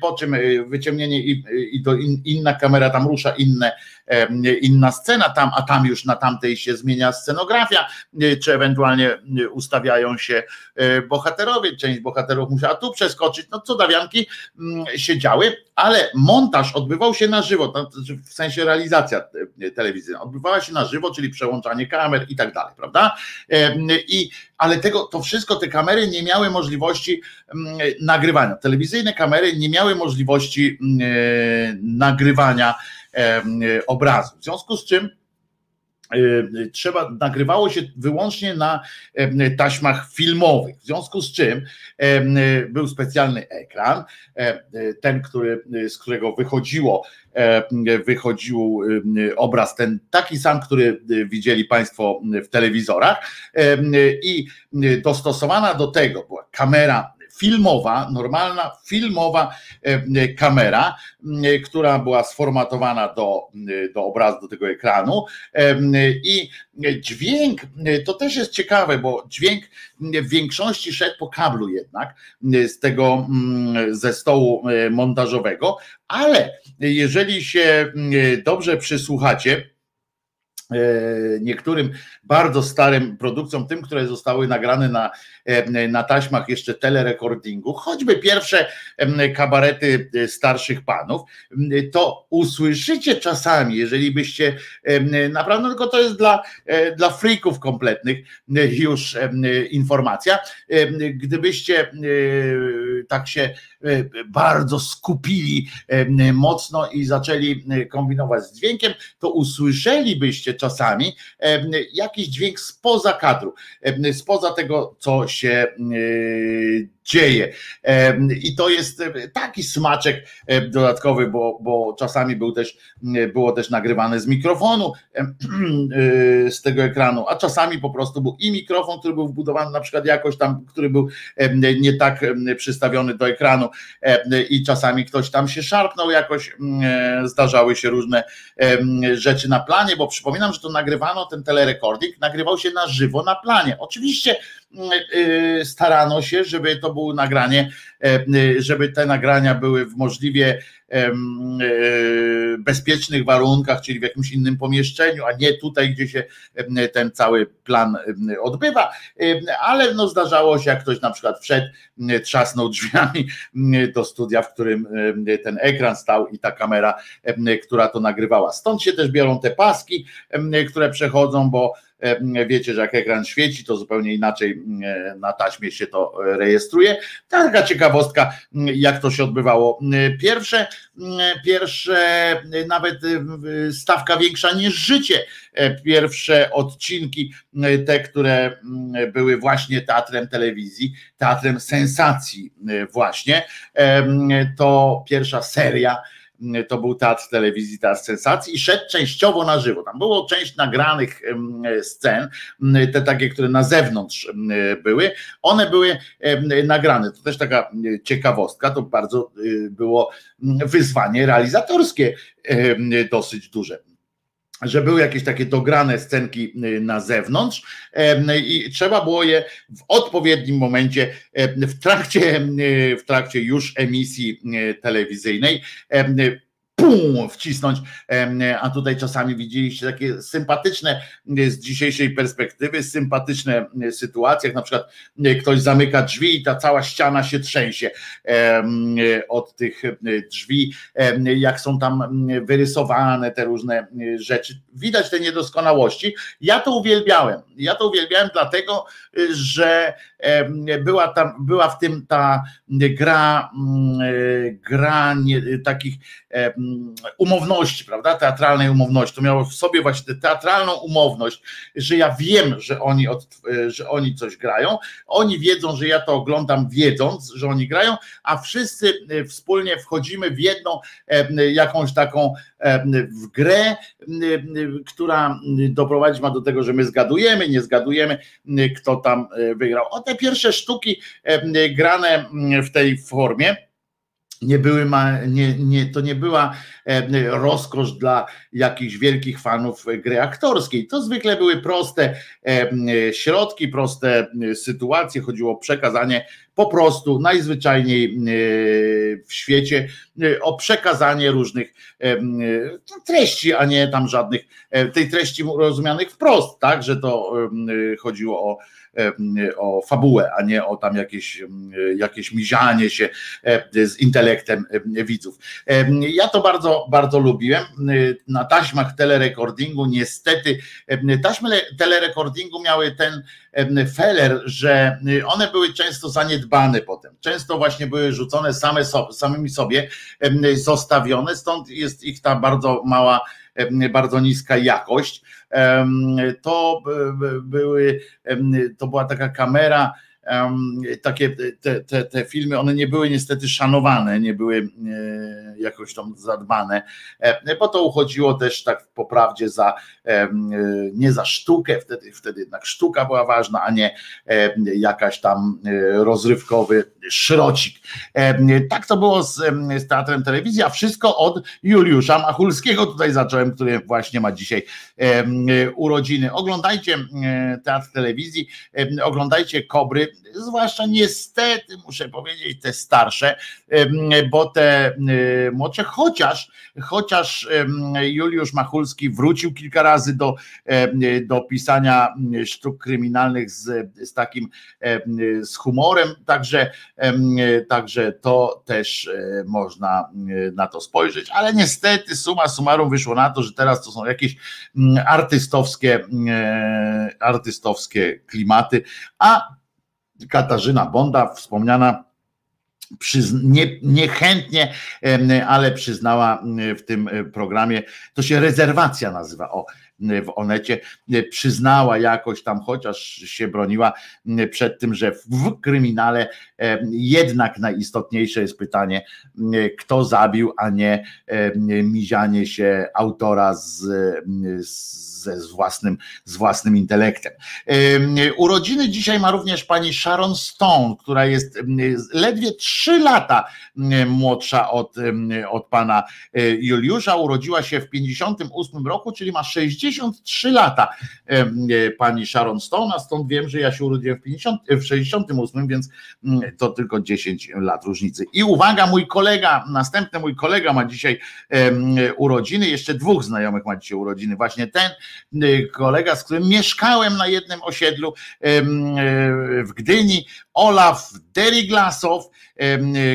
po czym wyciągnięcie i, i to in, inna kamera tam scenariusza, inne, inna scena tam, a tam już na tamtej się zmienia scenografia, czy ewentualnie ustawiają się bohaterowie, część bohaterów musiała tu przeskoczyć, no co dawianki mm, się działy, ale montaż odbywał się na żywo, znaczy w sensie realizacja telewizyjna, odbywała się na żywo, czyli przełączanie kamer i tak dalej, prawda? I, ale tego, to wszystko, te kamery nie miały możliwości mm, nagrywania. Telewizyjne kamery nie miały możliwości mm, e, nagrywania obrazu. W związku z czym e, trzeba, nagrywało się wyłącznie na taśmach filmowych. W związku z czym był specjalny ekran, ten, który, z którego wychodziło, wychodził obraz, ten taki sam, który widzieli Państwo w telewizorach i dostosowana do tego była kamera filmowa, normalna filmowa e, kamera, e, która była sformatowana do, e, do obrazu, do tego ekranu. I dźwięk, to też jest ciekawe, bo dźwięk w większości szedł po kablu jednak z tego, mm, ze stołu montażowego, ale jeżeli się dobrze przysłuchacie, niektórym bardzo starym produkcjom, tym, które zostały nagrane na E, na taśmach jeszcze telerekordingu, choćby pierwsze kabarety e, starszych panów, to usłyszycie czasami, jeżeli byście naprawdę, tylko to jest dla, e, dla freaków kompletnych już informacja, gdybyście tak się bardzo skupili mocno i zaczęli kombinować z dźwiękiem, to usłyszelibyście czasami jakiś dźwięk spoza kadru, spoza tego, co się y, dzieje. I to jest taki smaczek dodatkowy, bo, bo czasami był też, było też nagrywane z mikrofonu z tego ekranu, a czasami po prostu był i mikrofon, który był wbudowany na przykład jakoś tam, który był nie tak przystawiony do ekranu i czasami ktoś tam się szarpnął jakoś, zdarzały się różne rzeczy na planie, bo przypominam, że to nagrywano, ten telerekording nagrywał się na żywo na planie. Oczywiście starano się, żeby to było nagranie, żeby te nagrania były w możliwie e, bezpiecznych warunkach, czyli w jakimś innym pomieszczeniu, a nie tutaj, gdzie się ten cały plan odbywa. Ale no zdarzało się, jak ktoś na przykład wszedł, trzasnął drzwiami do studia, w którym ten ekran stał i ta kamera, która to nagrywała. Stąd się też biorą te paski, które przechodzą, bo E, wiecie, że jak ekran świeci, to zupełnie inaczej e, na taśmie się to rejestruje. Taka ciekawostka, jak to się odbywało. Pierwsze, pierwsze nawet stawka większa niż życie. E, pierwsze odcinki, te, które były właśnie teatrem telewizji, teatrem sensacji właśnie, to pierwsza seria to był teatr telewizji, teatr sensacji i szedł częściowo na żywo. Tam było część nagranych scen, te takie, które na zewnątrz były, one były nagrane. To też taka ciekawostka, to bardzo y, było wyzwanie realizatorskie dosyć duże że były jakieś takie dograne scenki y, na zewnątrz i trzeba było je w odpowiednim momencie, w trakcie, y, w trakcie już emisji y, telewizyjnej pum, wcisnąć, a tutaj czasami widzieliście takie sympatyczne z dzisiejszej perspektywy, sympatyczne sytuacje, jak na przykład ktoś zamyka drzwi i ta cała ściana się trzęsie od tych drzwi, jak są tam wyrysowane te różne rzeczy. Widać te niedoskonałości. Ja to uwielbiałem. Ja to uwielbiałem dlatego, że była tam, była w tym ta gra, gra nie, takich umowności, prawda, teatralnej umowności. To miało w sobie właśnie teatralną umowność, że ja wiem, że oni, od, że oni coś grają, oni wiedzą, że ja to oglądam wiedząc, że oni grają, a wszyscy e, wspólnie wchodzimy w jedną jakąś taką w grę, która doprowadzić ma do tego, że my zgadujemy, nie zgadujemy, kto tam e, wygrał. O te pierwsze sztuki grane w tej formie, nie były, nie, nie, to nie była e, rozkosz dla jakichś wielkich fanów gry aktorskiej. To zwykle były proste e, środki, proste sytuacje. Chodziło o przekazanie po prostu najzwyczajniej e, w świecie o przekazanie różnych treści, a nie tam żadnych tej treści rozumianych wprost, tak, że to chodziło o o fabułę, a nie o tam jakieś, jakieś mizianie się z intelektem widzów. Ja to bardzo, bardzo lubiłem. Na taśmach telerekordingu niestety taśmy telerekordingu miały ten feller, że one były często zaniedbane potem. Często właśnie były rzucone same sobie, samymi sobie, zostawione, stąd jest ich ta bardzo mała, bardzo niska jakość to były, to była taka kamera, takie te, te, te filmy, one nie były niestety szanowane, nie były e, jakoś tam zadbane, e, bo to uchodziło też tak po prawdzie za e, nie za sztukę, wtedy, wtedy jednak sztuka była ważna, a nie jakaś tam rozrywkowy szrocik. Tak to było z, z teatrem telewizji, a wszystko od Juliusza Machulskiego, tutaj zacząłem, który właśnie ma dzisiaj urodziny. Oglądajcie teatr telewizji, oglądajcie Kobry, zwłaszcza niestety muszę powiedzieć te starsze, bo te młodsze, chociaż, chociaż Juliusz Machulski wrócił kilka razy do, do pisania sztuk kryminalnych z, z takim z humorem, także, także to też e, można na to spojrzeć, ale niestety suma summarum wyszło na to, że teraz to są jakieś artystowskie, artystowskie klimaty, a Katarzyna Bonda, wspomniana nie, niechętnie, ale przyznała w tym e, programie, to się rezerwacja nazywa, o, w Onecie, przyznała jakoś tam, chociaż się broniła przed tym, że w kryminale jednak najistotniejsze jest pytanie, kto zabił, a nie mizianie się autora z, z z, własnym, z własnym intelektem. Urodziny dzisiaj ma również pani Sharon Stone, która jest ledwie 3 lata młodsza od, od pana e, Juliusza. Urodziła się w 58 roku, czyli ma 63 lata e, pani Sharon Stone, a stąd wiem, że ja się urodziłem w, 50, w 68, więc to tylko 10 lat różnicy. I uwaga, mój kolega, następny mój kolega ma dzisiaj urodziny, jeszcze dwóch znajomych ma dzisiaj urodziny. Właśnie ten, Y, kolega, z którym mieszkałem na jednym osiedlu e, w Gdyni, Olaf Deriglasow,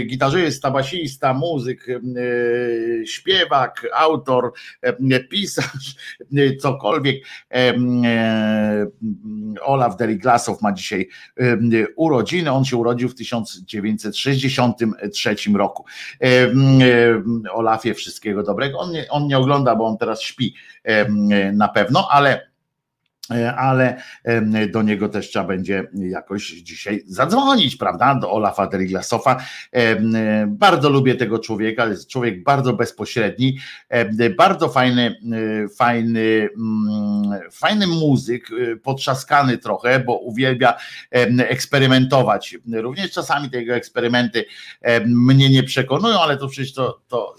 gitarzysta, basista, muzyk, śpiewak, autor, pisarz, cokolwiek. Olaf Deriglasow ma dzisiaj urodziny. On się urodził w 1963 roku. Olafie wszystkiego dobrego. On nie, on nie ogląda, bo on teraz śpi na pewno, ale ale do niego też trzeba będzie jakoś dzisiaj zadzwonić, prawda? Do Olafa Deriglasofa. Bardzo lubię tego człowieka, jest człowiek bardzo bezpośredni, bardzo fajny, fajny, mm, fajny muzyk, potrzaskany trochę, bo uwielbia eksperymentować. Również czasami te jego eksperymenty mnie nie przekonują, ale to przecież to, to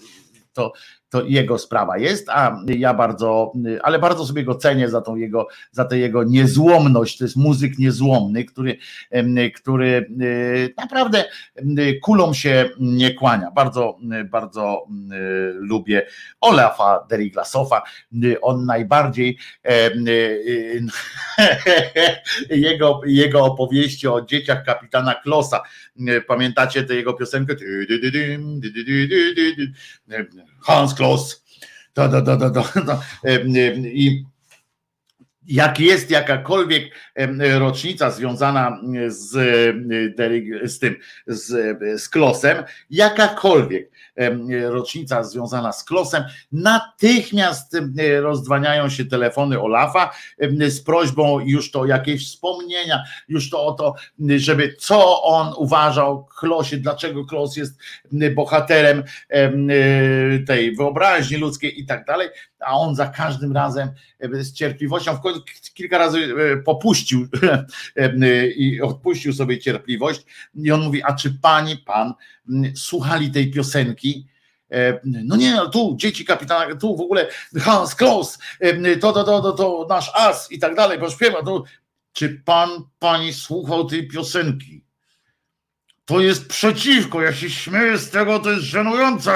to to jego sprawa jest, a ja bardzo, ale bardzo sobie go cenię za tą jego, za tę jego niezłomność. To jest muzyk niezłomny, który, który e, naprawdę kulą się nie kłania. Bardzo, bardzo lubię Olafa Deriglasowa. On najbardziej jego, jego opowieści o dzieciach kapitana Klosa. Pamiętacie tę jego piosenkę? Hans Kloss. To, to, to, to, to. I jak jest jakakolwiek rocznica związana z, z tym, z, z Klosem, jakakolwiek rocznica związana z Klosem, natychmiast rozdwaniają się telefony Olafa z prośbą już to jakieś wspomnienia, już to o to, żeby co on uważał Klosie, dlaczego Klos jest bohaterem tej wyobraźni ludzkiej i tak dalej a on za każdym razem e, z cierpliwością, w końcu kilka razy e, popuścił e, i odpuścił sobie cierpliwość i on mówi, a czy pani, pan słuchali tej piosenki? No nie, no tu dzieci kapitana, tu w ogóle Hans Klaus, to, to, to, to, to nasz as i tak dalej, bo śpiewa, to, czy pan, pani słuchał tej piosenki? To jest przeciwko, ja się śmieję z tego, to jest żenujące.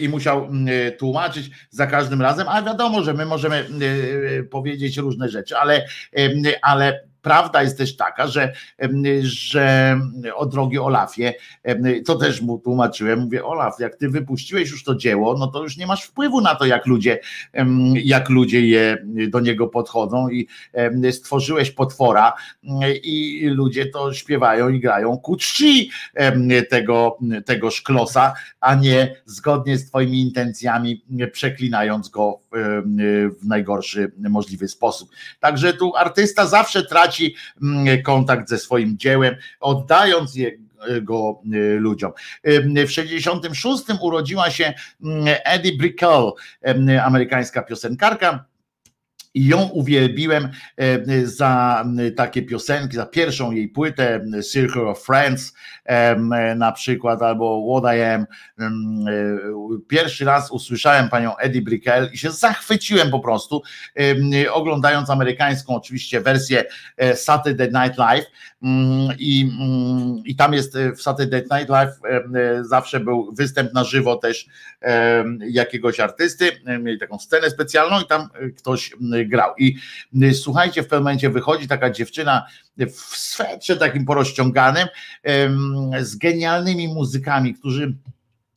I musiał tłumaczyć za każdym razem, a wiadomo, że my możemy powiedzieć różne rzeczy, ale, ale prawda jest też taka, że, że o drogi Olafie, to też mu tłumaczyłem, mówię Olaf, jak ty wypuściłeś już to dzieło, no to już nie masz wpływu na to, jak ludzie, jak ludzie je do niego podchodzą i stworzyłeś potwora i ludzie to śpiewają i grają ku czci tego, tego szklosa, a nie zgodnie z twoimi intencjami przeklinając go w najgorszy możliwy sposób. Także tu artysta zawsze traci mm, kontakt ze swoim dziełem, oddając je go y, ludziom. W 66 urodziła się mm, Eddie Brickell, amerykańska piosenkarka i ją uwielbiłem e, za takie piosenki, za pierwszą jej płytę Circle of Friends na przykład, albo What I Am. E, pierwszy raz usłyszałem panią Eddie Brickell i się zachwyciłem po prostu, oglądając amerykańską oczywiście wersję e, Saturday Night Live mm, i, mm, i tam jest w Saturday Night Live zawsze był występ na żywo też jakiegoś artysty, mieli taką scenę specjalną i tam ktoś grał. I y, słuchajcie, w pewnym momencie wychodzi taka dziewczyna w swetrze takim porozciąganym z genialnymi muzykami, którzy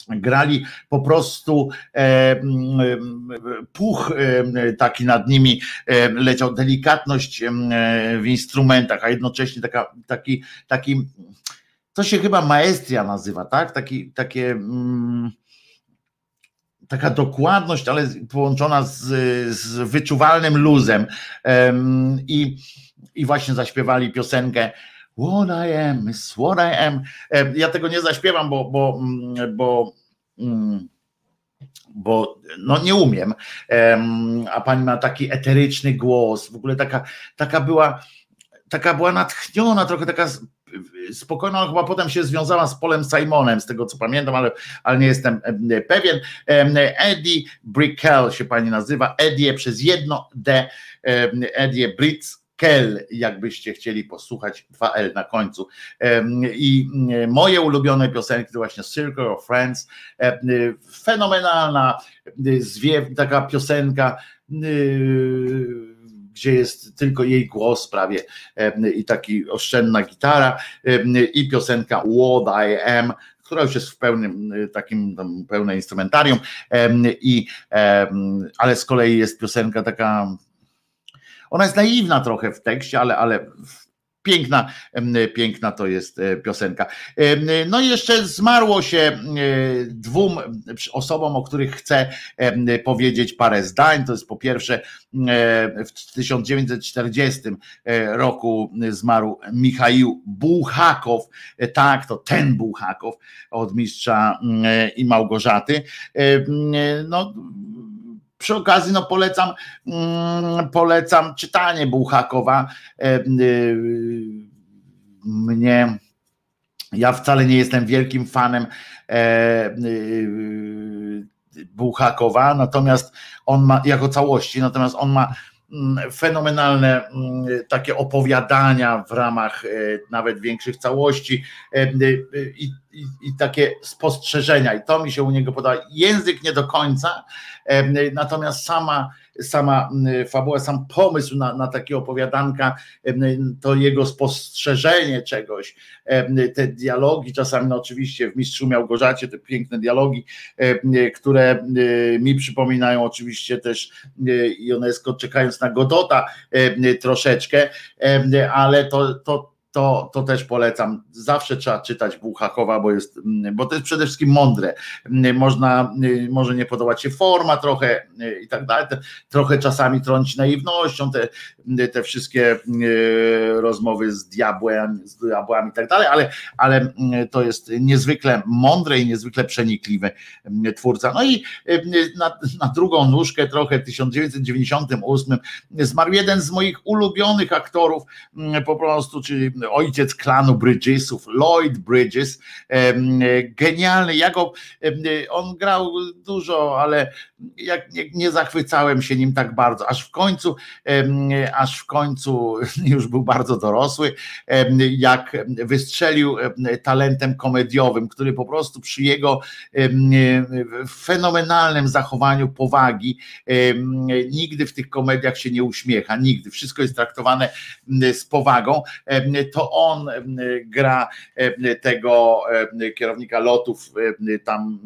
grali po prostu e, puch e, taki nad nimi e, leciał, delikatność w instrumentach, a jednocześnie taka, taki, taki to się chyba maestria nazywa, tak? Taki, takie mm, taka dokładność, ale połączona z, z wyczuwalnym luzem. I, I właśnie zaśpiewali piosenkę What I am is what I am. Ja tego nie zaśpiewam, bo, bo, mm, bo, mm, bo no nie umiem. A pani ma taki eteryczny głos, w ogóle taka, taka była taka była natchniona, trochę taka spokojna, chyba potem się związała z Polem Simonem, z tego co pamiętam, ale, ale nie jestem pewien. Eddie Brickell się pani nazywa, Eddie przez jedno D, Eddie Bricks. Kell, jakbyście chcieli posłuchać, 2L na końcu. I moje ulubione piosenki to właśnie Circle of Friends, fenomenalna, zwiew, taka piosenka gdzie jest tylko jej głos prawie i taki oszczędna gitara i piosenka What I Am, która już jest w pełnym takim tam pełne instrumentarium i ale z kolei jest piosenka taka ona jest naiwna trochę w tekście, ale, ale Piękna, piękna to jest e, piosenka. No i jeszcze zmarło się e, dwóm osobom, o których chcę powiedzieć parę zdań. To jest po pierwsze w 1940 e, roku zmarł Michał Bułhakow. Tak, to ten Bułhakow od mistrza i Małgorzaty. No, przy okazji no polecam, mm, polecam czytanie Bułhakowa. E, y, mnie, ja wcale nie jestem wielkim fanem e, y, Bułhakowa, natomiast on ma, jako całości, natomiast on ma fenomenalne mm, takie opowiadania w ramach e, nawet większych całości i, i, i takie spostrzeżenia i to mi się u niego podoba. Język nie do końca, Natomiast sama, sama fabuła, sam pomysł na, na takie opowiadanka, to jego spostrzeżenie czegoś, te dialogi, czasami no oczywiście w Mistrzu Małgorzacie, te piękne dialogi, które mi przypominają oczywiście też Ionesko czekając na Godota troszeczkę, ale to, to to, to też polecam. Zawsze trzeba czytać Bułhakowa, bo, jest, bo to jest przede wszystkim mądre. Można, może nie podobać się forma trochę i tak dalej, trochę czasami trąci naiwnością te, te wszystkie e, rozmowy z diabłem, z diabłami i tak dalej, ale, ale to jest niezwykle mądre i niezwykle przenikliwy twórca. No i e, na, na drugą nóżkę trochę w 1998 zmarł jeden z moich ulubionych aktorów po prostu, czyli ojciec klanu Bridgesów, Lloyd Bridges, genialny, ja go, on grał dużo, ale jak nie, nie zachwycałem się nim tak bardzo, aż w końcu, aż w końcu już był bardzo dorosły, jak wystrzelił talentem komediowym, który po prostu przy jego fenomenalnym zachowaniu powagi nigdy w tych komediach się nie uśmiecha, nigdy, wszystko jest traktowane z powagą, to on gra tego kierownika lotów tam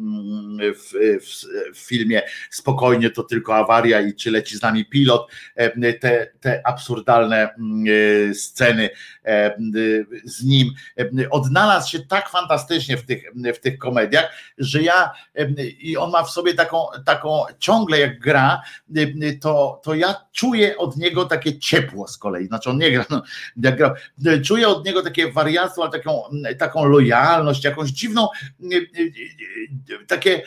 w, w, w filmie spokojnie to tylko awaria i czy leci z nami pilot, e, te, te absurdalne mm, e, sceny e, z nim. Odnalazł się tak fantastycznie w tych, w tych komediach, że ja i on ma w sobie taką, taką ciągle jak gra, to, to ja czuję od niego takie ciepło z kolei. Znaczy on nie gra, no, jak gra, czuję od niego takie wariactwo, ale taką, taką lojalność, jakąś dziwną, takie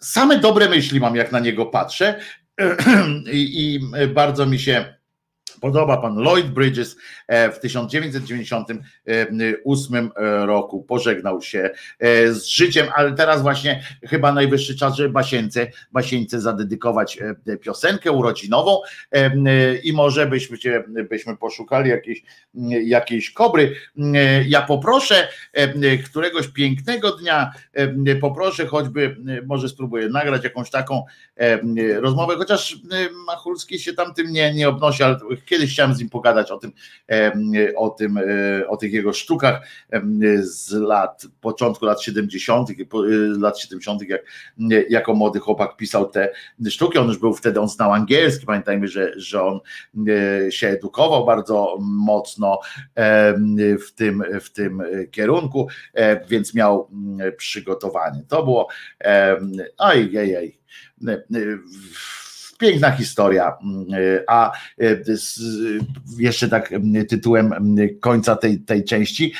same dobre myśli mam, jak na niego patrzę. I bardzo mi się podoba pan Lloyd Bridges e, w 1998 e, roku pożegnał się e, z życiem, ale teraz właśnie chyba najwyższy czas, żeby Basieńce, Basieńce zadedykować piosenkę urodzinową i może byśmy, byśmy poszukali jakiejś, jakiejś kobry. Ja poproszę któregoś pięknego dnia, poproszę choćby, może spróbuję nagrać jakąś taką rozmowę, chociaż Machulski się tam tym nie, nie obnosi, ale Kiedyś chciałem z nim pogadać o tym, o tym, e, o tych jego sztukach z lat, początku lat 70., e, lat 70., jak jako młody chłopak pisał te sztuki. On już był wtedy, on znał angielski. Pamiętajmy, że, że on e, się edukował bardzo mocno w tym, w tym kierunku, więc miał przygotowanie. To było. Oj, ej Piękna historia. A e, jeszcze tak mm, tytułem mm, końca tej, tej części,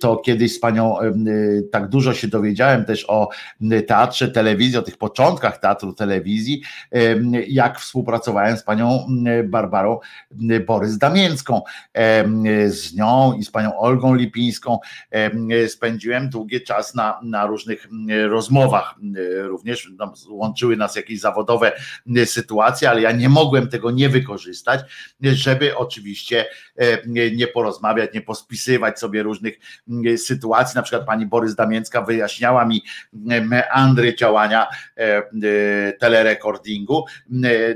to kiedyś z panią tak dużo się dowiedziałem też o teatrze, telewizji, o tych początkach teatru, telewizji, jak współpracowałem z panią Barbarą Borys Damięcką. Z nią i z panią Olgą Lipińską spędziłem długi czas na, na różnych rozmowach. Również łączyły nas jakieś zawodowe sytuacje sytuację, ale ja nie mogłem tego nie wykorzystać, żeby oczywiście e, nie porozmawiać, nie pospisywać sobie różnych sytuacji. Na przykład pani Borys Damięcka wyjaśniała mi meandry działania e, e, telerekordingu.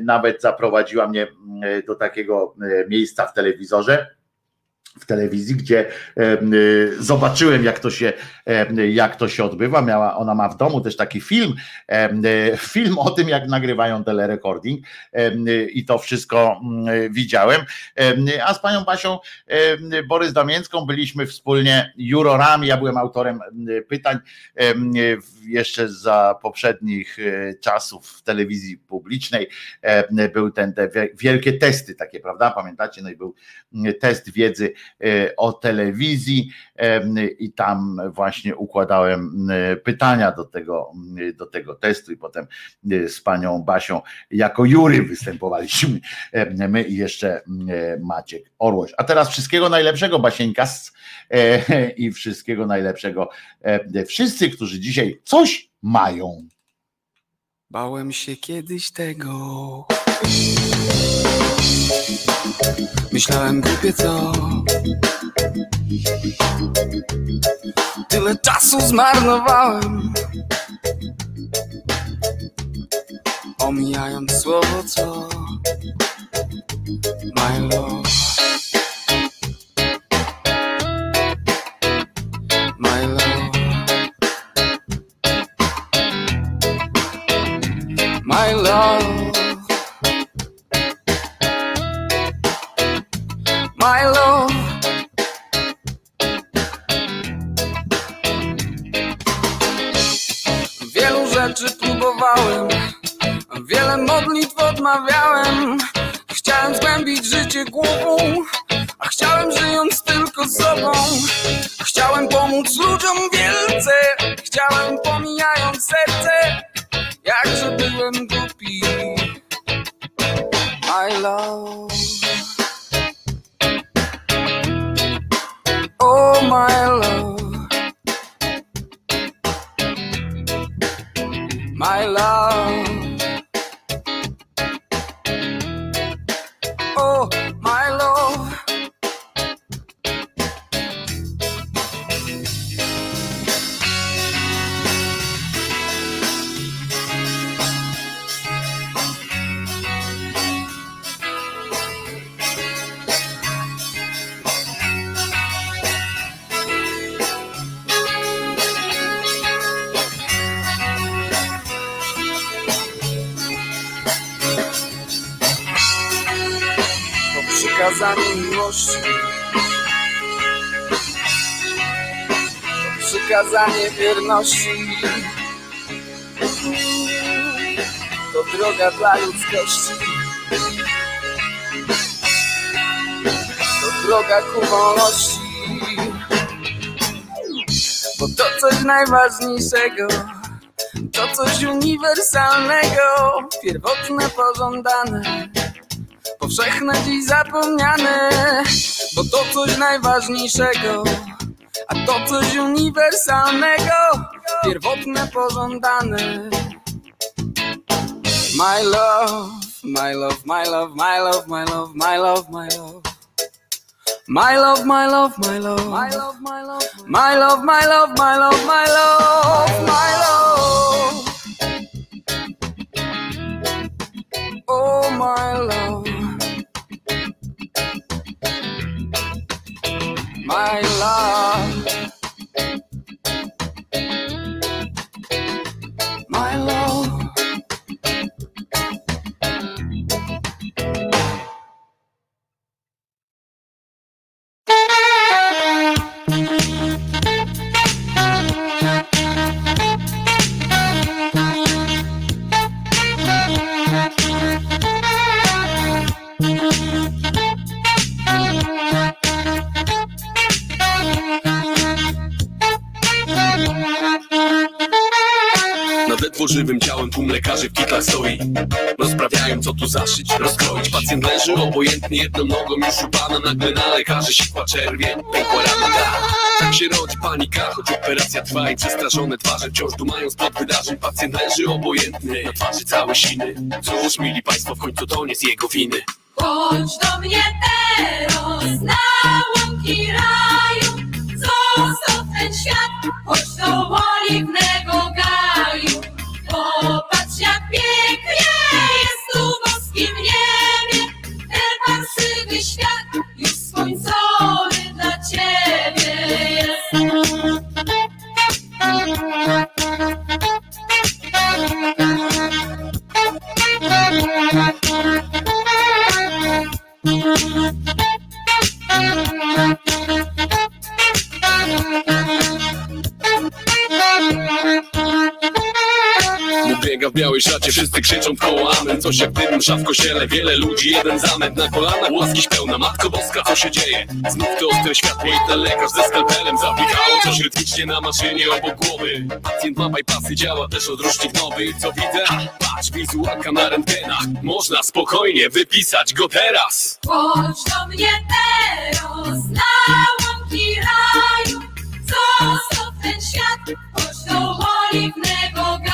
Nawet zaprowadziła mnie do takiego miejsca w telewizorze w telewizji, gdzie y, zobaczyłem, jak to się, jak to się odbywa. Miała, ona ma w domu też taki film, y, film o tym, jak nagrywają telerecording i to wszystko mm, widziałem. A z panią Basią Borys Damięcką byliśmy wspólnie jurorami. Ja byłem autorem pytań jeszcze za poprzednich e, czasów w telewizji publicznej. Był ten te wielkie testy takie, prawda? Pamiętacie? No i był test wiedzy o telewizji i tam właśnie układałem pytania do tego, do tego testu i potem e, z panią Basią jako jury występowaliśmy my i jeszcze Maciek Orłoś. A teraz wszystkiego najlepszego Basieńka e, i wszystkiego najlepszego wszyscy, którzy dzisiaj coś mają. Bałem się kiedyś tego. Myślałem głupie co? Tyle czasu zmarnowałem Omijając słowo co? My love My love My love ludzkości. To droga ku wolności. Bo to coś najważniejszego. To coś uniwersalnego, pierwotne, pożądane powszechne dziś zapomniane, bo to coś najważniejszego, a to coś uniwersalnego, pierwotne, pożądane. My love, my love, my love, my love, my love, my love, my love. My love, my love, my love, my love, my love, my love, my love, my love, my love, my love. Oh, my love. My love. My love. Tłum lekarzy w kitlach stoi. Rozprawiają co tu zaszyć, rozkroić. Pacjent leży obojętnie jedną nogą już upana Nagle na lekarzy sikła czerwień, pękła rana Tak się rodzi panika, choć operacja trwa I przestraszone twarze wciąż dumają spod wydarzeń. Pacjent leży obojętny, na twarzy całe siny. Cóż, mili państwo, w końcu to nie z jego winy. Chodź do mnie teraz na łąki raju, zostaw ten świat, chodź do oliwnego gaju. Biega w białej szacie, wszyscy krzyczą w koło amen Coś jak dym, msza w kościele, wiele ludzi, jeden zamęt Na kolanach łaski pełna, Matko Boska, co się dzieje? Znów to ostre światło i ten lekarz ze skalpelem Zapikało coś rytmicznie na maszynie obok głowy Pacjent ma bypassy, działa też odrusznik nowy co widzę? Ha, patrz, wizualka na rentgenach Można spokojnie wypisać go teraz Chodź do mnie teraz na łąki raju, zostaw ten świat, chodź do oliwnego gaju.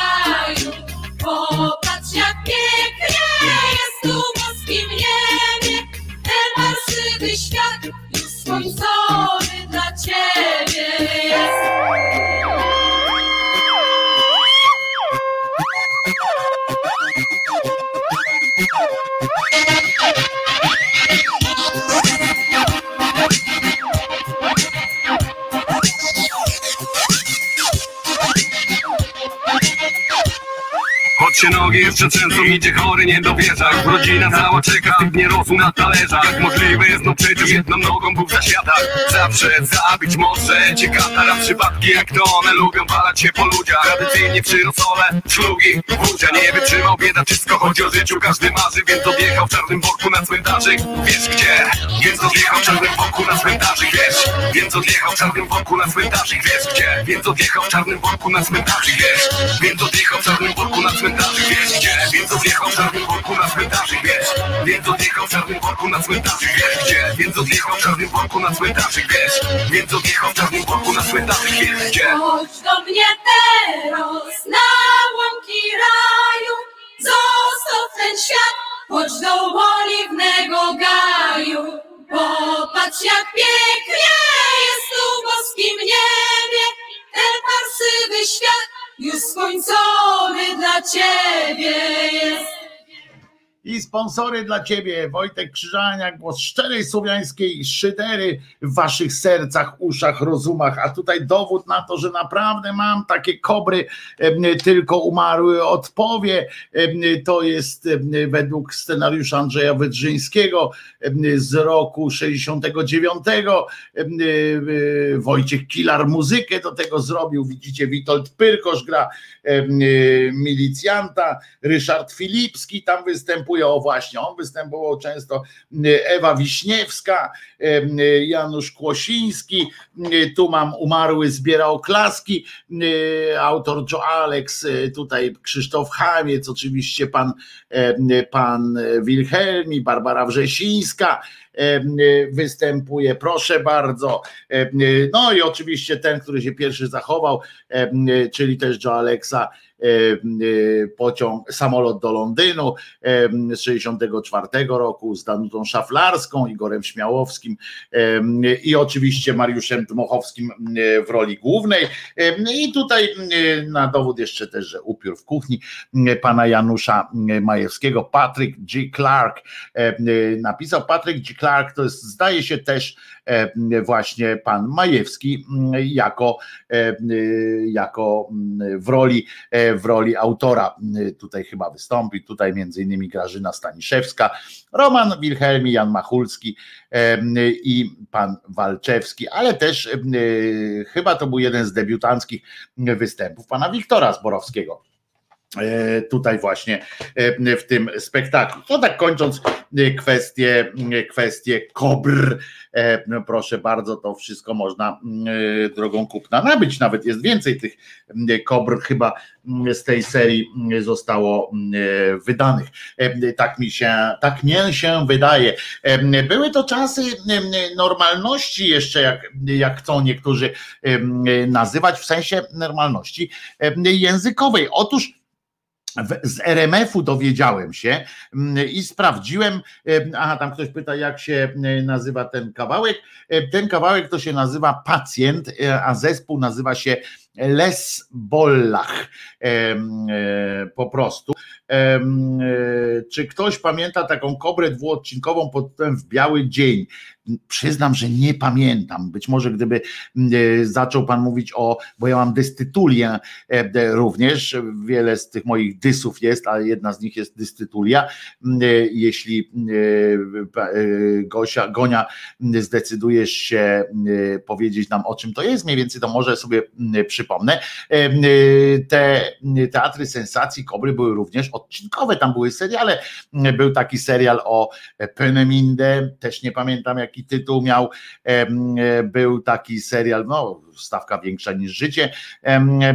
Się nogi jeszcze trzęsą, idzie chory, nie dowierza Już rodzina cała czeka, nie rosł na talerzach. Możliwe jest, no przecież jedną nogą był za światach Zawsze zabić może cię katara Przypadki jak to one lubią walać się po ludziach. Tradycyjnie przy rosole, szlugi, burcia Nie wytrzymał bieda, wszystko chodzi o życiu Każdy marzy, więc odjechał w czarnym worku na cmentarzyk. Wiesz gdzie? Więc odjechał w czarnym worku na cmentarzyk? Więc odjechał w czarnym worku na cmentarzyk, wiesz gdzie? Więc odjechał w czarnym worku na cmentarzyk, wiesz? Więc odjechał w czarnym worku na cmentarzyk, wiesz? wiesz gdzie Więc odjechał w czarnym worku na cmentarzy, wiesz Więc odjechał w czarnym worku na cmentarzy, wiesz gdzie Więc odjechał w czarnym worku na cmentarzy, wiesz Więc odjechał w czarnym worku na cmentarzy, wiesz gdzie Chodź do mnie teraz na łąki raju, zostaw ten świat, chodź do oliwnego gaju. Popatrz jak pięknie jest tu w boskim niebie, ten parsywy świat już skończony dla ciebie jest. I sponsory dla ciebie, Wojtek Krzyżania, głos szczerej słowiańskiej szydery w waszych sercach, uszach, rozumach, a tutaj dowód na to, że naprawdę mam takie kobry, tylko umarły odpowie. To jest według scenariusza Andrzeja Wydrzyńskiego z roku 69. Em, y, Wojciech Kilar muzykę do tego zrobił. Widzicie, Witold Pyrkosz gra y, milicjanta, Ryszard Filipski tam występuje, o właśnie, on występował często, y, Ewa Wiśniewska, em, y, Janusz Kłosiński, tu mam umarły zbiera oklaski, autor Joe Alex, tutaj Krzysztof Chamiec, oczywiście pan, pan Wilhelmi, Barbara Wrzesińska, występuje, proszę bardzo. No i oczywiście ten, który się pierwszy zachował, czyli też Joe Alexa, pociąg, samolot do Londynu em, z 64 roku z Danutą Szaflarską, Igorem Śmiałowskim i oczywiście Mariuszem Dmochowskim w roli głównej. I tutaj na dowód jeszcze też, że upiór w kuchni pana Janusza Majewskiego, Patrick G. Clark napisał. Patrick G. Clark to jest, zdaje się też właśnie pan Majewski em, jako, em, y, jako em, w roli e, w roli autora y, tutaj chyba wystąpi, tutaj między innymi Grażyna Staniszewska, Roman Wilhelmi, Jan Machulski em, i pan Walczewski, ale też y, chyba to był jeden z debiutanckich występów pana Wiktora Zborowskiego. E, Tutaj właśnie e, w tym spektaklu. To tak kończąc e, kwestię, e, kwestię kobr. No Proszę bardzo, to wszystko można drogą kupna nabyć. Nawet jest więcej tych kobr chyba z tej serii zostało wydanych. Tak mi się, tak mnie się wydaje. Były to czasy normalności jeszcze, jak, jak chcą niektórzy nazywać, w sensie normalności językowej. Otóż z RMF-u dowiedziałem się mm, i sprawdziłem, em, aha, tam ktoś pyta, jak się nazywa ten kawałek. Ten kawałek to się nazywa Pacjent, e, a zespół nazywa się Les Bollach e, po prostu. E, Czy ktoś pamięta taką kobrę dwuodcinkową pod W Biały Dzień? Przyznam, że nie pamiętam. Być może gdyby m, e, zaczął Pan mówić o, bo ja mam dystytulię e, d- również, wiele z tych moich dysów jest, ale jedna z nich jest dystytulia. M, e, Jeśli e, e, Gosia, Gonia zdecydujesz się powiedzieć nam o czym to jest, mniej więcej to może sobie przypomnę. E, Te teatry sensacji Kobry były również odcinkowe, tam były seriale. Był taki serial o Peneminde, też nie pamiętam jaki tytuł miał. E, Był taki serial, no stawka większa niż życie,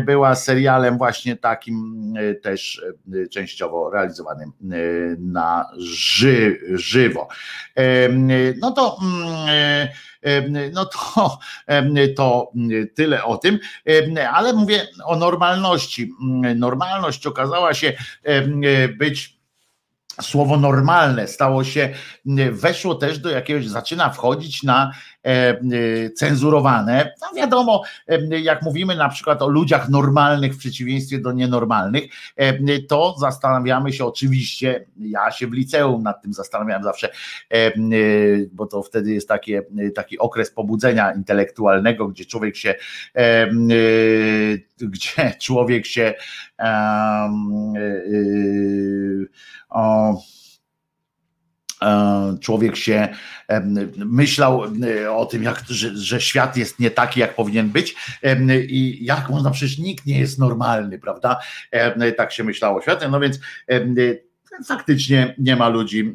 była serialem właśnie takim e, też e, częściowo realizowanym na ży, żywo. No to mm, no to, to tyle o tym, ale mówię o normalności. Mm, Normalność okazała się być słowo normalne stało się, weszło też do jakiegoś, zaczyna wchodzić na cenzurowane. No wiadomo, e, jak mówimy na przykład o ludziach normalnych w przeciwieństwie do nienormalnych, e, to zastanawiamy się oczywiście, ja się w liceum nad tym zastanawiałem zawsze, e, e, bo to wtedy jest takie, taki okres pobudzenia intelektualnego, gdzie człowiek się e, e, gdzie człowiek się e, e, o, e, człowiek się myślał e, o tym, jak, że, że świat jest nie taki, jak powinien być. I jak można, przecież nikt nie jest normalny, prawda? Tak się myślało o świecie, no więc faktycznie nie ma ludzi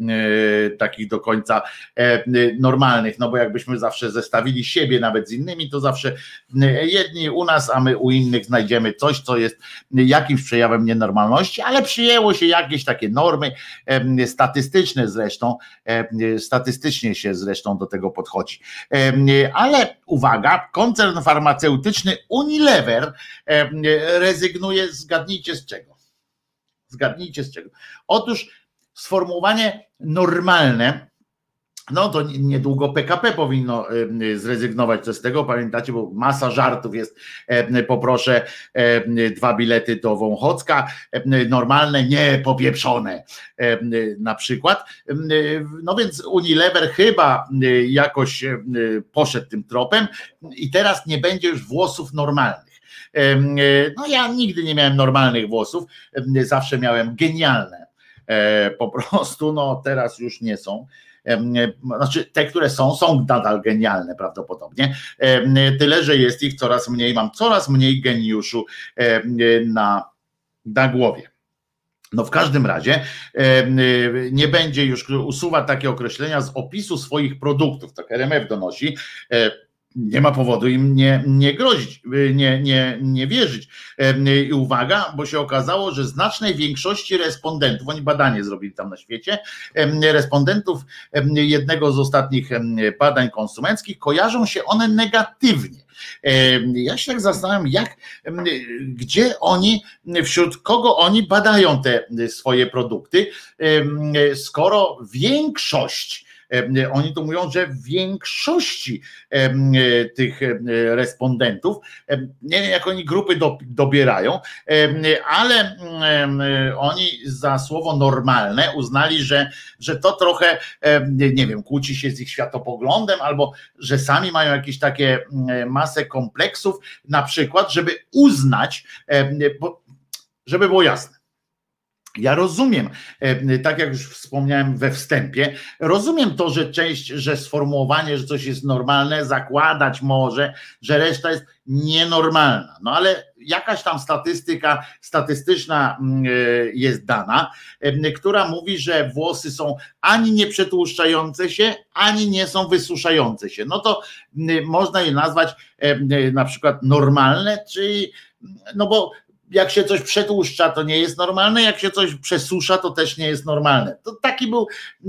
e, takich do końca e, normalnych, no bo jakbyśmy zawsze zestawili siebie nawet z innymi, to zawsze e, jedni u nas, a my u innych znajdziemy coś, co jest jakimś przejawem nienormalności, ale przyjęło się jakieś takie normy statystyczne zresztą, statystycznie się zresztą do tego podchodzi. Ale uwaga, koncern farmaceutyczny Unilever rezygnuje, zgadnijcie z czego Zgadnijcie z czego. Otóż sformułowanie normalne, no to niedługo PKP powinno zrezygnować z tego, pamiętacie, bo masa żartów jest, poproszę dwa bilety do Wąchocka, normalne, nie popieprzone na przykład. No więc Unilever chyba jakoś poszedł tym tropem i teraz nie będzie już włosów normalnych. E, no ja nigdy nie miałem normalnych włosów, zawsze miałem genialne. E, po prostu, no teraz już nie są. Znaczy, te, które są, są nadal genialne prawdopodobnie. Tyle, że jest ich coraz mniej, mam coraz mniej geniuszu na, na głowie. No w każdym razie nie będzie już usuwać takie określenia z opisu swoich produktów, tak RMF donosi e, nie ma powodu im nie, nie grozić, nie, nie, nie wierzyć. I uwaga, bo się okazało, że znacznej większości respondentów, oni badanie zrobili tam na świecie, respondentów jednego z ostatnich badań konsumenckich, kojarzą się one negatywnie. Ja się tak zastanawiam, jak, gdzie oni, wśród kogo oni badają te swoje produkty, skoro większość oni to mówią, że w większości tych respondentów, nie wiem jak oni grupy dobierają, ale oni za słowo normalne uznali, że, że to trochę, nie wiem, kłóci się z ich światopoglądem, albo że sami mają jakieś takie masę kompleksów, na przykład, żeby uznać, żeby było jasne ja rozumiem, e, tak jak już wspomniałem we wstępie, rozumiem to, że część, że sformułowanie, że coś jest normalne, zakładać może, że reszta jest nienormalna. No ale jakaś tam statystyka statystyczna mm, e, jest dana, e, która mówi, że włosy są ani nie przetłuszczające się, ani nie są wysuszające się. No to można je nazwać na przykład normalne, czyli no bo jak się coś przetłuszcza, to nie jest normalne, jak się coś przesusza, to też nie jest normalne. To taki był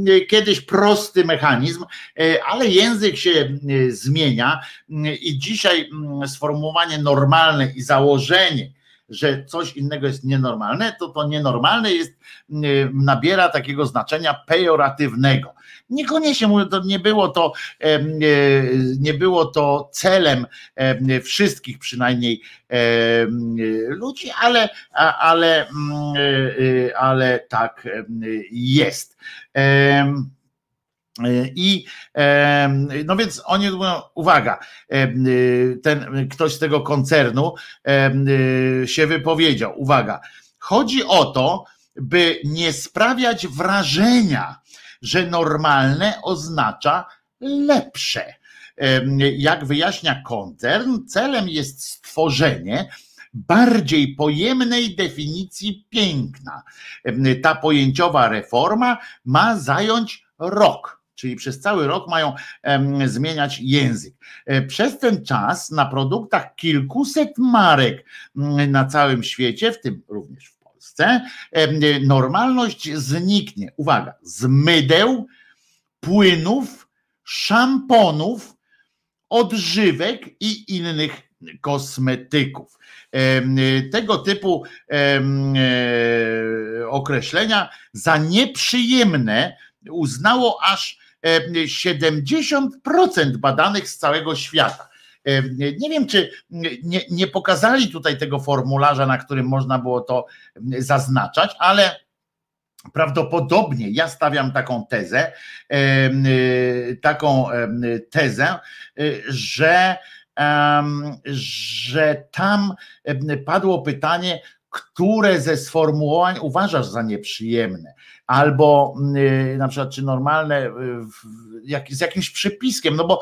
e, kiedyś prosty mechanizm, e, ale język się e, zmienia i dzisiaj sformułowanie normalne i założenie, że coś innego jest nienormalne, to to nienormalne jest, nabiera takiego znaczenia pejoratywnego. Niekoniecznie mówię, to nie było to, nie było to celem wszystkich przynajmniej ludzi, ale, ale, mm, e, ale tak jest. I no więc oni mówią, uwaga, ten ktoś z tego koncernu się wypowiedział, uwaga, chodzi o to, by nie sprawiać wrażenia, że normalne oznacza lepsze. Jak wyjaśnia koncern, celem jest stworzenie bardziej pojemnej definicji piękna. Ta pojęciowa reforma ma zająć rok czyli przez cały rok mają zmieniać język. E, przez ten czas na produktach kilkuset marek na całym świecie, w tym również w Polsce, normalność zniknie. Uwaga, z mydeł, płynów, szamponów, odżywek i innych kosmetyków. Tego typu e, określenia za nieprzyjemne uznało aż 70% badanych z całego świata. Nie wiem, czy nie, nie pokazali tutaj tego formularza, na którym można było to zaznaczać, ale prawdopodobnie ja stawiam taką tezę, taką tezę, że, że tam padło pytanie, które ze sformułowań uważasz za nieprzyjemne, albo y, na przykład czy normalne y, jak, z jakimś przypiskiem, no bo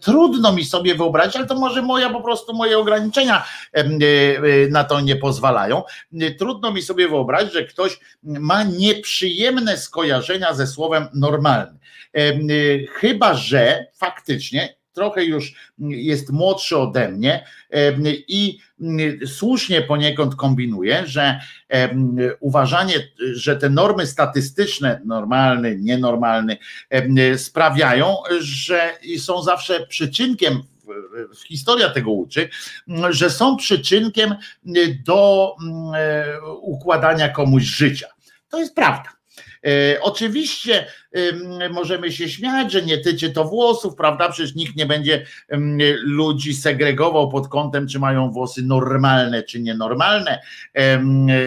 trudno mi sobie wyobrazić, ale to może moja po prostu moje ograniczenia y, na to nie pozwalają. Trudno mi sobie wyobrazić, że ktoś ma nieprzyjemne skojarzenia ze słowem normalny. Chyba, że faktycznie trochę już jest młodszy ode mnie i słusznie poniekąd kombinuje, że uważanie, że te normy statystyczne, normalny, nienormalny, sprawiają, że są zawsze przyczynkiem historia tego uczy, że są przyczynkiem do układania komuś życia. To jest prawda. E, oczywiście możemy się śmiać, że nie tyczy to włosów, prawda? Przecież nikt nie będzie ludzi segregował pod kątem, czy mają włosy normalne, czy nienormalne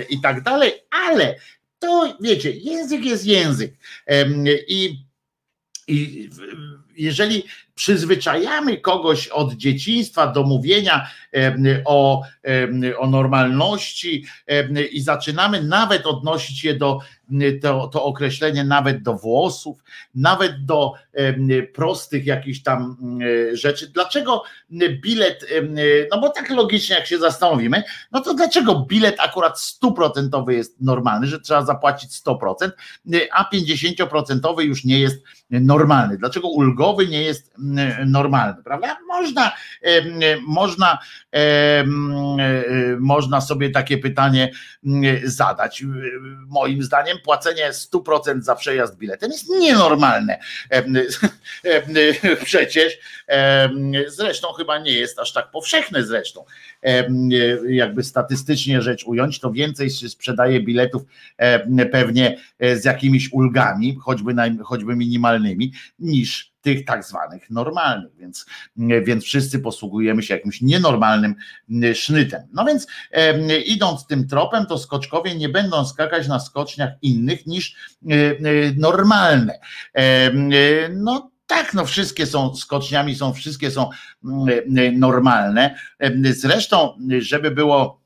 i tak dalej, ale to wiecie, język jest język. I, i jeżeli przyzwyczajamy kogoś od dzieciństwa do mówienia o, o normalności i zaczynamy nawet odnosić je do to, to określenie nawet do włosów, nawet do prostych jakichś tam rzeczy. Dlaczego bilet, no bo tak logicznie jak się zastanowimy, no to dlaczego bilet akurat stuprocentowy jest normalny, że trzeba zapłacić 100%, a 50% już nie jest normalny? Dlaczego ulgowy nie jest normalny, prawda? Można, można, można sobie takie pytanie zadać. Moim zdaniem płacenie 100% za przejazd biletem jest nienormalne. Przecież zresztą chyba nie jest aż tak powszechne zresztą. Jakby statystycznie rzecz ująć, to więcej się sprzedaje biletów pewnie z jakimiś ulgami, choćby, choćby minimalnymi, niż tych tak zwanych normalnych, więc, więc wszyscy posługujemy się jakimś nienormalnym sznytem. No więc e, idąc tym tropem, to skoczkowie nie będą skakać na skoczniach innych niż e, normalne. E, no tak, no wszystkie są skoczniami, są wszystkie są normalne. Zresztą, żeby było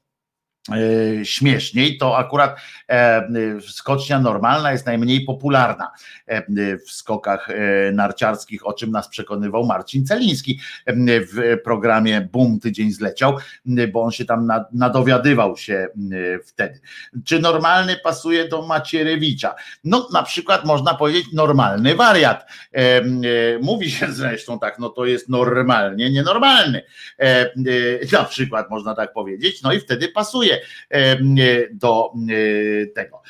śmieszniej, to akurat e, skocznia normalna jest najmniej popularna e, w skokach narciarskich, o czym nas przekonywał Marcin Celiński w programie Bum tydzień zleciał, bo on się tam nadowiadywał się wtedy. Czy normalny pasuje do Macierewicza? No na przykład można powiedzieć normalny wariat. Mówi się zresztą tak, no to jest normalnie nienormalny. Na przykład można tak powiedzieć, no i wtedy pasuje do tego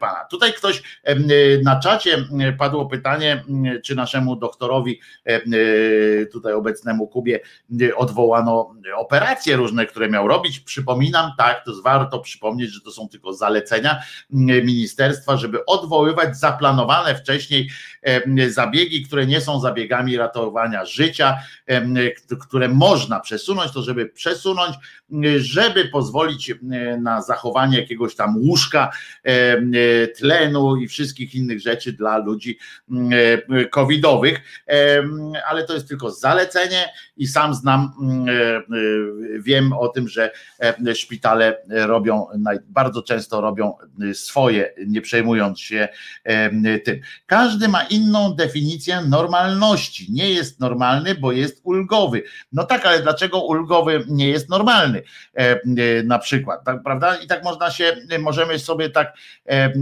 pana. Tutaj ktoś na czacie padło pytanie, czy naszemu doktorowi, tutaj obecnemu Kubie, odwołano operacje różne, które miał robić. Przypominam, tak, to warto przypomnieć, że to są tylko zalecenia ministerstwa, żeby odwoływać zaplanowane wcześniej zabiegi, które nie są zabiegami ratowania życia, które można przesunąć, to żeby przesunąć, żeby pozwolić e, na zachowanie jakiegoś tam łóżka, e, e, tlenu i wszystkich innych rzeczy dla ludzi covidowych, ale to jest tylko zalecenie i sam znam, wiem o tym, że szpitale robią, bardzo często robią swoje, nie przejmując się tym. Każdy ma inną definicję normalności. Nie jest normalny, bo jest ulgowy. No tak, ale dlaczego ulgowy nie jest normalny? E, na przykład, tak, prawda? I tak można się, możemy sobie tak e, e,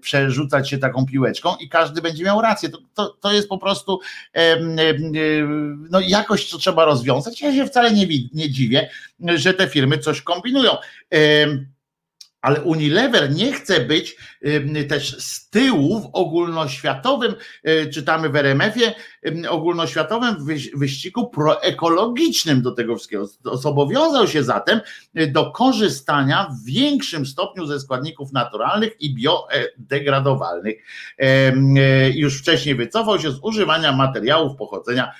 przerzucać się taką piłeczką i każdy będzie miał rację. To, to, to jest po prostu no jakoś co trzeba rozwiązać. Ja się wcale nie, nie dziwię, że te firmy coś kombinują ale Unilever nie chce być też z tyłu w ogólnoświatowym, e, czytamy w RMF-ie, ogólnoświatowym wyścigu proekologicznym do tego wszystkiego. Zobowiązał się zatem e, do korzystania w większym stopniu ze składników naturalnych i biodegradowalnych. E, już wcześniej wycofał się z używania materiałów pochodzenia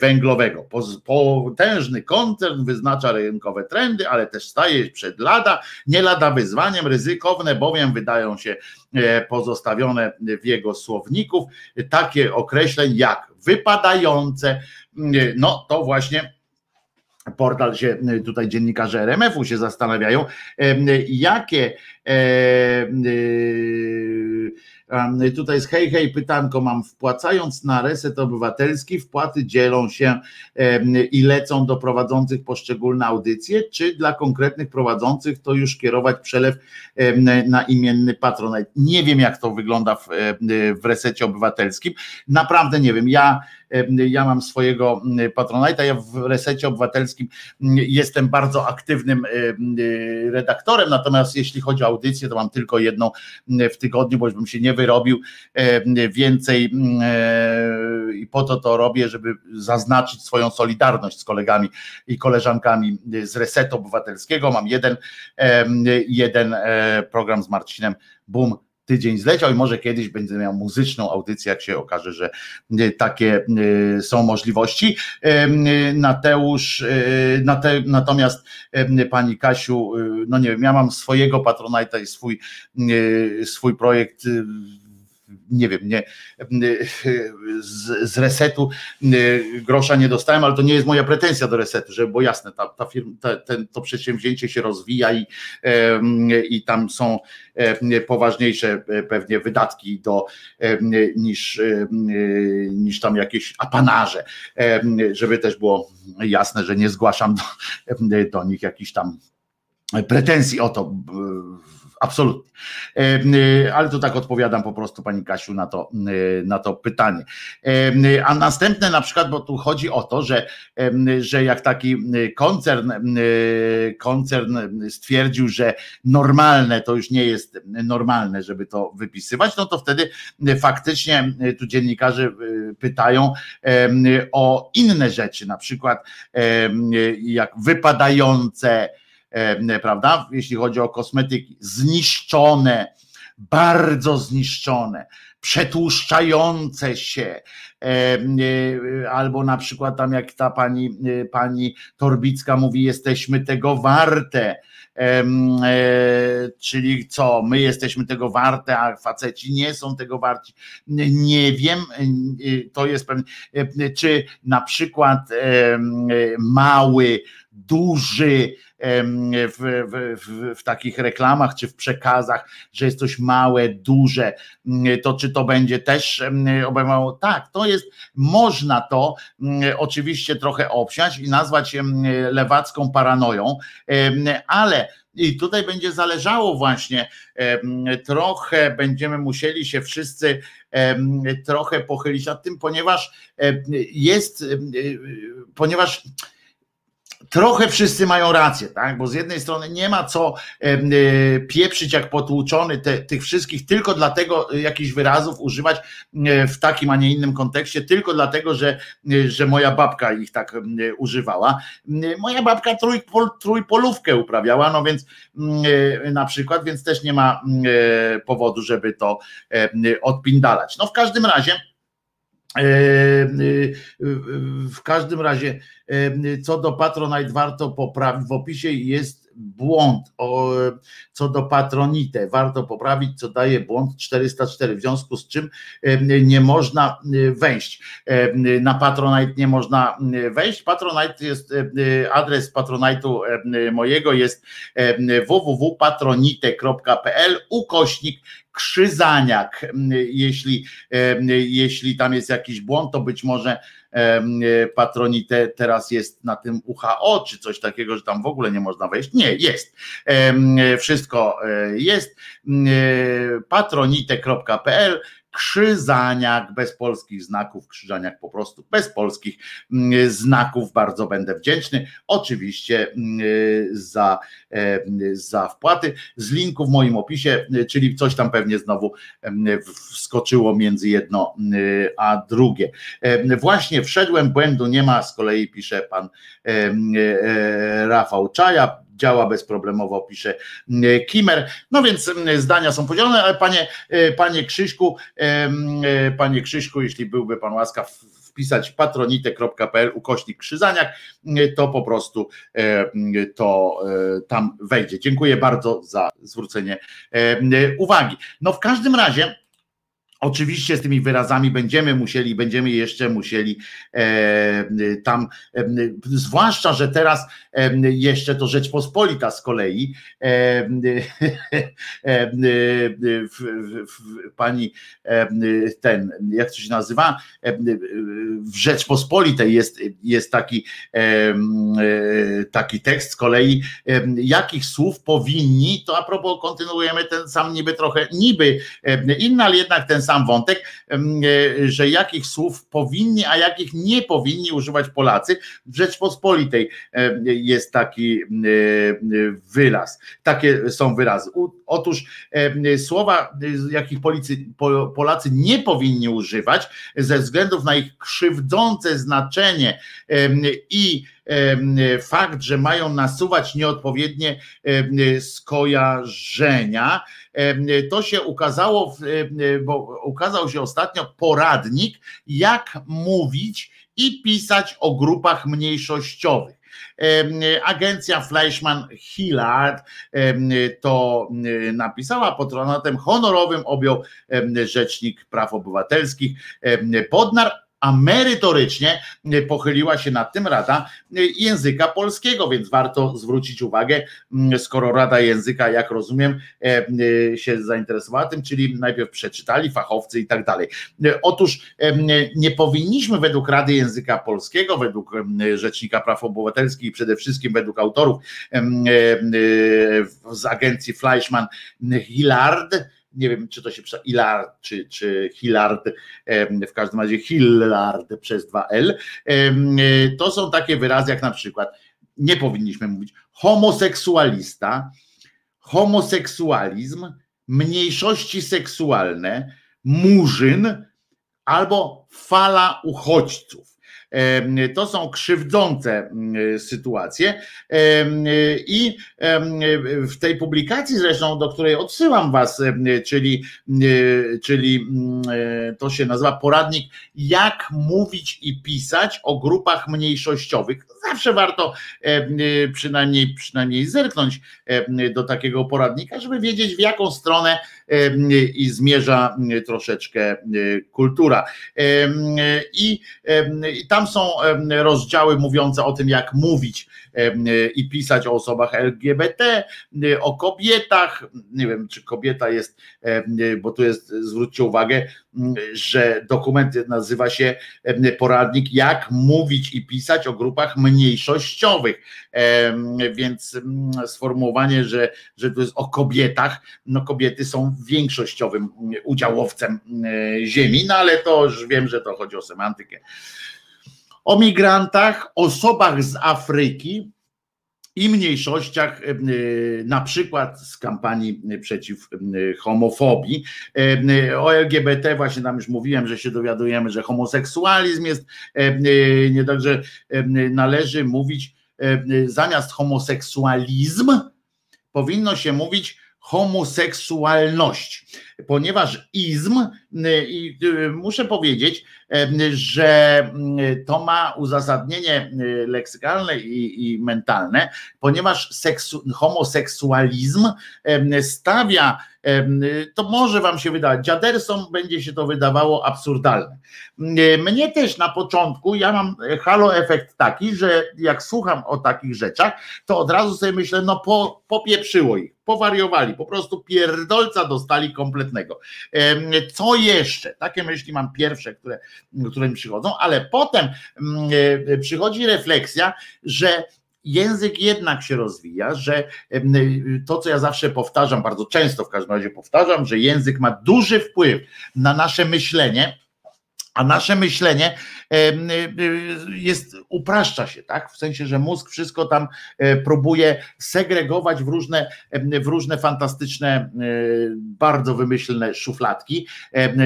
węglowego. Potężny koncern wyznacza rynkowe trendy, ale też staje przed lada, nie lada wyzwaniem, ryzykowne, bowiem wydają się e, pozostawione w jego słowników takie określeń jak wypadające, no to właśnie portal się tutaj dziennikarze RMF-u się zastanawiają, jakie Tutaj jest hej, hej, pytanko mam. Wpłacając na reset obywatelski, wpłaty dzielą się i lecą do prowadzących poszczególne audycje, czy dla konkretnych prowadzących to już kierować przelew na imienny patronat? Nie wiem, jak to wygląda w, w resecie obywatelskim. Naprawdę nie wiem. Ja ja mam swojego patronajta, ja w resecie obywatelskim jestem bardzo aktywnym redaktorem, natomiast jeśli chodzi o audycję, to mam tylko jedną w tygodniu, bo już bym się nie wyrobił więcej e, i po to to robię, żeby zaznaczyć swoją solidarność z kolegami i koleżankami z resetu obywatelskiego. Mam jeden, jeden e, program z Marcinem Bum tydzień zleciał i może kiedyś będzie miał muzyczną audycję, jak się okaże, że e, takie e, są możliwości. E, Nateusz, natomiast pani Kasiu, no nie wiem, ja mam swojego patronajta i swój, swój projekt nie wiem, nie, z, z resetu grosza nie dostałem, ale to nie jest moja pretensja do resetu, żeby było jasne, ta, ta firma, ta, ten, to przedsięwzięcie się rozwija i, i tam są poważniejsze e, pewnie wydatki do, niż, niż tam jakieś apanarze, żeby też było jasne, że nie zgłaszam do, do nich jakichś tam pretensji o to absolutnie. E, ale to tak odpowiadam po prostu Pani Kasiu na to, e, na to pytanie. E, a następne na przykład, bo tu chodzi o to, że, że jak taki koncern, koncern stwierdził, że normalne to już nie jest normalne, żeby to wypisywać, no to wtedy faktycznie tu dziennikarze pytają o inne rzeczy, na przykład jak wypadające, prawda? Jeśli chodzi o kosmetyki, zniszczone, bardzo zniszczone, przetłuszczające się, e, e, albo na przykład tam jak ta pani, pani Torbicka mówi, jesteśmy tego warte, czyli co, my jesteśmy tego warte, a faceci nie są tego warci. Nie wiem, to jest pewne, czy na przykład mały, duży, w, w, w, takich reklamach czy w przekazach, że jest coś małe, duże, to czy to będzie też obejmowało? Tak, to jest, można to oczywiście trochę obsiać i nazwać lewacką paranoją, ale i tutaj będzie zależało właśnie trochę, będziemy musieli się wszyscy trochę pochylić nad tym, ponieważ jest, ponieważ trochę wszyscy mają rację, tak? Bo z jednej strony nie ma co e, pieprzyć jak potłuczony te, tych wszystkich tylko dlatego e, jakichś wyrazów używać e, w takim, a nie innym kontekście, tylko dlatego, że, że moja babka ich tak używała. Moja babka trójpol, trójpolówkę uprawiała, no więc na przykład, więc też nie ma powodu, żeby to odpindalać. No w każdym razie w każdym razie co do Patronite warto poprawić, w opisie jest błąd, o, co do Patronite warto poprawić, co daje błąd 404, w związku z czym nie można wejść. Na Patronite nie można wejść. Patronite jest, adres Patronite'u mojego jest www.patronite.pl ukośnik krzyzaniak. Jeśli, jeśli tam jest jakiś błąd, to być może patronite teraz jest na tym UHO, czy coś takiego, że tam w ogóle nie można wejść. Nie, jest. Wszystko e, jest. patronite.pl Krzyżaniak bez polskich znaków, Krzyżaniak po prostu bez polskich mm, znaków. Bardzo będę wdzięczny. Oczywiście mm, za, e, za wpłaty. Z linku w moim opisie, czyli coś tam pewnie znowu mm, wskoczyło między jedno a drugie. Właśnie wszedłem, błędu nie ma, z kolei pisze pan e, Rafał Czaja działa bezproblemowo, pisze mm, Kimer. No więc mm, zdania są podzielone, ale panie, e, panie Krzyśku, e, panie Krzyśku, jeśli byłby pan łaskaw wpisać patronite.pl ukośnik krzyzaniak, to po prostu e, to tam wejdzie. Dziękuję bardzo za zwrócenie uwagi. No w każdym razie Oczywiście z tymi wyrazami będziemy musieli, będziemy jeszcze musieli e, tam, e, zwłaszcza, że teraz e, jeszcze to Rzeczpospolita z kolei, e, e, w, w, w, pani ten, jak to się nazywa, w Rzeczpospolitej jest, jest taki, taki tekst z kolei, jakich słów powinni, to a propos kontynuujemy ten sam niby trochę, niby inny, ale jednak ten sam wątek, e, że jakich słów powinni, a jakich nie powinni używać Polacy. W Rzeczpospolitej jest taki wyraz, takie są wyrazy. Otóż słowa, jakich Policy, Polacy nie powinni używać ze względów na ich krzywdzące znaczenie i fakt, że mają nasuwać nieodpowiednie skojarzenia. To się ukazało, bo ukazał się ostatnio poradnik, jak mówić i pisać o grupach mniejszościowych. Agencja Fleischmann Hillard to napisała, patronatem honorowym objął Rzecznik Praw Obywatelskich Podnar, a merytorycznie e, pochyliła się nad tym Rada e, Języka Polskiego, więc warto zwrócić uwagę, skoro Rada Języka, jak rozumiem, e, się zainteresowała tym, czyli najpierw przeczytali fachowcy i tak dalej. Otóż nie powinniśmy według Rady Języka Polskiego, według Rzecznika Praw Obywatelskich i przede wszystkim według autorów z agencji Fleischmann Hillard, nie wiem, czy to się pisze Ilard, czy, czy Hillard, w każdym razie Hillard przez 2L. To są takie wyrazy, jak na przykład, nie powinniśmy mówić, homoseksualista, homoseksualizm, mniejszości seksualne, murzyn albo fala uchodźców. To są krzywdzące mm, sytuacje i w tej publikacji zresztą, do której odsyłam was, czyli, czyli mm, to się nazywa poradnik jak mówić i pisać o grupach mniejszościowych. Zawsze warto przynajmniej, przynajmniej zerknąć do takiego poradnika, żeby wiedzieć w jaką stronę i zmierza troszeczkę kultura. I tam są rozdziały mówiące o tym, jak mówić i pisać o osobach LGBT, o kobietach. Nie wiem, czy kobieta jest, bo tu jest, zwróćcie uwagę, że dokument nazywa się poradnik, jak mówić i pisać o grupach mniejszościowych. Więc sformułowanie, że, że to jest o kobietach, no kobiety są większościowym udziałowcem ziemi, no ale to już wiem, że to chodzi o semantykę o migrantach, osobach z Afryki i mniejszościach, e, na przykład z kampanii przeciw e, homofobii. E, o LGBT właśnie tam już mówiłem, że się dowiadujemy, że homoseksualizm jest nie także należy mówić zamiast homoseksualizm powinno się mówić homoseksualność, ponieważ izm, i muszę powiedzieć, że to ma uzasadnienie leksykalne i, i mentalne, ponieważ seksu, homoseksualizm stawia, to może wam się wydawać, dziadersom będzie się to wydawało absurdalne. Mnie też na początku, ja mam halo efekt taki, że jak słucham o takich rzeczach, to od razu sobie myślę, no po, popieprzyło ich, powariowali, po prostu pierdolca dostali kompletnego. Co jeszcze? Takie myśli mam pierwsze, które, które mi przychodzą, ale potem mm, e, przychodzi refleksja, że język jednak się rozwija, że to, co ja zawsze powtarzam, bardzo często w każdym razie powtarzam, że język ma duży wpływ na nasze myślenie, a nasze myślenie jest, upraszcza się, tak? W sensie, że mózg wszystko tam e, próbuje segregować w różne, w różne fantastyczne, e, bardzo wymyślne szufladki,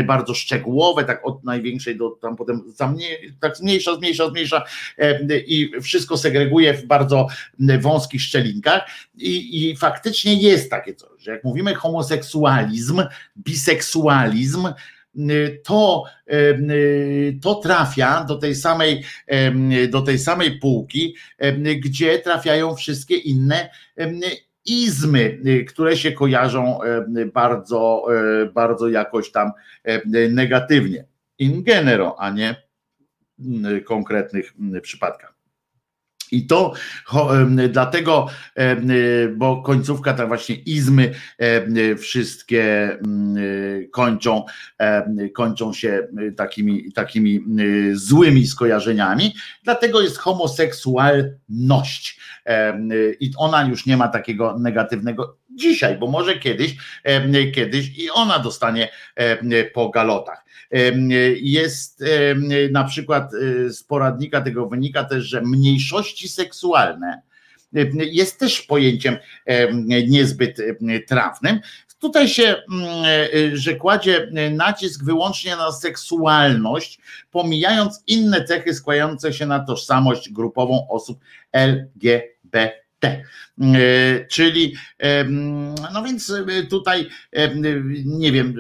bardzo szczegółowe, tak od największej do tam potem tak zmniejsza, zmniejsza, zmniejsza i wszystko segreguje w bardzo wąskich szczelinkach. I, i faktycznie jest takie coś, że jak mówimy homoseksualizm, biseksualizm, to, to trafia do tej samej, do tej samej półki, gdzie trafiają wszystkie inne izmy, y, które się kojarzą bardzo, e, bardzo jakoś tam negatywnie. In genero, a nie w konkretnych przypadkach. I to dlatego, bo końcówka, tak właśnie izmy wszystkie kończą, kończą się takimi, takimi złymi skojarzeniami, dlatego jest homoseksualność. I ona już nie ma takiego negatywnego dzisiaj, bo może kiedyś, kiedyś i ona dostanie po galotach. Jest na przykład e, z poradnika tego wynika też, że mniejszości seksualne jest też pojęciem niezbyt trafnym. Tutaj się, mm, e, że kładzie nacisk wyłącznie na seksualność, pomijając inne cechy składające się na tożsamość grupową osób LGBT. E, czyli, no więc tutaj, nie wiem,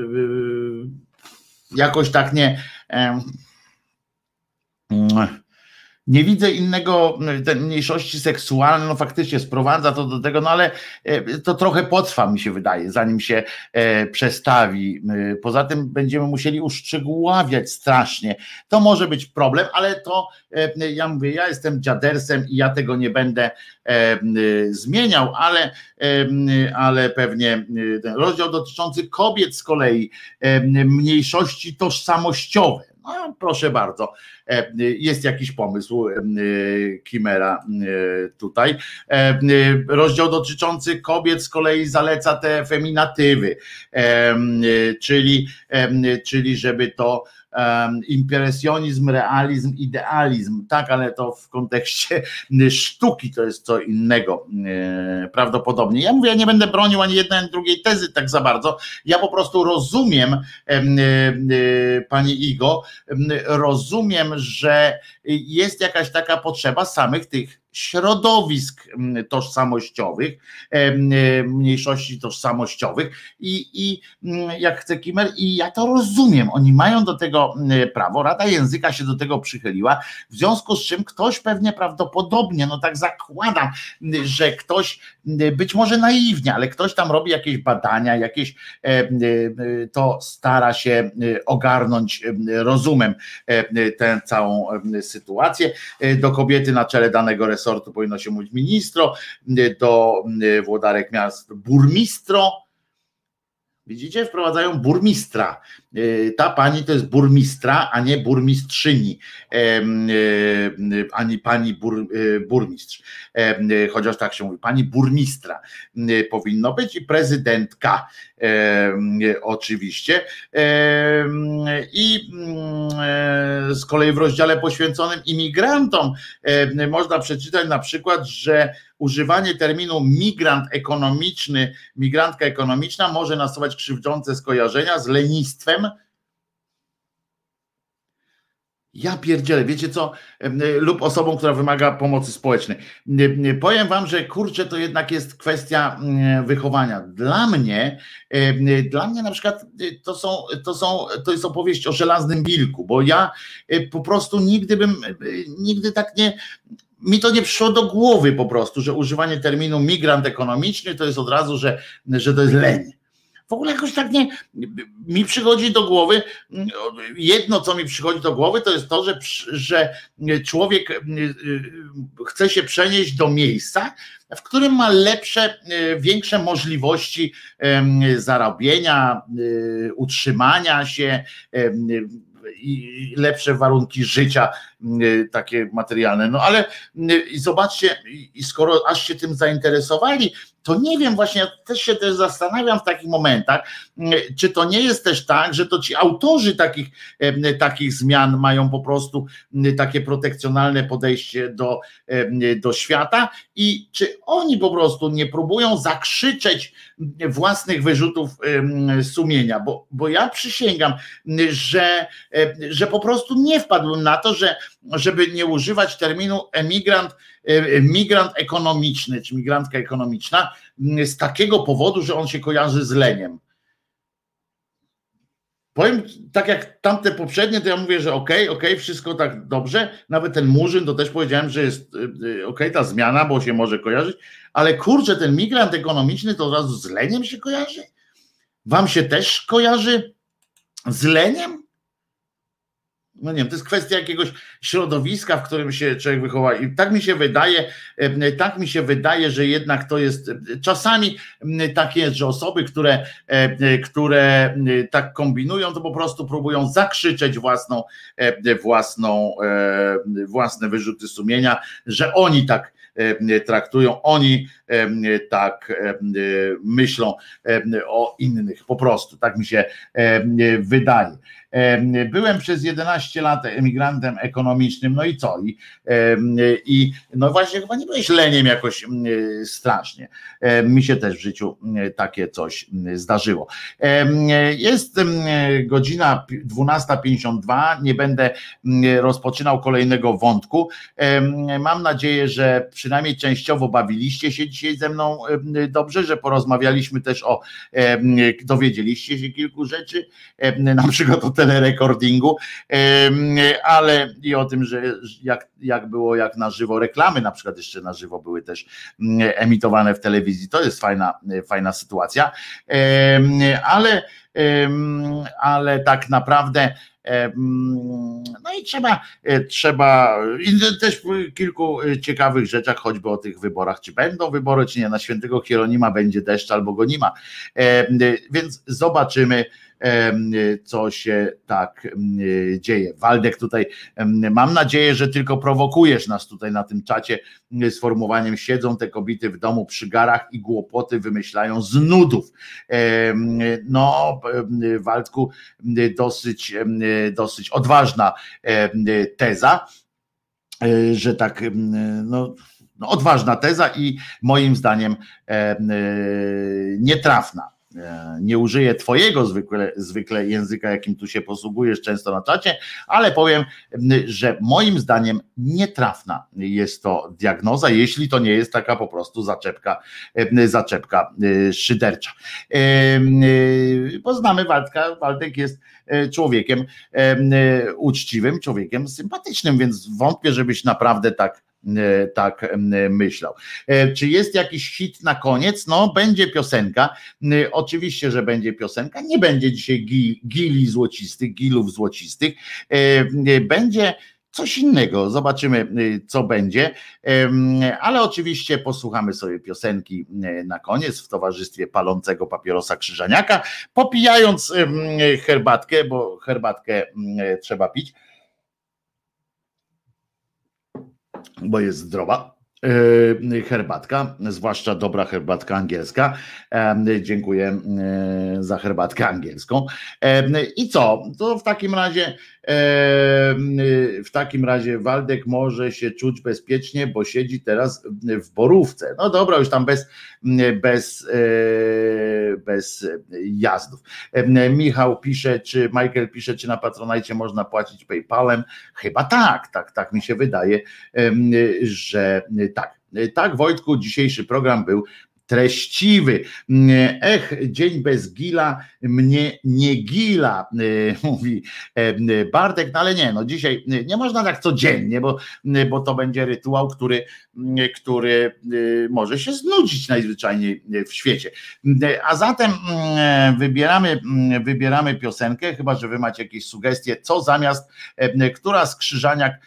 jakoś tak nie. Nie widzę innego, te mniejszości seksualne, no faktycznie sprowadza to do tego, no ale e, to trochę potrwa, mi się wydaje, zanim się e, przestawi. E, poza tym będziemy musieli uszczegóławiać strasznie. To może być problem, ale to ja mówię, ja jestem dziadersem i ja tego nie będę zmieniał, ale, ale pewnie rozdział dotyczący kobiet z kolei, mniejszości tożsamościowe proszę bardzo, e, jest jakiś pomysł e, Kimera e, tutaj. Rozdział dotyczący kobiet z kolei zaleca te feminatywy, czyli, czyli żeby to impresjonizm, realizm, idealizm, tak, ale to w kontekście sztuki to jest co innego e, prawdopodobnie. Ja mówię, ja nie będę bronił ani jednej, ani drugiej tezy tak za bardzo. Ja po prostu rozumiem, e, pani Igo, rozumiem, że jest jakaś taka potrzeba samych tych środowisk mm, tożsamościowych, e, mniejszości tożsamościowych i, i mm, jak chce Kimmer, i ja to rozumiem, oni mają do tego mm, prawo, Rada Języka się do tego przychyliła, w związku z czym ktoś pewnie prawdopodobnie, no tak zakładam, że ktoś, być może naiwnie, ale ktoś tam robi jakieś badania, jakieś e, to stara się ogarnąć rozumem e, tę całą sytuację. Do kobiety na czele danego resortu resortu powinno się mówić ministro, do włodarek miast burmistro. Widzicie, wprowadzają burmistra. E, ta pani to jest burmistra, a nie burmistrzyni, ani pani bur, burmistrz. Chociaż tak się mówi, pani burmistra powinno być i prezydentka oczywiście. I mm, z kolei w rozdziale poświęconym imigrantom można przeczytać na przykład, że używanie terminu migrant ekonomiczny, migrantka ekonomiczna może nasuwać krzywdzące skojarzenia z lenistwem, ja pierdzielę, wiecie co? Lub osobą, która wymaga pomocy społecznej. Powiem wam, że kurczę, to jednak jest kwestia wychowania. Dla mnie, dla mnie na przykład y, to są, to są, to jest opowieść o żelaznym wilku, bo ja y, po prostu nigdy bym, y, nigdy tak nie, mi to nie przyszło do głowy po prostu, że używanie terminu migrant ekonomiczny to jest od razu, że, że to jest leń w ogóle jakoś tak nie, mi przychodzi do głowy, jedno co mi przychodzi do głowy to jest to, że, że człowiek y, y, chce się przenieść do miejsca, w którym ma lepsze, y, większe możliwości zarobienia, utrzymania się, i lepsze warunki życia takie materialne. No ale zobaczcie, i skoro aż się tym zainteresowali, to nie wiem, właśnie też się też zastanawiam w takich momentach, czy to nie jest też tak, że to ci autorzy takich, takich zmian mają po prostu takie protekcjonalne podejście do, do świata i czy oni po prostu nie próbują zakrzyczeć własnych wyrzutów sumienia, bo, bo ja przysięgam, że, że po prostu nie wpadłem na to, że żeby nie używać terminu emigrant, e, migrant ekonomiczny, czy migrantka ekonomiczna, z takiego powodu, że on się kojarzy z leniem. Powiem tak jak tamte poprzednie, to ja mówię, że okej, okay, okej, okay, wszystko tak dobrze. Nawet ten murzyn to też powiedziałem, że jest y, y, okej okay, ta zmiana, bo się może kojarzyć, ale kurczę, ten migrant ekonomiczny to od razu z leniem się kojarzy? Wam się też kojarzy z leniem? No nie wiem, to jest kwestia jakiegoś środowiska, w którym się człowiek wychowa. I tak mi się wydaje, tak mi się wydaje, że jednak to jest czasami tak jest, że osoby, które, które tak kombinują, to po prostu próbują zakrzyczeć własną, własną, własne wyrzuty sumienia, że oni tak traktują, oni tak myślą o innych. Po prostu tak mi się wydaje. Byłem przez 11 lat emigrantem ekonomicznym, no i co? I, i no właśnie chyba nie byłeś leniem jakoś strasznie. Mi się też w życiu takie coś zdarzyło. Jest godzina 12.52, nie będę rozpoczynał kolejnego wątku. Mam nadzieję, że przynajmniej częściowo bawiliście się dzisiaj ze mną dobrze, że porozmawialiśmy też o, dowiedzieliście się kilku rzeczy, na przykład o telerekordingu, ale i o tym, że jak, jak było, jak na żywo reklamy, na przykład jeszcze na żywo były też mm, emitowane w telewizji. To jest fajna, fajna sytuacja, ale, ale tak naprawdę. No i trzeba, trzeba i też w kilku ciekawych rzeczach, choćby o tych wyborach, czy będą wybory, czy nie. Na świętego Hieronima będzie deszcz albo go nie ma. Więc zobaczymy co się tak dzieje. Waldek tutaj, mam nadzieję, że tylko prowokujesz nas tutaj na tym czacie sformułowaniem siedzą te kobiety w domu przy garach i głupoty wymyślają z nudów. No, Waldku, dosyć, dosyć odważna teza, e, że tak, no, no odważna teza i moim zdaniem nietrafna E, nie użyję twojego zwykle, zwykle języka, jakim tu się posługujesz często na czacie, ale powiem, że moim zdaniem nietrafna jest to diagnoza, jeśli to nie jest taka po prostu zaczepka, zaczepka e, szydercza. E, poznamy Waldka, Waldek jest człowiekiem uczciwym, człowiekiem sympatycznym, więc wątpię, żebyś naprawdę tak E, tak e, myślał. E, czy jest jakiś hit na koniec? No, będzie piosenka. Oczywiście, że będzie piosenka. Nie będzie dzisiaj gili złocistych, gilów złocistych. Będzie coś innego. Zobaczymy, co będzie. Ale oczywiście posłuchamy sobie piosenki na koniec w towarzystwie palącego papierosa Krzyżaniaka, popijając herbatkę, bo herbatkę trzeba pić bo jest zdrowa. E, herbatka, zwłaszcza dobra herbatka angielska. E, dziękuję e, za herbatkę angielską. I co? To w takim razie w takim razie Waldek może się czuć bezpiecznie, bo siedzi teraz w borówce. No dobra, już tam bez, bez, bez jazdów. Michał pisze, czy Michael pisze, czy na Patronajcie można płacić PayPalem? Chyba tak, tak, tak mi się wydaje, że tak. Tak, Wojtku, dzisiejszy program był treściwy. Ech, dzień bez gila mnie nie gila, mówi Bartek, no ale nie, no dzisiaj nie można tak codziennie, bo, bo to będzie rytuał, który, który e, może się znudzić najzwyczajniej w świecie. A zatem mm, wybieramy, mm, wybieramy piosenkę, chyba że wy macie jakieś sugestie, co zamiast, która z krzyżaniak,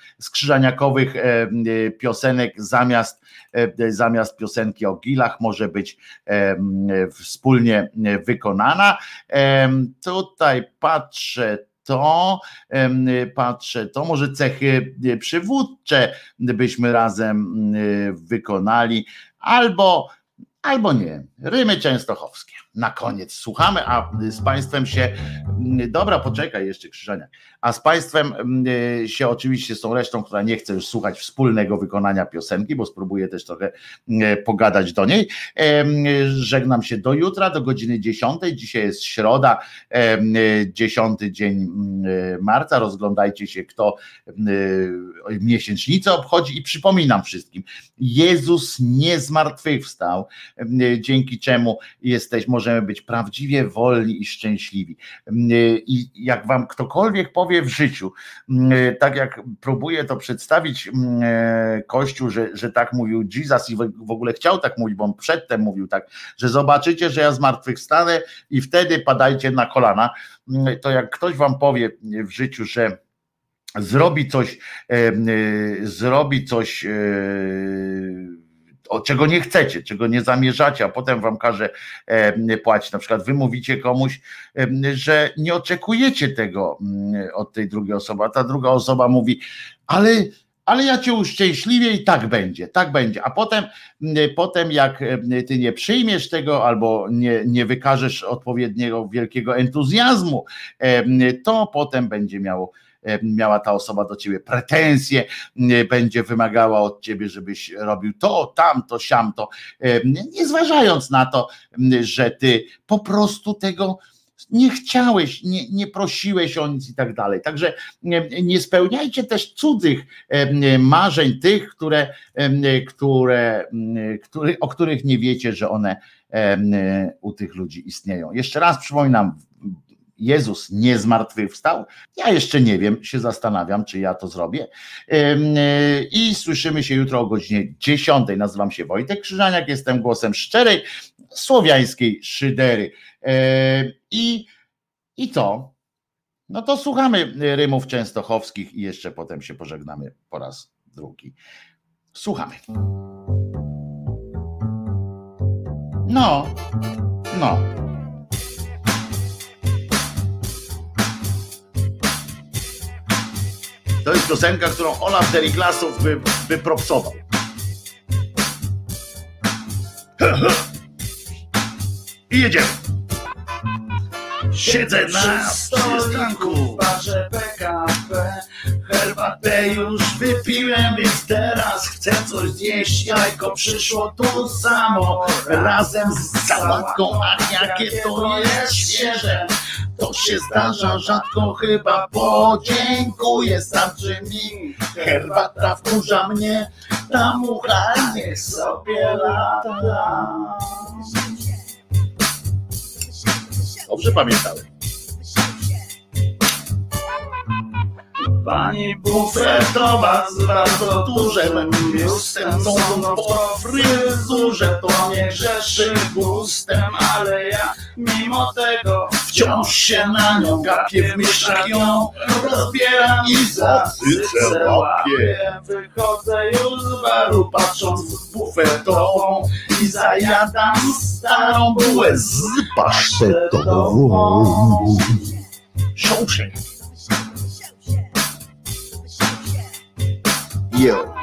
piosenek zamiast zamiast piosenki o gilach może być wspólnie wykonana. Tutaj patrzę to, patrzę to, może cechy przywódcze byśmy razem wykonali, albo, albo nie, rymy częstochowskie na koniec słuchamy, a z Państwem się, dobra, poczekaj jeszcze Krzyżania, a z Państwem mm, się oczywiście z tą resztą, która nie chce już słuchać wspólnego wykonania piosenki, bo spróbuję też trochę pogadać do niej. Żegnam się do jutra, do godziny 10. Dzisiaj jest środa, 10 dzień marca. Rozglądajcie się, kto miesięcznicę obchodzi i przypominam wszystkim, Jezus nie zmartwychwstał, dzięki czemu jesteś, może możemy być prawdziwie wolni i szczęśliwi. I jak wam ktokolwiek powie w życiu, tak jak próbuje to przedstawić Kościół, że, że tak mówił Jesus i w ogóle chciał tak mówić, bo on przedtem mówił tak, że zobaczycie, że ja zmartwychwstanę i wtedy padajcie na kolana, to jak ktoś wam powie w życiu, że zrobi coś, e, zrobi coś, e, o, czego nie chcecie, czego nie zamierzacie, a potem wam każe e, płacić. Na przykład wy mówicie komuś, że nie oczekujecie tego od tej drugiej osoby, a ta druga osoba mówi, ale ale ja cię uszczęśliwię i tak będzie, tak będzie. A potem, potem jak ty nie przyjmiesz tego albo nie, nie wykażesz odpowiedniego wielkiego entuzjazmu, to potem będzie miało miała ta osoba do ciebie pretensje, będzie wymagała od ciebie, żebyś robił to, tamto, siamto, nie zważając na to, że ty po prostu tego nie chciałeś, nie, nie prosiłeś o nic i tak dalej. Także nie spełniajcie też cudzych marzeń, tych, które, które, które, o których nie wiecie, że one u tych ludzi istnieją. Jeszcze raz przypominam, Jezus nie zmartwychwstał? Ja jeszcze nie wiem, się zastanawiam, czy ja to zrobię. I słyszymy się jutro o godzinie 10. Nazywam się Wojtek Krzyżaniak, jestem głosem szczerej, słowiańskiej szydery. I, i co? No to słuchamy rymów częstochowskich i jeszcze potem się pożegnamy po raz drugi. Słuchamy. No, no. To jest piosenka, którą Olaf Deriklasów by, by propsował. I jedziemy. Siedzę na przystanku. W barze PKP Herbatę już wypiłem, więc teraz chcę coś zjeść. Jajko przyszło tu samo. Razem z sałatką, a jakie to jest świeże To się zdarza rzadko, chyba podziękuję Starczy mi, herbata wkurza mnie Ta mucha niech sobie lata Dobrze pamiętałem. Pani bufetowa z bardzo dużym biustem Sądząc po fryzurze to nie grzeszy gustem Ale ja mimo tego wciąż się na nią gapię W myślach ją rozbieram i za cycę łapię Wychodzę już z baru patrząc w bufetową I zajadam starą bułę z pasztetową Siączek Yo.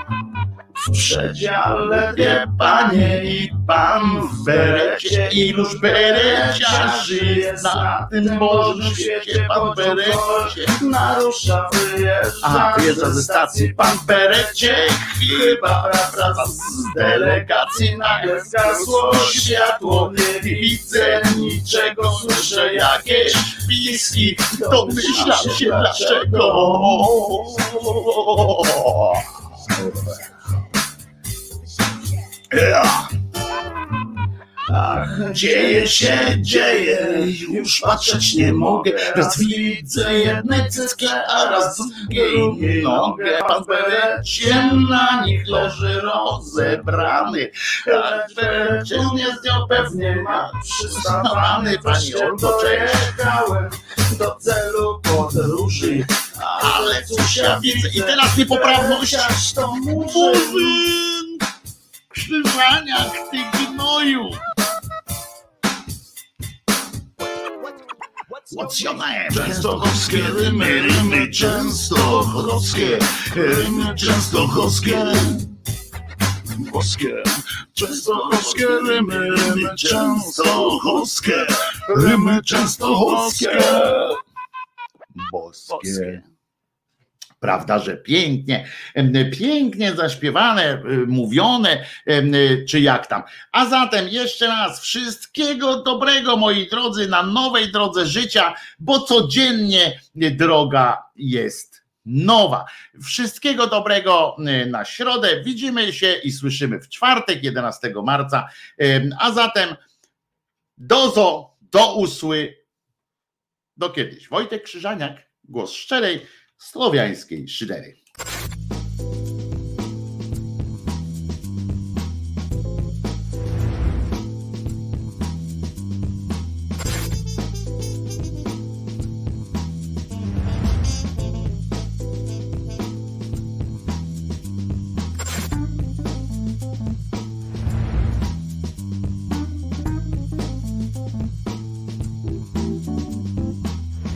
W przedziale dwie panie i pan w berecie Iluż bereciarzy jest na tym Bożym świecie Pan w berecie narusza, wyjeżdża A, wyjeżdża ze stacji. Pan w berecie chyba wraca z delegacji. Nagle zgasło światło, nie widzę niczego. Słyszę jakieś piski, domyślam się dlaczego Ach, dzieje się, dzieje, już patrzeć nie mogę. Raz widzę jedne cycki, a raz drugiej nogę. Pan berecie na nich leży rozebrany. Berecie nie zdjął pewnie ma przystawany. Pani Olgo, dojechałem do celu podróży. Ale cóż ja widzę i teraz niepoprawność. To murzyn krzyżaniak, ty gnoju. What's your name? Częstochowskie rymy, rymy częstochowskie, rymy częstochowskie. Boskie, częstochowskie rymy, rymy częstochowskie, rymy częstochowskie. Boskie. Prawda, że pięknie, pięknie zaśpiewane, mówione, czy jak tam. A zatem jeszcze raz wszystkiego dobrego, moi drodzy, na nowej drodze życia, bo codziennie droga jest nowa. Wszystkiego dobrego na środę. Widzimy się i słyszymy w czwartek, 11 marca. A zatem Dozo, do usły. Do kiedyś. Wojtek Krzyżaniak, głos szczerej, słowiańskiej szydery.